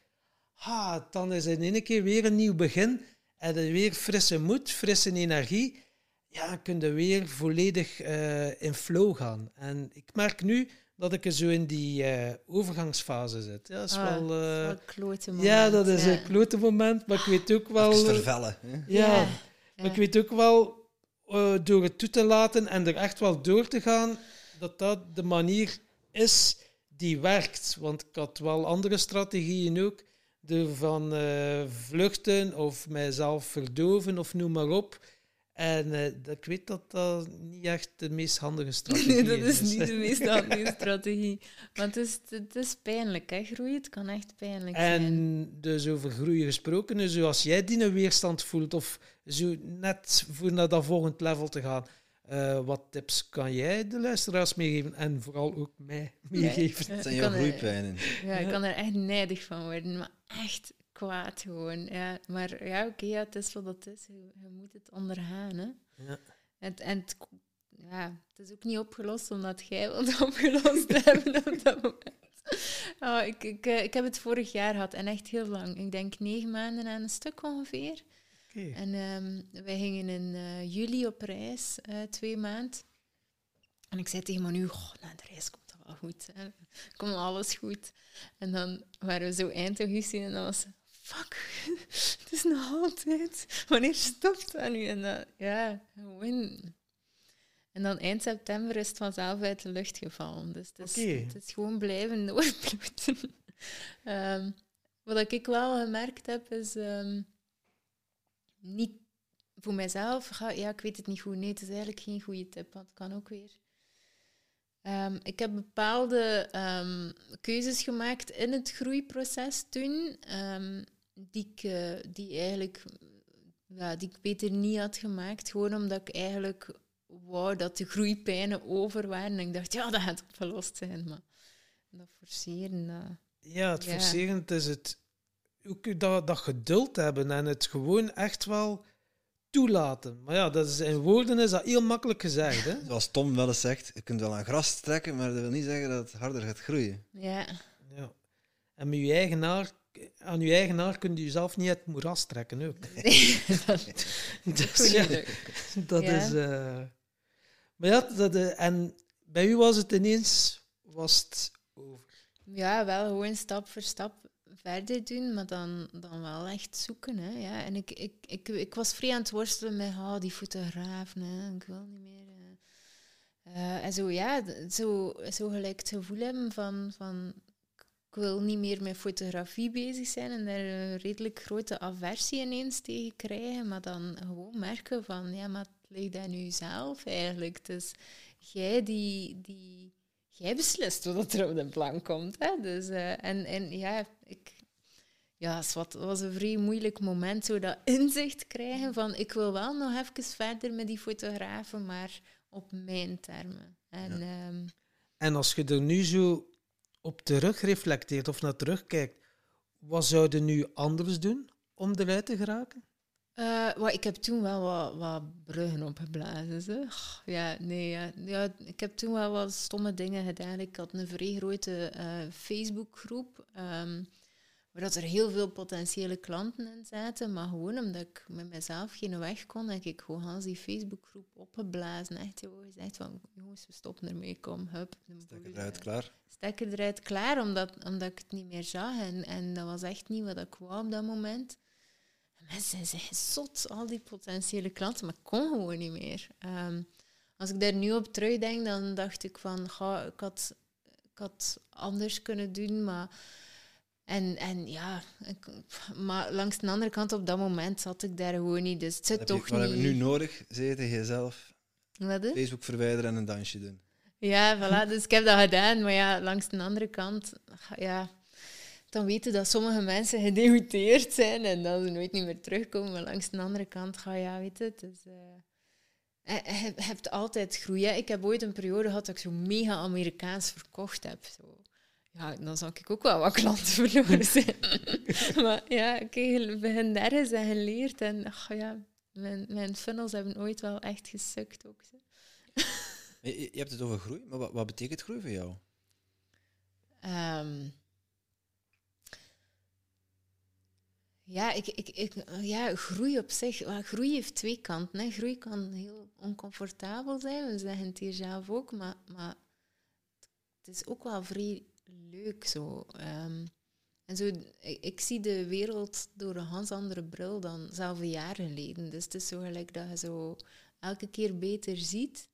ha, dan is in één keer weer een nieuw begin. En weer frisse moed, frisse energie. Ja, kun je weer volledig eh, in flow gaan. En ik merk nu dat ik er zo in die eh, overgangsfase zit. Ja, dat is Ah, wel... eh, klote ja, moment, dat is ja. een klote moment, maar ik weet ook wel... Eh, vervellen. Hè? ja, Ja, maar ik weet ook wel, eh, door het toe te laten en er echt wel door te gaan, dat dat de manier is die werkt. Want ik had wel andere strategieën ook. De van eh, vluchten of mijzelf verdoven of noem maar op. En eh, dat- ik weet dat dat niet echt de meest handige strategie Nee, dat is is. niet de meest handige strategie. Want het is, het is pijnlijk, hè? Groeien, het kan echt pijnlijk zijn. En dus over groeien gesproken, zoals jij die een weerstand voelt, of zo net voor naar dat volgend level te gaan, eh, wat tips kan jij de luisteraars meegeven en vooral ook mij meegeven? Ja, Dat zijn jouw groeipijnen. Ja, ik kan er echt nijdig van worden, maar echt kwaad gewoon. Ja, maar ja, oké, ja, het is wat het is. Je, je moet het ondergaan, hè. Ja. En, en het, ja, het is ook niet opgelost omdat jij wilt opgelost hebben op dat moment. Oh, ik, ik, eh, ik heb het vorig jaar gehad en echt heel lang. Ik denk negen maanden aan een stuk ongeveer. Oké. En ehm, wij gingen in eh, juli op reis, eh, twee maanden. En ik zei tegen Manu, "Goh, na de reis komt dat wel goed. Hè. Komt alles goed. En dan waren we zo eind augustus en dan was ze, fuck, het is nog altijd. Wanneer stopt dat nu? En dan, ja, gewoon. En dan eind september is het vanzelf uit de lucht gevallen. Dus het is, het is gewoon blijven doorbloeden. Ehm, wat ik wel gemerkt heb, is ehm, niet voor mijzelf. ga- Ja, ik weet het niet goed. Nee, het is eigenlijk geen goede tip, want het kan ook weer. Ehm, ik heb bepaalde keuzes gemaakt in het groeiproces toen, die, ik, eh, die, eigenlijk, ja, die ik beter niet had gemaakt. Gewoon omdat ik eigenlijk wou dat de groeipijnen over waren. En ik dacht, ja, dat gaat opgelost zijn. Maar dat forceren, dat... Ja, het Ja. forceren het is het ook dat, dat geduld hebben en het gewoon echt wel toelaten. Maar ja, dat is, in woorden is dat heel makkelijk gezegd. Hè? Zoals Tom wel eens zegt, je kunt wel aan gras trekken, maar dat wil niet zeggen dat het harder gaat groeien. Ja, Ja. En met je eigen haar, aan je eigen haar kun je jezelf niet uit het moeras trekken ook. nee, dat Dus, ja, dat Ja. is... eh, Maar ja, dat, eh, en bij u was het ineens was het over. Ja, wel gewoon stap voor stap verder doen, maar dan, dan wel echt zoeken. Hè, ja. En ik, ik, ik, ik was vrij aan het worstelen met oh, die fotografen. Hè. Ik wil niet meer. eh. En zo, ja, zo, zo gelijk het gevoel hebben van, van ik wil niet meer met fotografie bezig zijn en daar een redelijk grote aversie ineens tegen krijgen, maar dan gewoon merken van, ja, maar het ligt aan zelf eigenlijk. Dus jij die, die jij beslist wat er op de plank komt. Hè? Dus, eh, en, en ja, ik, ja, het was, het was een vrij moeilijk moment, zo dat inzicht krijgen van ik wil wel nog even verder met die fotografen, maar op mijn termen. En ehm, En als je er nu zo op terug reflecteert of naar terugkijkt, wat zou je nu anders doen om eruit te geraken? Wel, ik heb toen wel wat, wat bruggen opgeblazen. Ja, nee, ja. ja, ik heb toen wel wat stomme dingen gedaan. Ik had een vrij grote eh, Facebookgroep ehm, waar dat er heel veel potentiële klanten in zaten, maar gewoon omdat ik met mezelf geen weg kon, heb ik gewoon die Facebookgroep opgeblazen. Echt, joh, gezegd van, jongens, we stoppen ermee, kom, hup. Stekker eruit, klaar. stekker eruit klaar, omdat, omdat ik het niet meer zag. En, en dat was echt niet wat ik wou op dat moment. En mensen zijn zot, al die potentiële klanten, maar ik kon gewoon niet meer. Ehm, als ik daar nu op terugdenk, dan dacht ik van, ga, ik, had, ik had anders kunnen doen, maar... En, en ja, ik, maar langs de andere kant, op dat moment zat ik daar gewoon niet. Dus het zit heb, je, toch wat heb niet... je nu nodig? Zeg je tegen jezelf? Wat is? Facebook verwijderen en een dansje doen. Ja, voilà. Dus ik heb dat gedaan. Maar ja, langs de andere kant, ja, dan weten dat sommige mensen gedegoteerd zijn en dat ze nooit niet meer terugkomen. Maar langs de andere kant ga je, ja, weet je, het is, eh, je, je hebt altijd groei. hè. Ik heb ooit een periode gehad dat ik zo mega Amerikaans verkocht heb. Zo. Ja, dan zou ik ook wel wat klanten verloren zijn. maar ja, oké, je begint ergens en geleerd. En ach, ja, mijn, mijn funnels hebben ooit wel echt gesukt ook. zo. Je, je hebt het over groei, maar wat, wat betekent groei voor jou? Ehm, ja, ik, ik, ik, ja, groei op zich. groei heeft twee kanten. Hè. Groei kan heel oncomfortabel zijn, we zeggen het hier zelf ook, maar, maar het is ook wel vrij leuk zo. Ehm, en zo ik, zie de wereld door een ganz andere bril dan zelf een jaar geleden. Dus het is zo gelijk dat je zo elke keer beter ziet.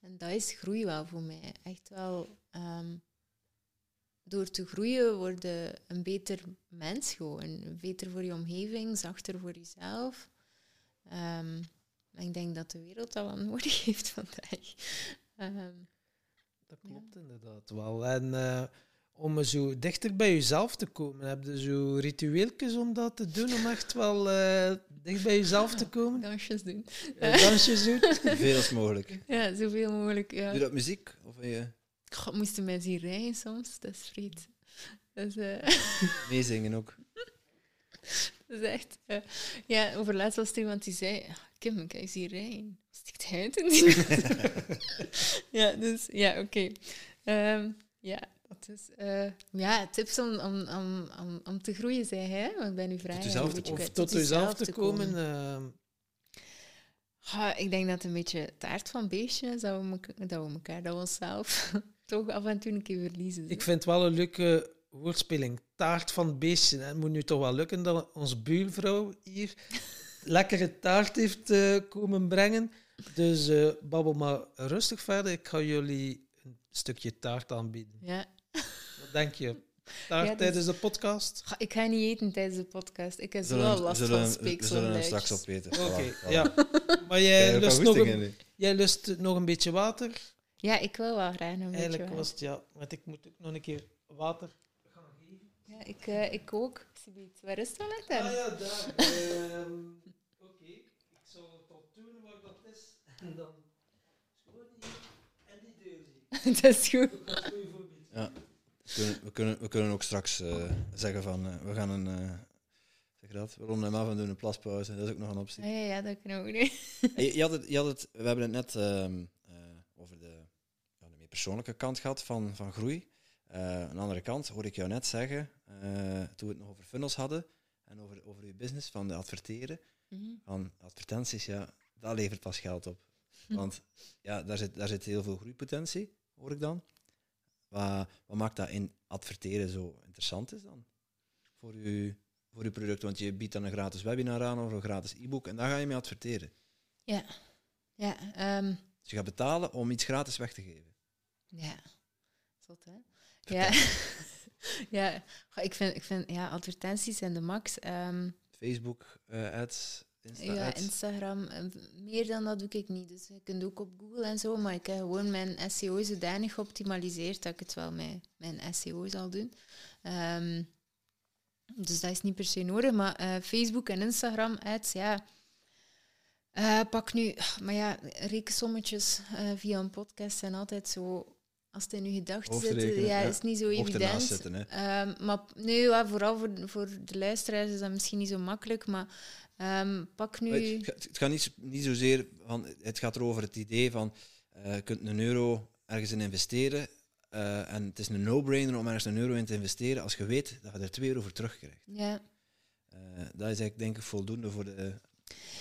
En dat is groei wel voor mij. Echt wel. ehm, door te groeien word je een beter mens gewoon. Beter voor je omgeving, zachter voor jezelf. En ik denk dat de wereld dat wel nodig heeft vandaag. Dat klopt inderdaad wel. En eh, om zo dichter bij jezelf te komen, heb je zo ritueeltjes om dat te doen, om echt wel eh, dicht bij jezelf te komen? dansjes doen. Dansjes doen? Veel als mogelijk. Ja, zoveel mogelijk. Ja. Doe je dat muziek? Of je God, moesten mij zien rijden soms. Dat is vreed. Eh, meezingen ook? dat is echt... eh, ja, over laatst was er iemand die zei... "Ah, Kim, kan je zien rijden? Stikt hij het niet? ja, dus... Ja, oké. Ehm, ja, dat is... eh, ja, tips om, om, om, om, om te groeien, zei hij. Want bij uw vraag... Tot jezelf een te- beetje Of bij- tot jezelf te komen. eh, Ja, ik denk dat het een beetje taart van beestje is. Dat we, dat we elkaar, dat we onszelf toch af en toe een keer verliezen. ik vind het wel een leuke woordspeling. Taart van beestje. Het moet nu toch wel lukken dat onze buurvrouw hier lekkere taart heeft eh, komen brengen. Dus eh, babbel maar rustig verder. Ik ga jullie een stukje taart aanbieden. Ja. Wat denk je? Taart Ja, dus- tijdens de podcast? Ga- Ik ga niet eten tijdens de podcast. Ik heb zullen, wel we last zullen, van we zullen hem straks opeten. Oké, voilà. ja. Maar jij lust, nog een, jij lust nog een beetje water? Ja, ik wil wel graag nog een Eigenlijk beetje was water. het ja, want ik moet ook nog een keer water. Ja, ik, eh, ik ook. Waar is het toilet dan? Ah ja, daar. Ehm, Oké, ik zal het al doen waar dat is. En dan gewoon hier en die deur zien. dat is goed. Dat is een goed voorbeeld. Ja. We kunnen, we, kunnen, we kunnen ook straks eh, zeggen van eh, we gaan een. eh, zeg je dat? We ronden hem af en doen een plaspauze. Dat is ook nog een optie. Ja, ja, ja, dat kan ook niet. Hey, je, had het, je had het, we hebben het net ehm, eh, over de, ja, de meer persoonlijke kant gehad van, van groei. Eh, aan de andere kant hoorde ik jou net zeggen, eh, toen we het nog over funnels hadden en over, over je business van de adverteren, Mhm. van advertenties, ja, dat levert pas geld op. Want ja, daar zit, daar zit heel veel groeipotentie, hoor ik dan. Wat, wat maakt dat in adverteren zo interessant is dan? Voor je, voor je product, want je biedt dan een gratis webinar aan of een gratis e-book en daar ga je mee adverteren. Ja. Ja, ehm, Dus je gaat betalen om iets gratis weg te geven. ja. Zot, hè? Ja. ja. Goh, Ik vind, ik vind ja, advertenties zijn de max. Ehm, Facebook eh, ads, Insta ja. Instagram. Meer dan dat doe ik niet. Dus je kunt ook op Google en zo, maar ik heb gewoon mijn SEO zodanig geoptimaliseerd dat ik het wel met mijn SEO zal doen. Ehm, dus dat is niet per se nodig. Maar eh, Facebook en Instagram ads, ja. Eh, pak nu, maar ja, rekensommetjes eh, via een podcast zijn altijd zo. Als het in je gedachten zit, ja, ja. is niet zo Mocht evident. zitten, hè. Ehm, maar nee, ja, vooral voor, voor de luisteraars is dat misschien niet zo makkelijk, maar ehm, pak nu... Het, ga- het gaat niet, zo- niet zozeer van, het gaat erover het idee van, eh, je kunt een euro ergens in investeren eh, en het is een no-brainer om ergens een euro in te investeren als je weet dat je er 2 euro voor terugkrijgt. Ja. Eh, dat is eigenlijk denk ik voldoende voor de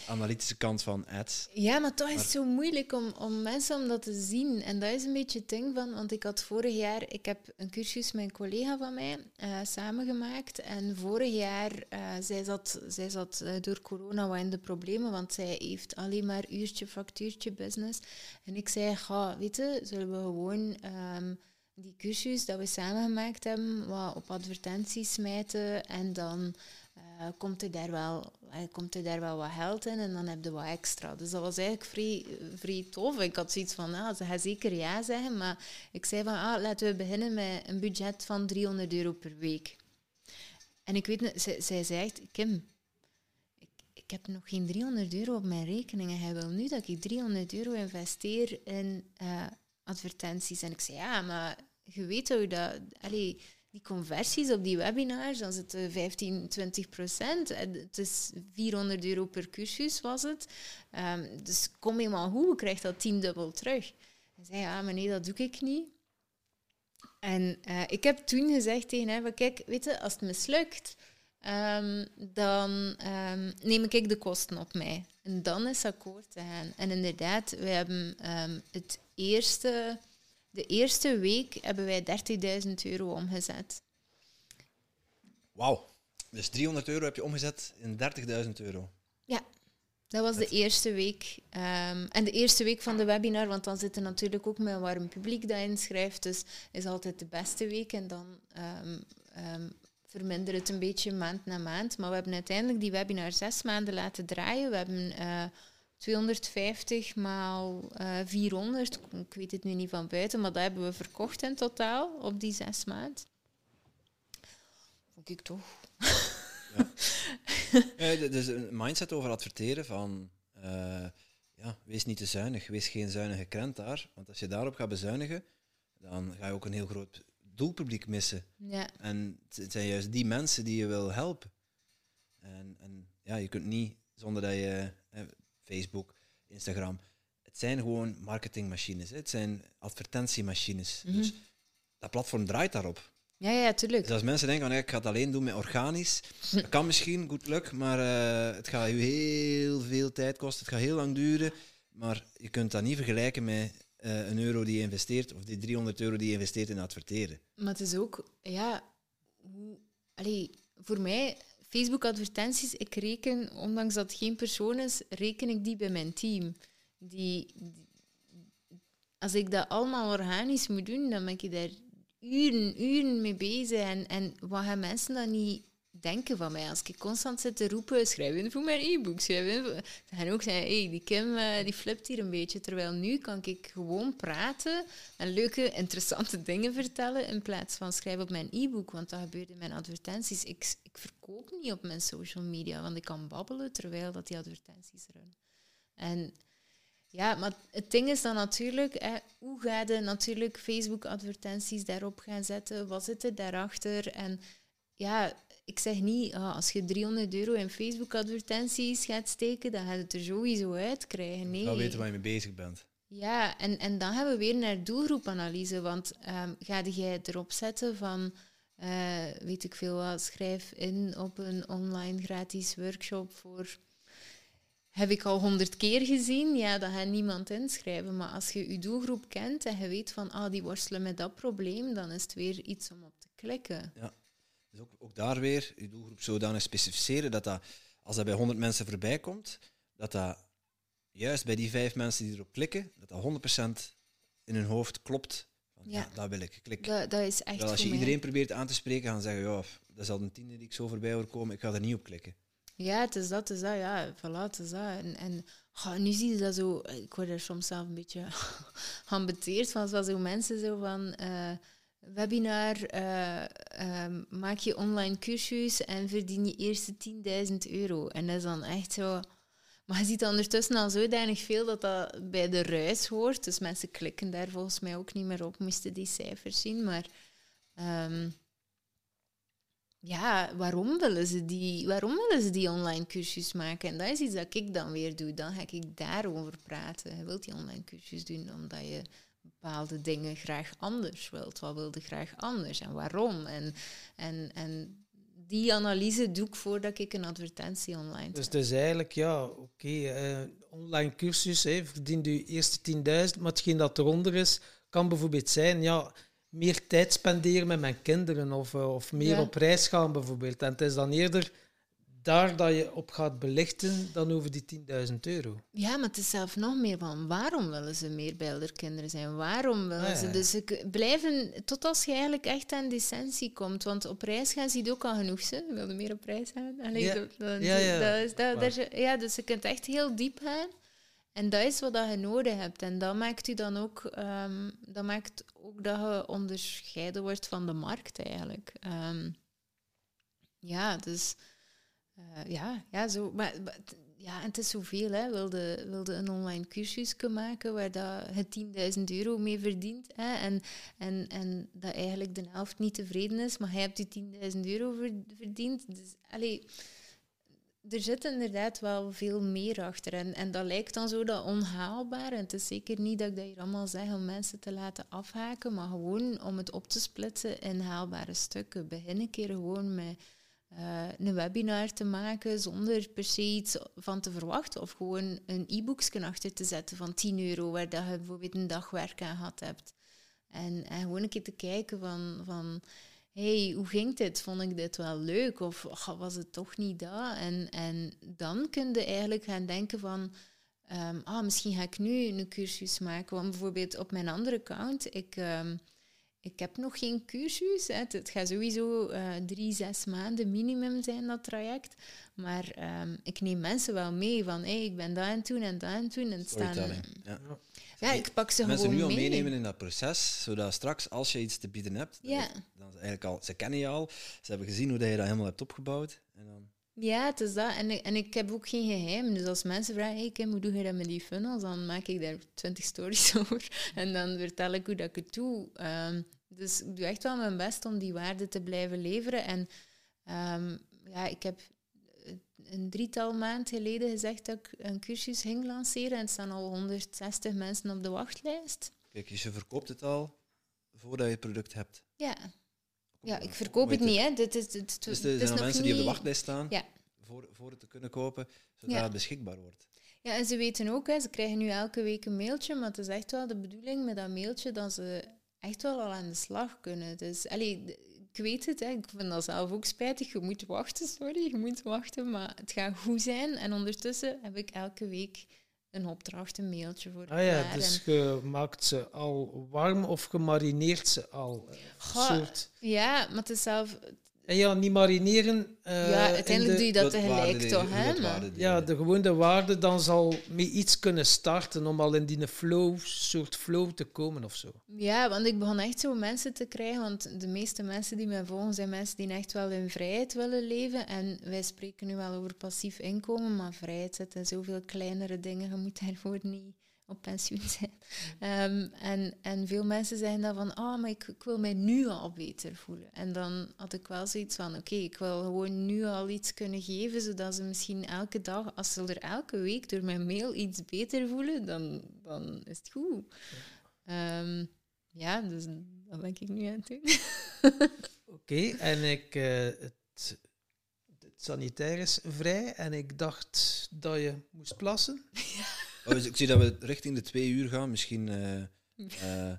analytische kant van ads. Ja, maar toch is het zo moeilijk om, om mensen om dat te zien. En dat is een beetje het ding van, want ik had vorig jaar, ik heb een cursus met een collega van mij eh, samengemaakt. En vorig jaar, eh, zij zat, zij zat eh, door corona wat in de problemen, want zij heeft alleen maar uurtje, factuurtje business. En ik zei, ga, weet je, zullen we gewoon ehm, die cursus dat we samengemaakt hebben, wat op advertenties smijten en dan eh, komt, er daar wel, eh, komt er daar wel wat geld in en dan heb je wat extra. Dus dat was eigenlijk vrij, vrij tof. Ik had zoiets van, ah, ze gaan zeker ja zeggen, maar ik zei van, ah, laten we beginnen met een budget van 300 euro per week. En ik weet, zij, zij echt, Kim, ik, ik heb nog geen 300 euro op mijn rekening en hij wil nu dat ik 300 euro investeer in eh, advertenties. En ik zei, ja, maar je weet hoe dat... Allee, die conversies op die webinars, dan zitten 15, 20 procent. En Het is 400 euro per cursus, was het. Ehm, dus kom eenmaal goed, je krijgt dat tiendubbel terug. Hij zei, ja, nee, dat doe ik niet. En eh, ik heb toen gezegd tegen hem, kijk, weet je, als het mislukt, ehm, dan ehm, neem ik de kosten op mij. En dan is akkoord te gaan. En inderdaad, we hebben het eerste, de eerste week hebben wij 30.000 euro omgezet. Wauw. Dus 300 euro heb je omgezet in 30.000 euro. Dat was de eerste week. Ehm, en de eerste week van de webinar, want dan zit er natuurlijk ook met een warm publiek dat inschrijft. Dus is altijd de beste week. En dan ehm ehm, vermindert het een beetje maand na maand. Maar we hebben uiteindelijk die webinar zes maanden laten draaien. We hebben eh, 250 maal eh 400, ik weet het nu niet van buiten, maar dat hebben we verkocht in totaal op die zes maanden. Vond ik toch. Eh, dus een mindset over adverteren van... eh, ja, wees niet te zuinig. Wees geen zuinige krent daar. Want als je daarop gaat bezuinigen, dan ga je ook een heel groot doelpubliek missen. Ja, En het het zijn juist die mensen die je wil helpen. En, en ja, je kunt niet zonder dat je eh, Facebook, Instagram. Het zijn gewoon marketingmachines. hè. Het zijn advertentiemachines. Mhm. Dus dat platform draait daarop. ja, ja, tuurlijk. Dus als mensen denken van ik ga het alleen doen met organisch, dat kan misschien, goed luck, maar eh, het gaat je heel veel tijd kosten. Het gaat heel lang duren. Maar je kunt dat niet vergelijken met eh, een euro die je investeert of die 300 euro die je investeert in adverteren. Maar het is ook, ja, hoe, allee, voor mij, Facebook-advertenties, ik reken, ondanks dat het geen persoon is, reken ik die bij mijn team. Die, als ik dat allemaal organisch moet doen, dan ben ik daar uren, uren mee bezig. En, en wat mensen dan niet denken van mij? Als ik constant zit te roepen, schrijf in voor mijn e-book. Ze gaan ook zeggen, hey, die Kim eh, die flipt hier een beetje. Terwijl nu kan ik gewoon praten en leuke, interessante dingen vertellen in plaats van schrijven op mijn e-book. Want dat gebeurt in mijn advertenties. Ik, ik verkoop niet op mijn social media, want ik kan babbelen terwijl dat die advertenties runnen. En ja, maar het ding is dan natuurlijk, hè, hoe ga je natuurlijk Facebook-advertenties daarop gaan zetten? Wat zit er daarachter? En ja, ik zeg niet, ah, als je 300 euro in Facebook-advertenties gaat steken, dan gaat het er sowieso uit krijgen. Nee. Wel weten waar je mee bezig bent. Ja, en, en dan gaan we weer naar doelgroepanalyse. Want ehm ga jij erop zetten van, eh, weet ik veel wat, schrijf in op een online gratis workshop voor... Heb ik al honderd keer gezien? Ja, dan gaat niemand inschrijven. Maar als je je doelgroep kent en je weet van, ah, die worstelen met dat probleem, dan is het weer iets om op te klikken. Dus ook, ook daar weer je doelgroep zodanig specificeren dat, dat als dat bij 100 mensen voorbij komt, dat dat juist bij die vijf mensen die erop klikken, dat dat 100% in hun hoofd klopt. Van, ja. Ja. dat wil ik. Klik. Dat, dat is echt Terwijl als je mij- iedereen probeert aan te spreken, gaan ze zeggen, ja, dat is al een tiende die ik zo voorbij hoor komen, ik ga er niet op klikken. Ja, het is dat, het is dat, ja, voilà, het is dat. En, en nu zie je dat zo, ik word er soms zelf een beetje geambeteerd van, zoals zo mensen zo van, eh, webinar, eh, ehm, maak je online cursus en verdien je eerste 10.000 euro. En dat is dan echt zo... Maar je ziet ondertussen al zodanig veel dat dat bij de ruis hoort. Dus mensen klikken daar volgens mij ook niet meer op, moesten die cijfers zien. Maar ehm, ja, waarom willen, ze die, waarom willen ze die online cursus maken? En dat is iets dat ik dan weer doe. Dan ga ik daarover praten. Je wilt die online cursus doen omdat je bepaalde dingen graag anders wilt. Wat wilde graag anders en waarom? En, en, en die analyse doe ik voordat ik een advertentie online Dus zet. het is eigenlijk, ja, oké, eh, online cursus, hè, verdient u eerst 10.000, maar hetgeen dat eronder is, kan bijvoorbeeld zijn, ja, meer tijd spenderen met mijn kinderen of, eh, of meer Ja. op reis gaan bijvoorbeeld. En het is dan eerder daar dat je op gaat belichten dan over die 10.000 euro. Ja, maar het is zelf nog meer van waarom willen ze meer bij kinderen zijn? Waarom willen Ah, ze? Dus ze blijven tot als je eigenlijk echt aan decentie komt. Want op reis gaan zie je ook al genoeg. Ze willen meer op reis gaan. Allee, Ja. dat- dat- Ja, ja. dat is- dat- daar ja, dus je kunt echt heel diep gaan. En dat is wat dat je nodig hebt. En dat maakt u dan ook, ehm, dat maakt ook dat je onderscheiden wordt van de markt eigenlijk. Ehm, ja, dus eh, ja, ja, zo. Maar, het- ja, en het is zoveel. Hè. Wilde, wilde een online cursus maken waar dat je 10.000 euro mee verdient. Hè, en, en, en dat eigenlijk de helft niet tevreden is, maar hij hebt die 10.000 euro ver- verdiend. Dus, allee, er zit inderdaad wel veel meer achter. En, en dat lijkt dan zo dat onhaalbaar. En het is zeker niet dat ik dat hier allemaal zeg om mensen te laten afhaken, maar gewoon om het op te splitsen in haalbare stukken. Begin een keer gewoon met eh, een webinar te maken zonder per se iets van te verwachten. Of gewoon een e-boekje achter te zetten van 10 euro, waar dat je bijvoorbeeld een dag werk aan gehad hebt. En, gewoon een keer te kijken van, van hey, hoe ging dit? Vond ik dit wel leuk? Of "Goh, was het toch niet dat? En, en dan kun je eigenlijk gaan denken van... ehm, ah, misschien ga ik nu een cursus maken. Want bijvoorbeeld op mijn andere account... Ik, ehm, ik heb nog geen cursus. Het, het gaat sowieso eh, drie, zes maanden minimum zijn, dat traject. Maar ehm, ik neem mensen wel mee van... Hey, ik ben dat aan het doen en dat aan het doen. En staan. Ja. ja, ik pak ze Mensen gewoon nu al mee. meenemen in dat proces, zodat straks als je iets te bieden hebt, Ja. dan, dan eigenlijk al, ze kennen je al, ze hebben gezien hoe dat je dat helemaal hebt opgebouwd. En dan, Ja, het is dat. En ik, en ik heb ook geen geheim. Dus als mensen vragen, hey Kim, hoe doe je dat met die funnels? Dan maak ik daar twintig stories over. En dan vertel ik hoe dat ik het doe. Ehm, dus ik doe echt wel mijn best om die waarde te blijven leveren. En ehm, ja, ik heb een drietal maand geleden gezegd dat ik een cursus ging lanceren. En er staan al 160 mensen op de wachtlijst. kijk, dus je verkoopt het al voordat je het product hebt. Ja, ja ik verkoop het niet. Hè. Dit is, dit, dit- Dus er zijn mensen die op de wachtlijst staan Ja. voor, voor het te kunnen kopen, zodat Ja. het beschikbaar wordt. Ja, en ze weten ook, hè, ze krijgen nu elke week een mailtje, maar het is echt wel de bedoeling met dat mailtje dat ze echt wel al aan de slag kunnen. Dus, allee, ik weet het, hè, ik vind dat zelf ook spijtig. Je moet wachten, sorry, je moet wachten, maar het gaat goed zijn. En ondertussen heb ik elke week een opdracht, een mailtje voor Ah ja, dus je maakt ze al warm of gemarineerd ze al. eh, Goh, soort. ja, maar het is zelf... En ja, niet marineren. eh, ja, in uiteindelijk de- doe je dat tegelijk waarde toch, hè? Ja, de gewone waarde dan zal mee iets kunnen starten om al in die flow, soort flow te komen of zo. Ja, want ik begon echt zo mensen te krijgen, want de meeste mensen die mij volgen zijn mensen die echt wel in vrijheid willen leven. En wij spreken nu wel over passief inkomen, maar vrijheid zit in zoveel kleinere dingen. Je moet daarvoor niet op pensioen zijn. Ehm, en, en veel mensen zeggen dan van, ah, maar ik, ik wil mij nu al beter voelen. En dan had ik wel zoiets van, oké, ik wil gewoon nu al iets kunnen geven, zodat ze misschien elke dag, als ze er elke week door mijn mail iets beter voelen, dan, dan is het goed. Ehm, ja, dus dat ben ik nu aan het doen. Oké, en ik, eh, het, het sanitair is vrij en ik dacht dat je moest plassen. Oh, dus ik zie dat we richting de twee uur gaan. Misschien. eh eh,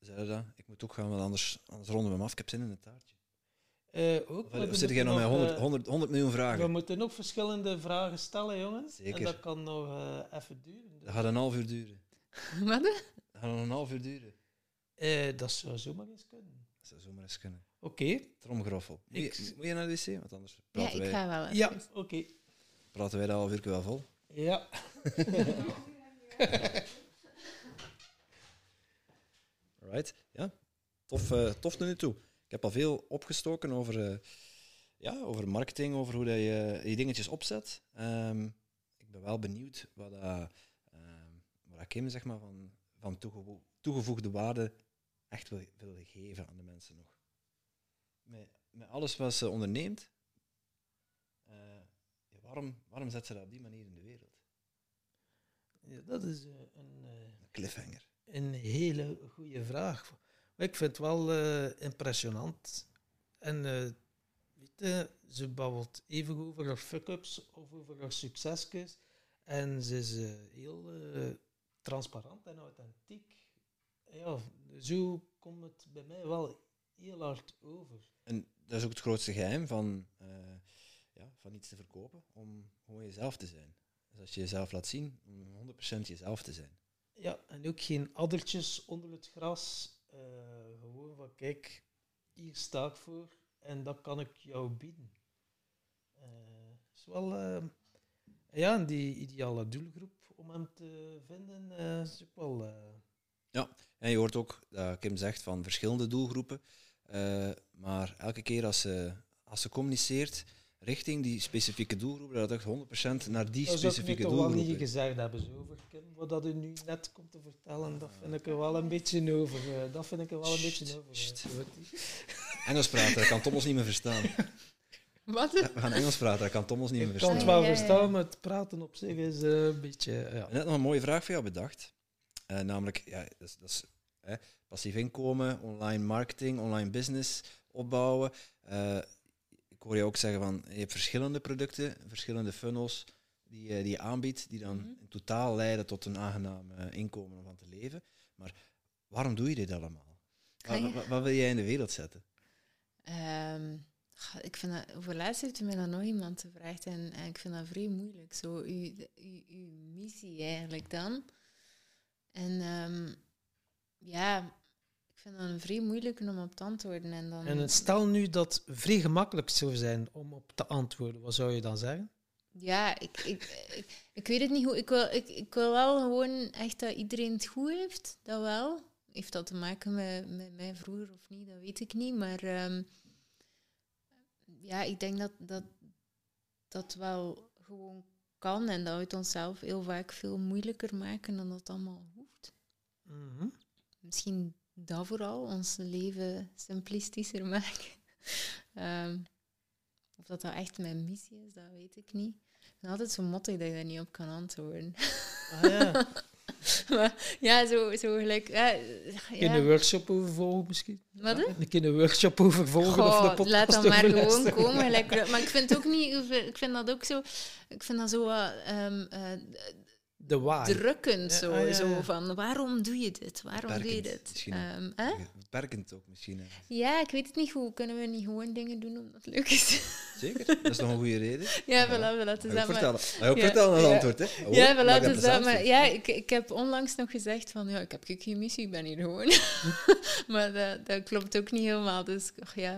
zei je dat? Ik moet ook gaan, want anders, anders ronden we hem af. Ik heb zin in een taartje. Eh, ook, Of, we zit jij nog met 100, eh, 100, 100 miljoen We vragen? moeten nog verschillende vragen stellen, jongens. Zeker. En dat kan nog eh, even duren. Dat gaat een half uur duren. Wat? Dat gaat nog een half uur duren. Eh, dat zou zomaar eens kunnen. Dat zou zomaar eens kunnen. Oké. Tromgeroffel. Moet, je- Ik- moet je naar de wc? Want anders Ja, praten, ik wij, ga wel even. Ja, oké. praten wij dat half uur wel vol. Ja. Alright, ja. Tof, eh, tof nu toe. Ik heb al veel opgestoken over, eh, ja, over marketing, over hoe dat je die dingetjes opzet. Ehm, ik ben wel benieuwd wat, ehm, wat Kim zeg maar, van, van toegevo- toegevoegde waarde echt wil, wil geven aan de mensen nog. Met, met alles wat ze onderneemt, waarom, waarom zet ze dat op die manier in de wereld? Ja, dat is eh, een... eh, Een cliffhanger. een hele goede vraag. Ik vind het wel eh, impressionant. En uh, weet je, ze babbelt even over haar fuck-ups of over haar succesjes. En ze is uh, heel transparant en authentiek. Ja, zo komt het bij mij wel heel hard over. En dat is ook het grootste geheim van, ja, van iets te verkopen, om gewoon jezelf te zijn. Dus als je jezelf laat zien, om 100% jezelf te zijn. Ja, en ook geen addertjes onder het gras. Uh, gewoon van, kijk, hier sta ik voor en dat kan ik jou bieden. Uh, is wel... Uh, ja, die ideale doelgroep om hem te vinden is ook wel... Ja, en je hoort ook dat Kim zegt van verschillende doelgroepen. maar elke keer als ze, als ze communiceert richting die specifieke doelgroep, dat echt 100% naar die dat specifieke doelgroep. Dat zou niet gezegd hebben zo over Kim, wat dat u nu net komt te vertellen, dat vind ik er wel een beetje over. Eh, dat vind ik er wel een beetje over. Eh, Engels praten, dat kan Thomas niet meer verstaan. Wat? we gaan Engels praten, dat kan Thomas niet meer verstaan. Ik kan het wel verstaan, maar het praten op zich is uh, een beetje... Ja. Net nog een mooie vraag voor jou bedacht. Uh, namelijk, ja, dat is, dat is passief inkomen, online marketing, online business opbouwen ik hoor je ook zeggen van je hebt verschillende producten, verschillende funnels die, die je aanbiedt, die dan mhm. in totaal leiden tot een aangenaam uh, inkomen om van te leven. Maar waarom doe je dit allemaal? Wat, wat, wil jij in de wereld zetten? Um, ik vind dat, over laatst heeft mij dan nog iemand gevraagd en, en, ik vind dat vrij moeilijk. Zo, uw, uw, uw missie eigenlijk dan. En um, ja, vind dat een vrij moeilijk om op te antwoorden. En, dan... en stel nu dat het vrij gemakkelijk zou zijn om op te antwoorden, wat zou je dan zeggen? Ja, ik, ik, ik, weet het niet hoe. Ik wil, ik, ik wil wel gewoon echt dat iedereen het goed heeft, dat wel. Heeft dat te maken met, met mij vroeger of niet, dat weet ik niet. Maar um, ja, ik denk dat, dat dat wel gewoon kan en dat we het onszelf heel vaak veel moeilijker maken dan dat allemaal hoeft. Mm -hmm. Misschien dat vooral, ons leven simplistischer maken. um, of dat dat echt mijn missie is, dat weet ik niet. Ik ben altijd zo mottig dat je daar niet op kan antwoorden. Ah ja. maar, ja, zo, zo gelijk. Ja, ja. een workshop over volgen misschien? Wat? Een keer een workshop over volgen of de podcast Laat dan maar gewoon komen. Gelijk, maar ik vind het ook niet... Ik vind dat ook zo... Ik vind dat zo wat... Um, uh, de drukkend. Zo, ah, zo van, waarom doe je dit? Waarom doe je dit? Um, Beperkend ook misschien. Hè? Ja, ik weet het niet goed. Kunnen we niet gewoon dingen doen omdat het leuk is? Zeker, dat is nog een goede reden. Ja, voilà, voilà. Dus dat vertellen. Maar, ook vertellen een antwoord, hè? Oh, ja, voilà, dus dat, maar, ja ik, ik heb onlangs nog gezegd van, ja, ik heb geen missie, ik ben hier gewoon. maar dat, dat klopt ook niet helemaal. Dus ja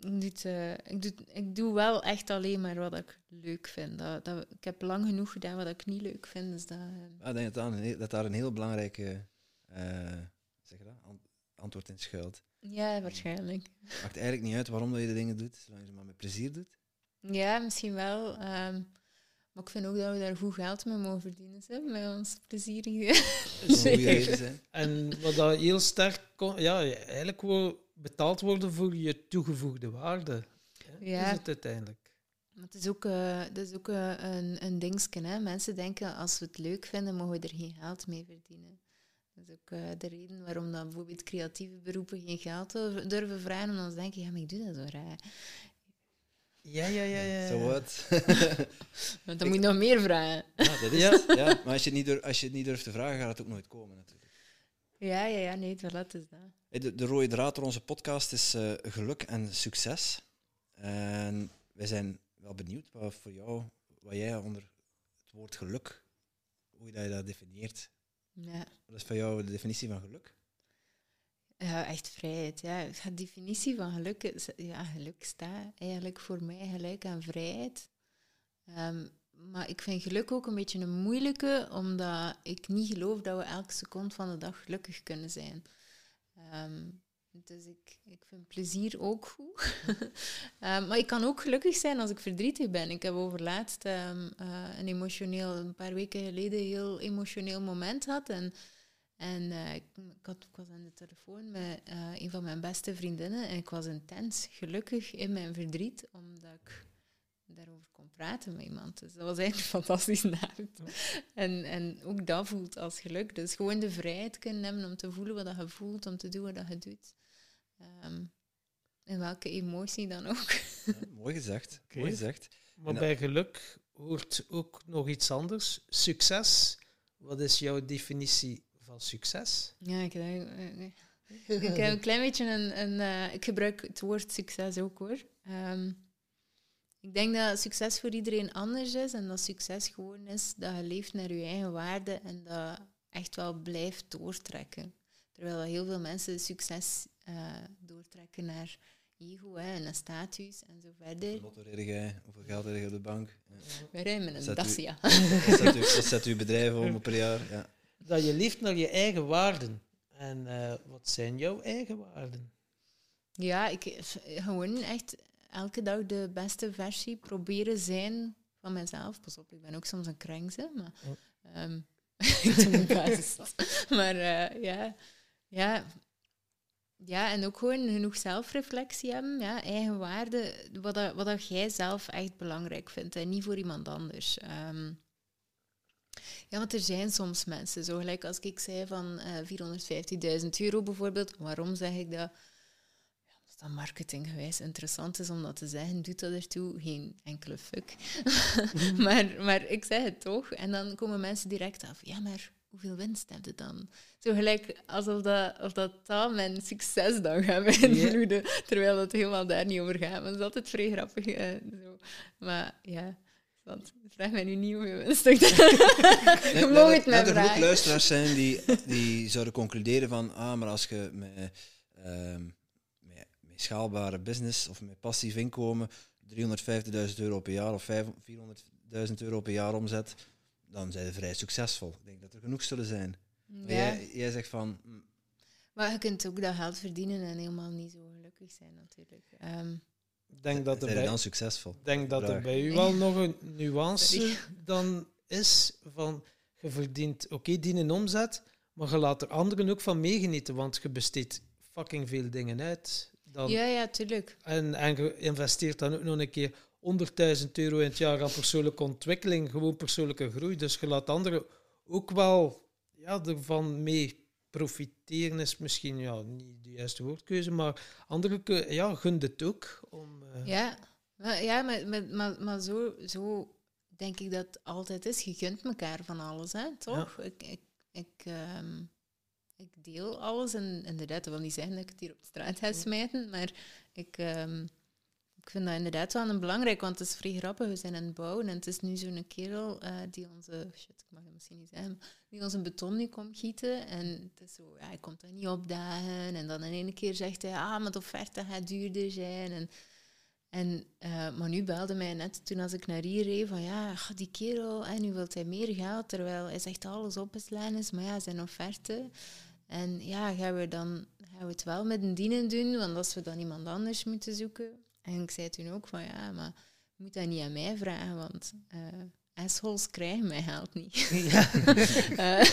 ik doe, uh, ik, doe, ik doe wel echt alleen maar wat ik leuk vind. Dat, dat, ik heb lang genoeg gedaan wat ik niet leuk vind. Dus dat, uh... ik denk dat, dat, dat daar een heel belangrijke uh, zeg dat, antwoord in schuilt. Ja, waarschijnlijk. Het maakt eigenlijk niet uit waarom je de dingen doet, zolang je ze maar met plezier doet. Ja, misschien wel. Um, maar ik vind ook dat we daar goed geld mee mogen verdienen, hè, met ons plezierige... zijn. En wat dat heel sterk... Ja, eigenlijk wel betaald worden voor je toegevoegde waarde. Ja. Is het uiteindelijk. Maar het is ook, uh, is ook uh, een, een dingetje. Hè? Mensen denken, als we het leuk vinden, mogen we er geen geld mee verdienen. Dat is ook uh, de reden waarom dan bijvoorbeeld creatieve beroepen geen geld durven vragen. Omdat ze denken, ja, maar ik doe dat zo raar. Ja, ja, ja. ja. Zo wat. Want dan moet je nog meer vragen. Ja, dat is ja. ja. Maar als je, het niet durft, als je het niet durft te vragen, gaat het ook nooit komen natuurlijk. Ja, ja, ja, nee, het is dat. De, de rode draad door onze podcast is uh, geluk en succes. En wij zijn wel benieuwd wat voor jou, wat jij onder het woord geluk, hoe je dat definieert. Ja. Wat is voor jou de definitie van geluk? Ja, echt vrijheid. Ja. De definitie van geluk, is, ja, geluk staat eigenlijk voor mij gelijk aan vrijheid. Um, maar ik vind geluk ook een beetje een moeilijke, omdat ik niet geloof dat we elke seconde van de dag gelukkig kunnen zijn. Ehm, dus ik, ik vind plezier ook goed. um, maar ik kan ook gelukkig zijn als ik verdrietig ben. Ik heb overlaatst um, een emotioneel, een paar weken geleden, een heel emotioneel moment gehad. En, en uh, ik, ik, was aan de telefoon met uh, een van mijn beste vriendinnen en ik was intens gelukkig in mijn verdriet, omdat ik daarover kon praten met iemand. Dus dat was eigenlijk een fantastische avond. En, en ook dat voelt als geluk. Dus gewoon de vrijheid kunnen hebben om te voelen wat je voelt, om te doen wat je doet. Um, in welke emotie dan ook. mooi gezegd. Mooi gezegd. Maar bij geluk hoort ook nog iets anders. Succes. Wat is jouw definitie van succes? Ja, ik, ik heb een klein beetje een... een uh, ik gebruik het woord succes ook hoor. Um, ik denk dat succes voor iedereen anders is en dat succes gewoon is dat je leeft naar je eigen waarde en dat echt wel blijft doortrekken. Terwijl heel veel mensen succes uh, doortrekken naar ego hè, en een status en zo verder. Wat jij? Hoeveel geld heb je op de bank? Ja. Wij rijden met een Dacia. Wat zet uw bedrijf om per jaar? Ja. Dat je leeft naar je eigen waarden. En uh, wat zijn jouw eigen waarden? Ja, ik, gewoon echt elke dag de beste versie proberen zijn van mezelf. Pas op, ik ben ook soms een krengse, maar oh. um, ik doe mijn basis. maar uh, ja, ja, ja, en ook gewoon genoeg zelfreflectie hebben, ja, eigen waarde, wat, dat, wat dat jij zelf echt belangrijk vindt en niet voor iemand anders. Um, ja, want er zijn soms mensen, zo gelijk als ik zei van uh, 450.000 euro bijvoorbeeld, waarom zeg ik dat? Dat marketinggewijs interessant is om dat te zeggen, doet dat ertoe geen enkele fuck. maar, maar ik zeg het toch. En dan komen mensen direct af. Ja, maar hoeveel winst heb je dan? Zo gelijk alsof dat, of dat, dat mijn succes dan gaat beïnvloeden. Terwijl dat helemaal daar niet over gaat. Maar dat is altijd vrij grappig. Eh, zo. Maar ja... Want vraag mij nu niet hoeveel winst ik Je mag het mij vragen. Er luisteraars zijn die, die zouden concluderen van... Ah, maar als je met... Ehm, schaalbare business of met passief inkomen 350.000 euro per jaar of 400.000 euro per jaar omzet, dan zijn ze vrij succesvol. Ik denk dat er genoeg zullen zijn. Jij, jij, zegt van... Mm. Maar je kunt ook dat geld verdienen en helemaal niet zo gelukkig zijn natuurlijk. Um, denk dat er bij, dan succesvol? denk dat er bij u wel nog een nuance dan is van je verdient oké okay, die een omzet, maar je laat er anderen ook van meegenieten, want je besteedt fucking veel dingen uit. Dan, ja, ja, tuurlijk. En, en je investeert dan ook nog een keer 100.000 euro in het jaar aan persoonlijke ontwikkeling, gewoon persoonlijke groei. Dus je laat anderen ook wel ja, ervan mee profiteren, is misschien ja, niet de juiste woordkeuze, maar anderen ja, gun het ook. Om, uh... Ja, maar, ja maar, maar, maar, zo, zo denk ik dat het altijd is. Je gunt elkaar van alles, hè, toch? Ik, ik, ik um ik deel alles. En inderdaad, dat wil niet zeggen dat ik het hier op de straat ga smijten, maar ik, um, ik vind dat inderdaad wel een belangrijk, want het is vrij grappig. We zijn aan het bouwen en het is nu zo'n kerel uh, die onze, shit, ik mag het misschien niet zeggen, die onze beton nu komt gieten. En het is zo, ja, hij komt dat niet opdagen. En dan in één keer zegt hij, ah, maar de offerte gaat duurder zijn. En, en, uh, maar nu belde mij net toen als ik naar hier reed van ja, die kerel, en nu wil hij meer geld, terwijl hij zegt alles opgeslaan is, maar ja, zijn offerte en ja, gaan we dan gaan we het wel met een dienen doen, want als we dan iemand anders moeten zoeken. En ik zei toen ook van ja, maar moet dat niet aan mij vragen, want uh, assholes krijgen mijn geld niet. Ja. uh,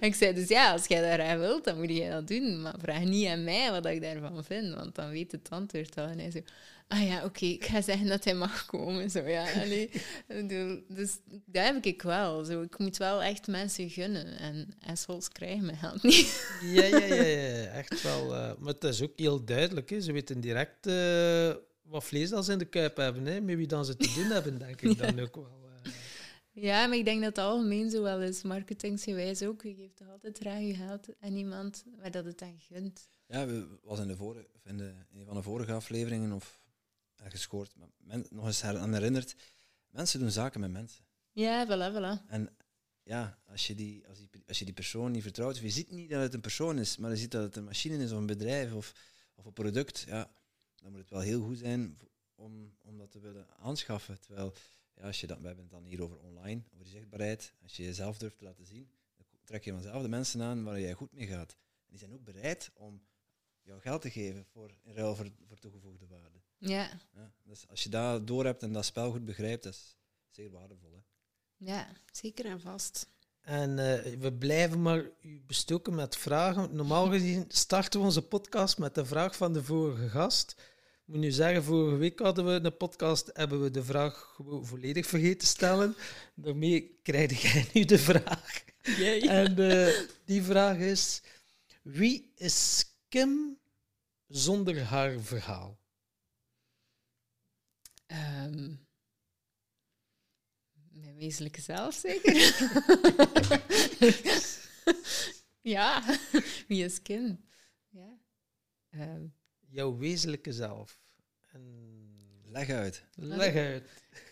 ik zei dus ja, als jij dat graag wilt, dan moet je dat doen. Maar vraag niet aan mij wat ik daarvan vind, want dan weet het antwoord al. En hij zo, ah ja, oké, ik ga zeggen dat hij mag komen. Zo, ja, allee. dus dat heb ik wel. Zo, ik moet wel echt mensen gunnen. En assholes krijgen mijn geld niet. ja, ja, ja, ja, echt wel. Uh, maar het is ook heel duidelijk. Hè. Ze weten direct uh, wat vlees als ze in de kuip hebben. Hè. Met wie dan ze te doen hebben, denk ik dan ook wel. Ja, maar ik denk dat het algemeen zo wel is. Marketingsgewijs ook. Je geeft altijd graag je geld aan iemand waar dat het aan gunt. Ja, we was in, de vorige, in, de, in een van de vorige afleveringen of ergens gehoord, men, nog eens aan herinnerd. Mensen doen zaken met mensen. Ja, voilà, voilà. En ja, als je, die, als, die, als je die persoon niet vertrouwt, of je ziet niet dat het een persoon is, maar je ziet dat het een machine is of een bedrijf of, of een product, ja, dan moet het wel heel goed zijn om, om dat te willen aanschaffen. Terwijl ja, als je dat, we hebben het dan hier over online, over die zichtbaarheid. Als je jezelf durft te laten zien, dan trek je vanzelf de mensen aan waar jij goed mee gaat. En die zijn ook bereid om jouw geld te geven voor, in ruil voor, voor toegevoegde waarde. Ja. ja. Dus als je dat door hebt en dat spel goed begrijpt, dat is zeer waardevol. Hè? Ja, zeker en vast. En uh, we blijven maar u bestoken met vragen. Normaal gezien starten we onze podcast met de vraag van de vorige gast. Ik moet nu zeggen, vorige week hadden we een podcast, hebben we de vraag volledig vergeten te stellen. Daarmee krijg jij nu de vraag. En eh, die vraag is, wie is Kim zonder haar verhaal? Ehm, mijn wezenlijke zelf, zeker? ja, wie is Kim? Ja. Ehm, Jouw wezenlijke zelf. En Leg uit. leg uit.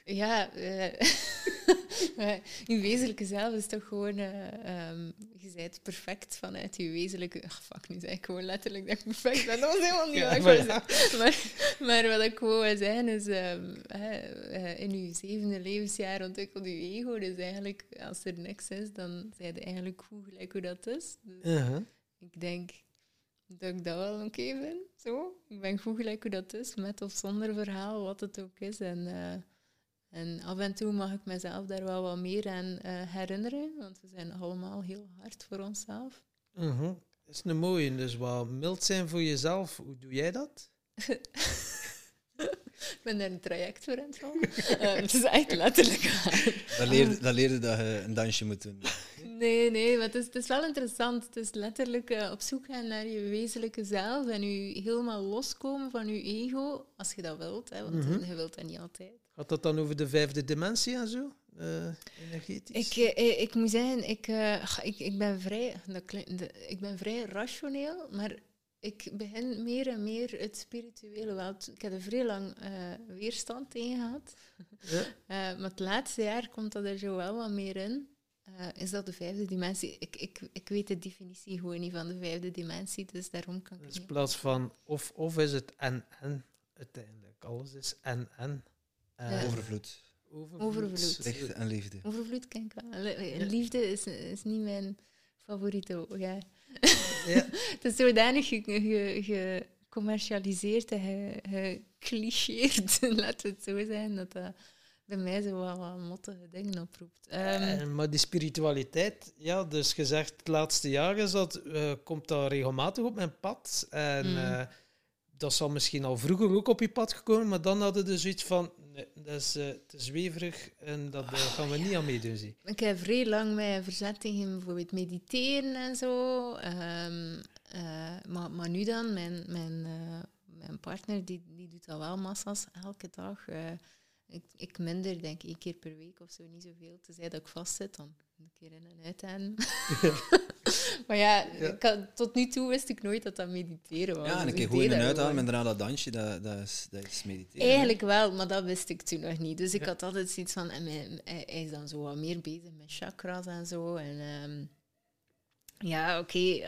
ja, eh, je wezenlijke zelf is toch gewoon... eh, ehm, je bent perfect vanuit je wezenlijke... Ach, fuck, nu zei ik gewoon letterlijk dat ik perfect ben. Dat was helemaal niet Ja, wat ik maar. Maar, maar wat ik gewoon wil zeggen is... ehm, eh, in je zevende levensjaar ontwikkelt je ego. Dus eigenlijk, als er niks is, dan zijn je eigenlijk goed gelijk hoe dat is. Dus ik denk dat ik dat wel oké vind. Zo. Ik ben goed gelijk hoe dat is, met of zonder verhaal, wat het ook is. En, eh, en af en toe mag ik mezelf daar wel wat meer aan eh, herinneren, want we zijn allemaal heel hard voor onszelf. Mhm. Dat is een mooie. Dus wat mild zijn voor jezelf. Hoe doe jij dat? Ik ben daar een traject voor aan het volgen. Eh, Het is echt letterlijk waar. Dat leerde, dat leerde dat je een dansje moet doen. Nee, nee, maar het is, het is wel interessant. Het is letterlijk eh, op zoek gaan naar je wezenlijke zelf en je helemaal loskomen van je ego, als je dat wilt, hè, want Mhm. je wilt dat niet altijd. Gaat dat dan over de vijfde dimensie en zo? Eh, energetisch? Ik, eh, eh, ik moet zeggen, ik, eh, ik, ik, ben vrij, ik ben vrij rationeel, maar ik begin meer en meer het spirituele wel. Ik heb er vrij lang eh, weerstand tegen gehad. Ja. Eh, maar het laatste jaar komt dat er zo wel wat meer in. Eh, is dat de vijfde dimensie? Ik, ik, ik weet de definitie gewoon niet van de vijfde dimensie, dus daarom kan ik Dus het in plaats van of, of is het en en uiteindelijk. Alles is en en. Eh, Ja. Overvloed. overvloed. Overvloed. Licht en liefde. Overvloed ken ik wel. Li- Liefde is, is niet mijn favoriete. Ja. Ja. Het is zodanig ge- ge- gecommercialiseerd en ge- geclichéerd, laten we het zo zijn, dat dat bij mij zo wel wat mottige dingen oproept. Ehm, Eh, maar die spiritualiteit, ja, dus gezegd het laatste jaar is dat, eh, komt dat regelmatig op mijn pad. En Mm. eh, dat zal misschien al vroeger ook op je pad gekomen, maar dan hadden we dus zoiets van, nee, dat is eh, te zweverig en dat eh, gaan we niet aan meedoen. Zie. Ik heb vrij lang mij verzet tegen bijvoorbeeld mediteren en zo. Ehm, eh, maar, maar nu dan, mijn, mijn, mijn partner die, die doet dat wel massa's elke dag. Ik, ik minder, denk ik, één keer per week of zo, niet zoveel. Tenzij dat ik vastzit, dan een keer in en uit aan. maar ja, Ja. Ik had- tot nu toe wist ik nooit dat dat mediteren was. Ja, en Dus een keer ik goed in en uithalen gewoon. met daarna dat dansje, dat, dat, is, dat is mediteren. Eigenlijk wel, maar dat wist ik toen nog niet. Dus ik had altijd zoiets van... En hij, is dan zo wat meer bezig met chakras en zo. En ehm, ja, oké.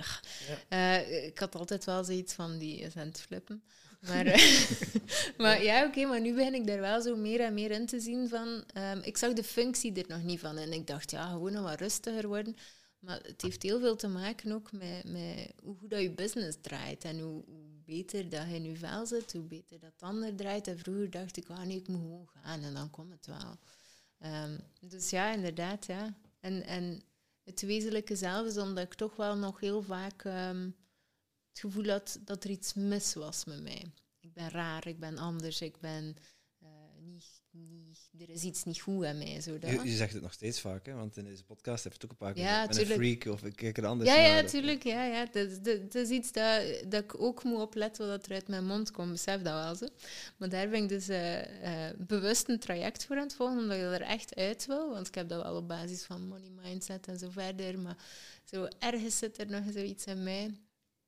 eh, ik had altijd wel zoiets van, die is aan het flippen. Maar, eh, maar ja, oké, maar nu begin ik daar wel zo meer en meer in te zien van... ehm, ik zag de functie er nog niet van. En ik dacht, ja, gewoon nog wat rustiger worden. Maar het heeft heel veel te maken ook met, met hoe goed dat je business draait. En hoe, hoe beter dat je in je vel zit, hoe beter dat het ander draait. En vroeger dacht ik, ah nee, ik moet gewoon gaan en dan komt het wel. Ehm, dus ja, inderdaad, ja. En, en het wezenlijke zelf is omdat ik toch wel nog heel vaak ehm, het gevoel had dat er iets mis was met mij. Ik ben raar, ik ben anders, ik ben eh, niet, niet... Er is iets niet goed aan mij, zo dat. Je, je zegt het nog steeds vaak, hè, want in deze podcast heb je het ook een paar keer Ja. Ik ben een freak of ik kijk er anders Ja, naar. ja, tuurlijk. Ja, ja. Het, is, iets dat, dat ik ook moet opletten wat er uit mijn mond komt. Besef dat wel zo. Maar daar ben ik dus eh, eh, bewust een traject voor aan het volgen, omdat je er echt uit wil. Want ik heb dat wel op basis van money mindset en zo verder. Maar zo ergens zit er nog zoiets in mij.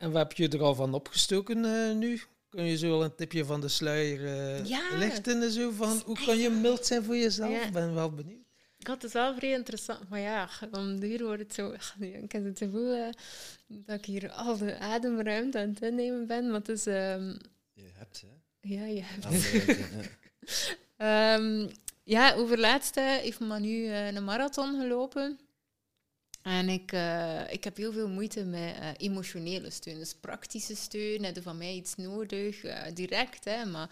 En wat heb je er al van opgestoken eh, nu? Kun je zo wel een tipje van de sluier eh, Ja. lichten en zo van hoe kan je mild zijn voor jezelf? Ja. Ik ben wel benieuwd. Ik had het wel vrij interessant. Maar ja, om de uur wordt het zo... Ik heb het gevoel eh, dat ik hier al de ademruimte aan het innemen ben. Maar het is... ehm, Je hebt, hè. ja, je hebt ruimte, ja. Ehm, ja, over laatst eh, heeft Manu eh, een marathon gelopen. En ik, eh, ik heb heel veel moeite met eh, emotionele steun. Dus praktische steun, heb je van mij iets nodig, direct. Hè, maar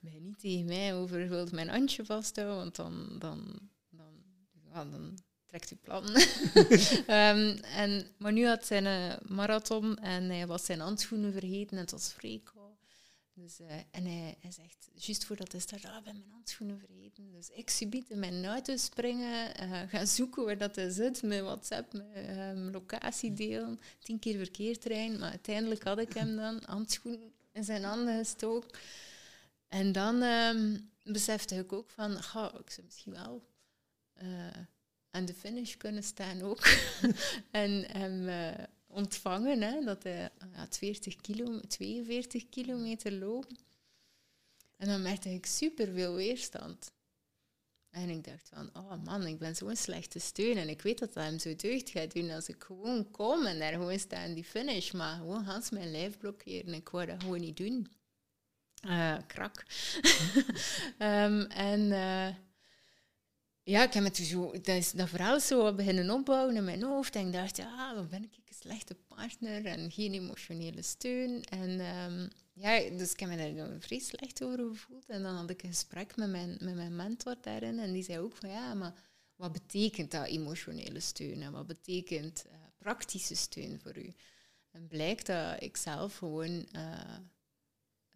mij niet tegen mij over mijn handje vasthouden, want dan, dan, dan, ja, dan trekt u plan. Ehm, en, maar nu had zijn eh, marathon en hij was zijn handschoenen vergeten en het was vrij koud. Dus, eh, en hij, hij zegt, juist voordat hij start, ah, ik ben mijn handschoenen vergeten. Dus ik subiet in mijn auto springen, uh, gaan zoeken waar dat hij zit, met WhatsApp, met um, locatie delen, tien keer verkeerd Maar uiteindelijk had ik hem dan, handschoenen in zijn handen gestoken. En dan um, besefte ik ook van, ga, ik zou misschien wel aan de finish kunnen staan ook. en uh, ontvangen, hè, dat hij ja, 40 kilo, 42 kilometer loopt. En dan merkte ik super veel weerstand. En ik dacht van, oh man, ik ben zo'n slechte steun. En ik weet dat dat hem zo deugd gaat doen als ik gewoon kom en daar gewoon sta in die finish. Maar gewoon Hans mijn lijf blokkeren. Ik wou dat gewoon niet doen. Uh, krak. um, en uh, ja, ik heb het zo, dat, is, dat verhaal zo beginnen opbouwen in mijn hoofd. En ik dacht, ja, dan ben ik slechte partner en geen emotionele steun. En um, ja, dus ik heb me daar dan slecht over gevoeld. En dan had ik een gesprek met mijn, met mijn mentor daarin. En die zei ook van, ja, maar wat betekent dat emotionele steun? En wat betekent uh, praktische steun voor u? En blijkt dat ik zelf gewoon... Uh,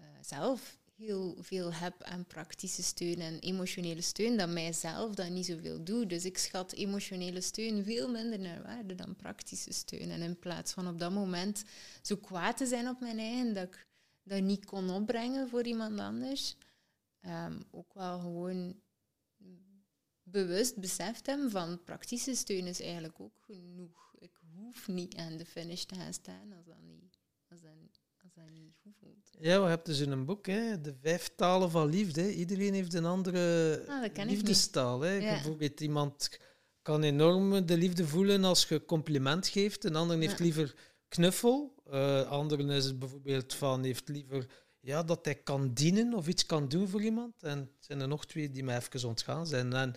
uh, zelf heel veel heb aan praktische steun en emotionele steun, dat mijzelf dat niet zoveel doe. Dus ik schat emotionele steun veel minder naar waarde dan praktische steun. En in plaats van op dat moment zo kwaad te zijn op mijn eigen, dat ik dat niet kon opbrengen voor iemand anders, um, ook wel gewoon bewust beseft hem van praktische steun is eigenlijk ook genoeg. Ik hoef niet aan de finish te gaan staan als dat niet, als dat dat niet goed. Ja, we hebben dus in een boek, hè, de vijf talen van liefde. Iedereen heeft een andere ah, liefdestaal. Hè. Ja. Bijvoorbeeld iemand kan enorm de liefde voelen als je compliment geeft. Een ander heeft liever knuffel. Uh, anderen is het bijvoorbeeld van heeft liever ja, dat hij kan dienen of iets kan doen voor iemand. En er zijn er nog twee die mij even ontgaan zijn. En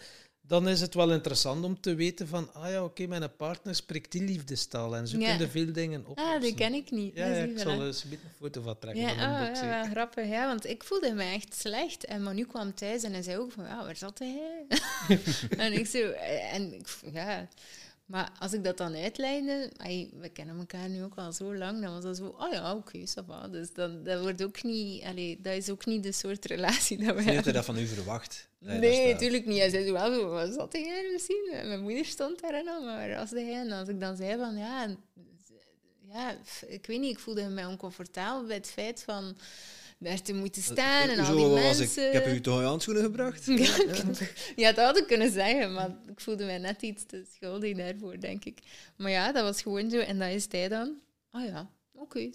dan is het wel interessant om te weten van, ah ja, oké, mijn partner spreekt die liefdestaal en zo ja. kunnen veel dingen oplossen. Ah, die ken ik niet. Ja, ja ik zal eens een foto van trekken ja, van een oh, ja, grappig, ja, want ik voelde me echt slecht. En Manu kwam thuis en hij zei ook van, ja, waar zat hij? en ik zo, en ja... Maar als ik dat dan uitleidde, we kennen elkaar nu ook al zo lang, dan was dat zo, oh ja, oké, okay, Dus dan, dat, wordt ook niet, allee, dat is ook niet de soort relatie dat we hebben. Je dat van u verwacht? Nee, natuurlijk niet. Hij zei wel zo, wat zat jij misschien? Mijn moeder stond daar en al, maar als, hij, en als ik dan zei van, ja, ja, ik weet niet, ik voelde me oncomfortabel bij het feit van daar te moeten staan en al die mensen. Ik, ik heb u toch handschoenen gebracht? Ja, ja, dat had ik kunnen zeggen, maar ik voelde mij net iets te schuldig daarvoor, denk ik. Maar ja, dat was gewoon zo. En dat is hij dan. Oh ja, oké, okay,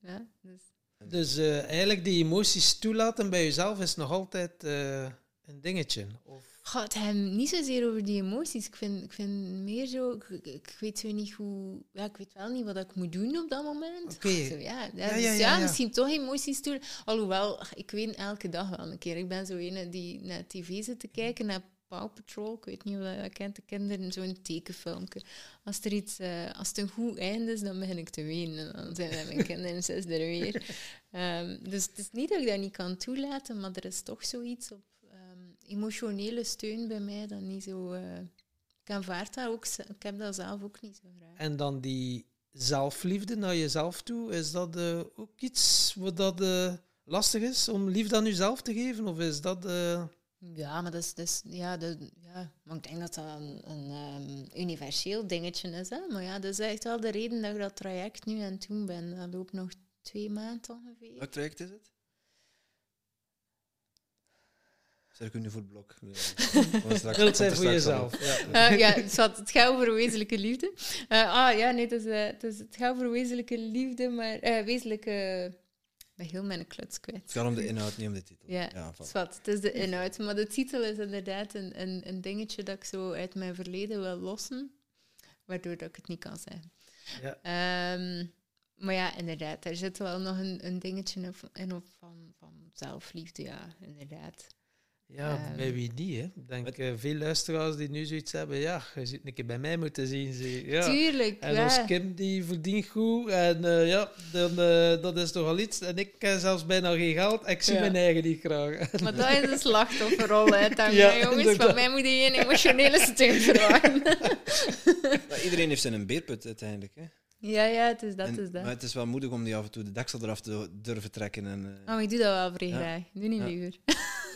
ja, dus dus uh, eigenlijk die emoties toelaten bij jezelf is nog altijd uh, een dingetje? Of? Gaat hem niet zozeer over die emoties. Ik vind, ik vind meer zo... Ik, ik, weet zo niet hoe... Ja, ik weet wel niet wat ik moet doen op dat moment. Oké. Ja, ja, ja, dus ja, misschien toch emoties doen. Alhoewel, ik weet elke dag wel een keer. Ik ben zo een die naar tv zit te kijken, naar Paw Patrol. Ik weet niet of je kent, de kinderen, zo'n tekenfilmpje. Als er iets... Uh, als het een goed einde is, dan begin ik te wenen. Dan zijn mijn kinderen zes er weer. Um, dus het is niet dat ik dat niet kan toelaten, maar er is toch zoiets op emotionele steun bij mij dan niet zo. Uh, ik aanvaard dat ook. Ik heb dat zelf ook niet zo graag. En dan die zelfliefde naar jezelf toe, is dat uh, ook iets wat dat uh, lastig is om liefde aan jezelf te geven? Of is dat. Ja, maar dat is, dat is, ja, dat, ja, maar ik denk dat dat een, een um, universeel dingetje is. Hè? Maar ja, dat is echt wel de reden dat ik dat traject nu aan het doen ben. Dat loopt nog twee maanden ongeveer. Welk traject is het? Sterk voor het blok. Dat zijn voor jezelf. Ja, uh, ja het, gaat, het gaat over wezenlijke liefde. Uh, ah ja, nee, het, is, uh, het, is, het gaat over wezenlijke liefde, maar wezenlijke. Ik ben heel mijn kluts kwijt. Het gaat om de inhoud, niet om de titel. Ja, ja het, het is de inhoud. Maar de titel is inderdaad een, een, een dingetje dat ik zo uit mijn verleden wil lossen, waardoor dat ik het niet kan zeggen. Ja. Um, maar ja, inderdaad, er zit wel nog een, een dingetje in op van, van zelfliefde, ja, inderdaad. Ja, um, bij wie niet, hè? Ik denk uh, veel luisteraars die nu zoiets hebben, ja, je zit een keer bij mij moeten zien. Ze. Ja. Tuurlijk, En ja. ons Kim, die verdient goed. En uh, ja, dan, uh, dat is toch al iets. En ik heb zelfs bijna geen geld. Ik zie ja. mijn eigen niet graag. Maar dat is een slachtofferrol, hè. Dan ja, jongens, van mij moet je geen emotionele steun verwachten. iedereen heeft zijn beerput uiteindelijk, hè? Ja, ja, het is dat, En- is dat. Maar het is wel moedig om die af en toe de deksel eraf te durven trekken. En, eh, Oh, ik doe dat wel vrij Ja. graag. Doe niet Ja. liever.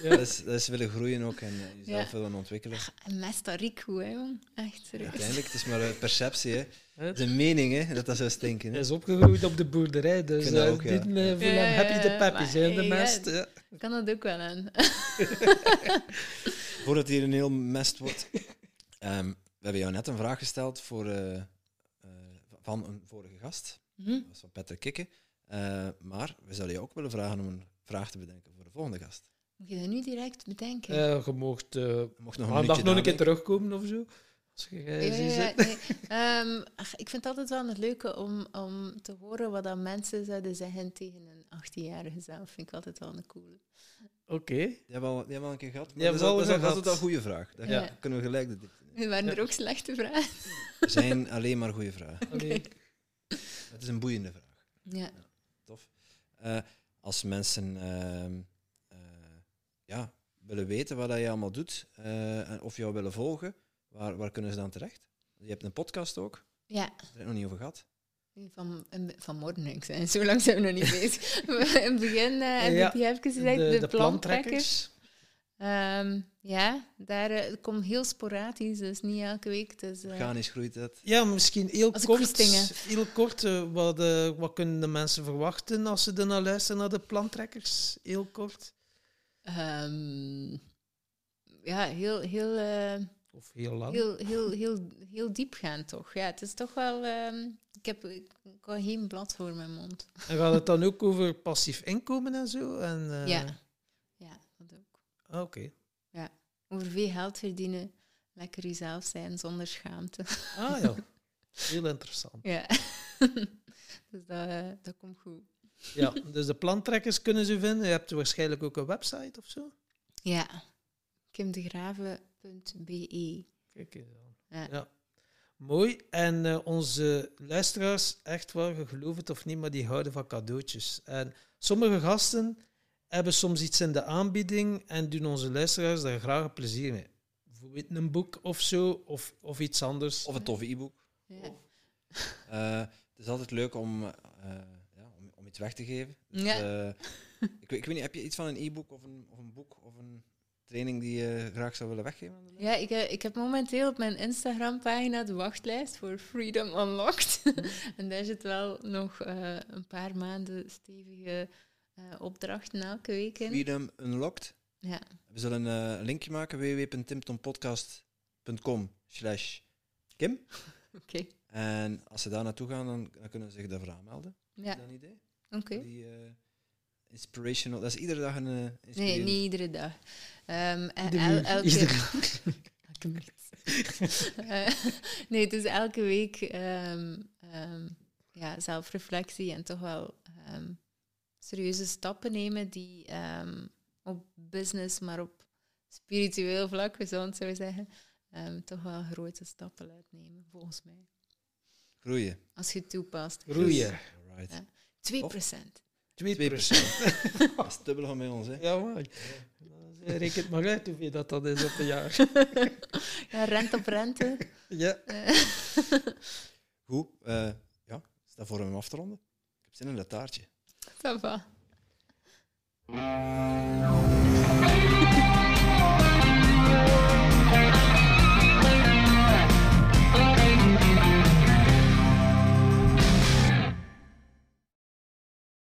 Dat, is, dat is willen groeien ook en eh, jezelf Ja. willen ontwikkelen. En mes dat riek goed, hè, jong. Echt serieus. Uiteindelijk, het is maar een perceptie. Hè. Het is een mening hè, dat dat zou stinken. Hij Hè. is opgegroeid op de boerderij, dus eh, ook, ja. dit, eh, voor Ja, hem heb je de ja, peppies, maar, hè, de ja, mest. Ja. Ik kan dat ook wel aan. Voordat hier een heel mest wordt. Ehm, we hebben jou net een vraag gesteld voor, eh, eh, van een vorige gast. Hm? Dat was van Patrick Kikke. Eh, maar we zouden je ook willen vragen om een vraag te bedenken voor de volgende gast. Moet je dat nu direct bedenken? Eh, je mocht eh Je mocht nog een nog een keer terugkomen of zo. Als je Ja, ja, ja, nee. Ehm, ach, ik vind het altijd wel het leuke om, om te horen wat dat mensen zouden zeggen tegen een 18-jarige zelf. Vind ik altijd wel een coole. Oké. Die hebben we al, die hebben we al een keer gehad. Maar dat, is, hebben al- we dat, is, al al- dat is gehad. al een goede vraag. Daar Ja. kunnen we gelijk de diepte in. Er waren Ja. er ook slechte vragen. Er zijn alleen maar goede vragen. Allee. Het is een boeiende vraag. Ja. Tof. Eh, als mensen ehm, eh, ja, willen weten wat je allemaal doet eh, en of jou willen volgen, waar, waar kunnen ze dan terecht? Je hebt een podcast ook, ja. daar heb ik nog niet over gehad. Van, vanmorgen, ik zei. Zo lang zijn we nog niet bezig. In het begin eh, heb Ja, ik je even gezegd, de, de plantrekkers. Ehm, ja, daar eh, het komt heel sporadisch, dus niet elke week. Dus, eh, Organisch groeit het. Ja, misschien heel Als ik kort. Heel kort wat, wat kunnen de mensen verwachten als ze naar luisteren naar de plantrekkers? Heel kort. Ehm, ja, heel, heel, eh, Of heel lang. heel, heel, heel, heel diep gaan toch. Ja, het is toch wel... ehm, ik heb ik geen blad voor mijn mond. En gaat het dan ook over passief inkomen en zo? En, eh, Ja. Ja, dat ook. ah, Oké. Over veel geld verdienen, lekker jezelf zijn zonder schaamte. Ah ja. Heel interessant. Ja. dus dat, eh, dat komt goed. Ja, dus de plantrekkers kunnen ze vinden. Je hebt waarschijnlijk ook een website of zo. Ja. kimdegraven.be. Kijk eens aan. Ja. Ja. Mooi. En eh, onze luisteraars, echt waar, je gelooft het of niet, maar die houden van cadeautjes. En sommige gasten hebben soms iets in de aanbieding en doen onze luisteraars daar graag plezier mee. Bijvoorbeeld een boek of zo, of, of iets anders. Of een toffe e-book. Ja. Eh, het is altijd leuk om, eh, iets weg te geven. Dus, Ja. eh, ik, weet- ik weet niet, heb je iets van een e-book of een, of een boek of een training die je graag zou willen weggeven? Ja, ik, eh, ik heb momenteel op mijn Instagram-pagina de wachtlijst voor Freedom Unlocked. en daar zit wel nog eh, een paar maanden stevige eh, opdrachten elke week in. Freedom Unlocked. Ja. We zullen een linkje maken, www.timtompodcast.com slash Kim. Oké. En als ze daar naartoe gaan, dan, dan kunnen ze zich daarvoor aanmelden. Ja, Is dat een idee? Oké. Die eh, inspirational, dat is iedere dag een eh Nee, niet iedere dag. Ehm, el- elke, iedere. Eh, nee, het is elke week ehm, ehm, ja, zelfreflectie en toch wel ehm, serieuze stappen nemen die ehm, op business, maar op spiritueel vlak, we zullen het zo zeggen, ehm, toch wel grote stappen uitnemen, volgens mij. Groeien. Als je het toepast. Groeien. Alright. Ja. 2 procent. 2 procent. dat is dubbel van bij ons. Hè. Ja, maar. Reken het maar uit hoeveel dat, dat is op een jaar. ja, rente op rente. Ja. Eh. Goed. Uh, ja, is dat voor hem af te ronden? Ik heb zin in dat taartje. Ça.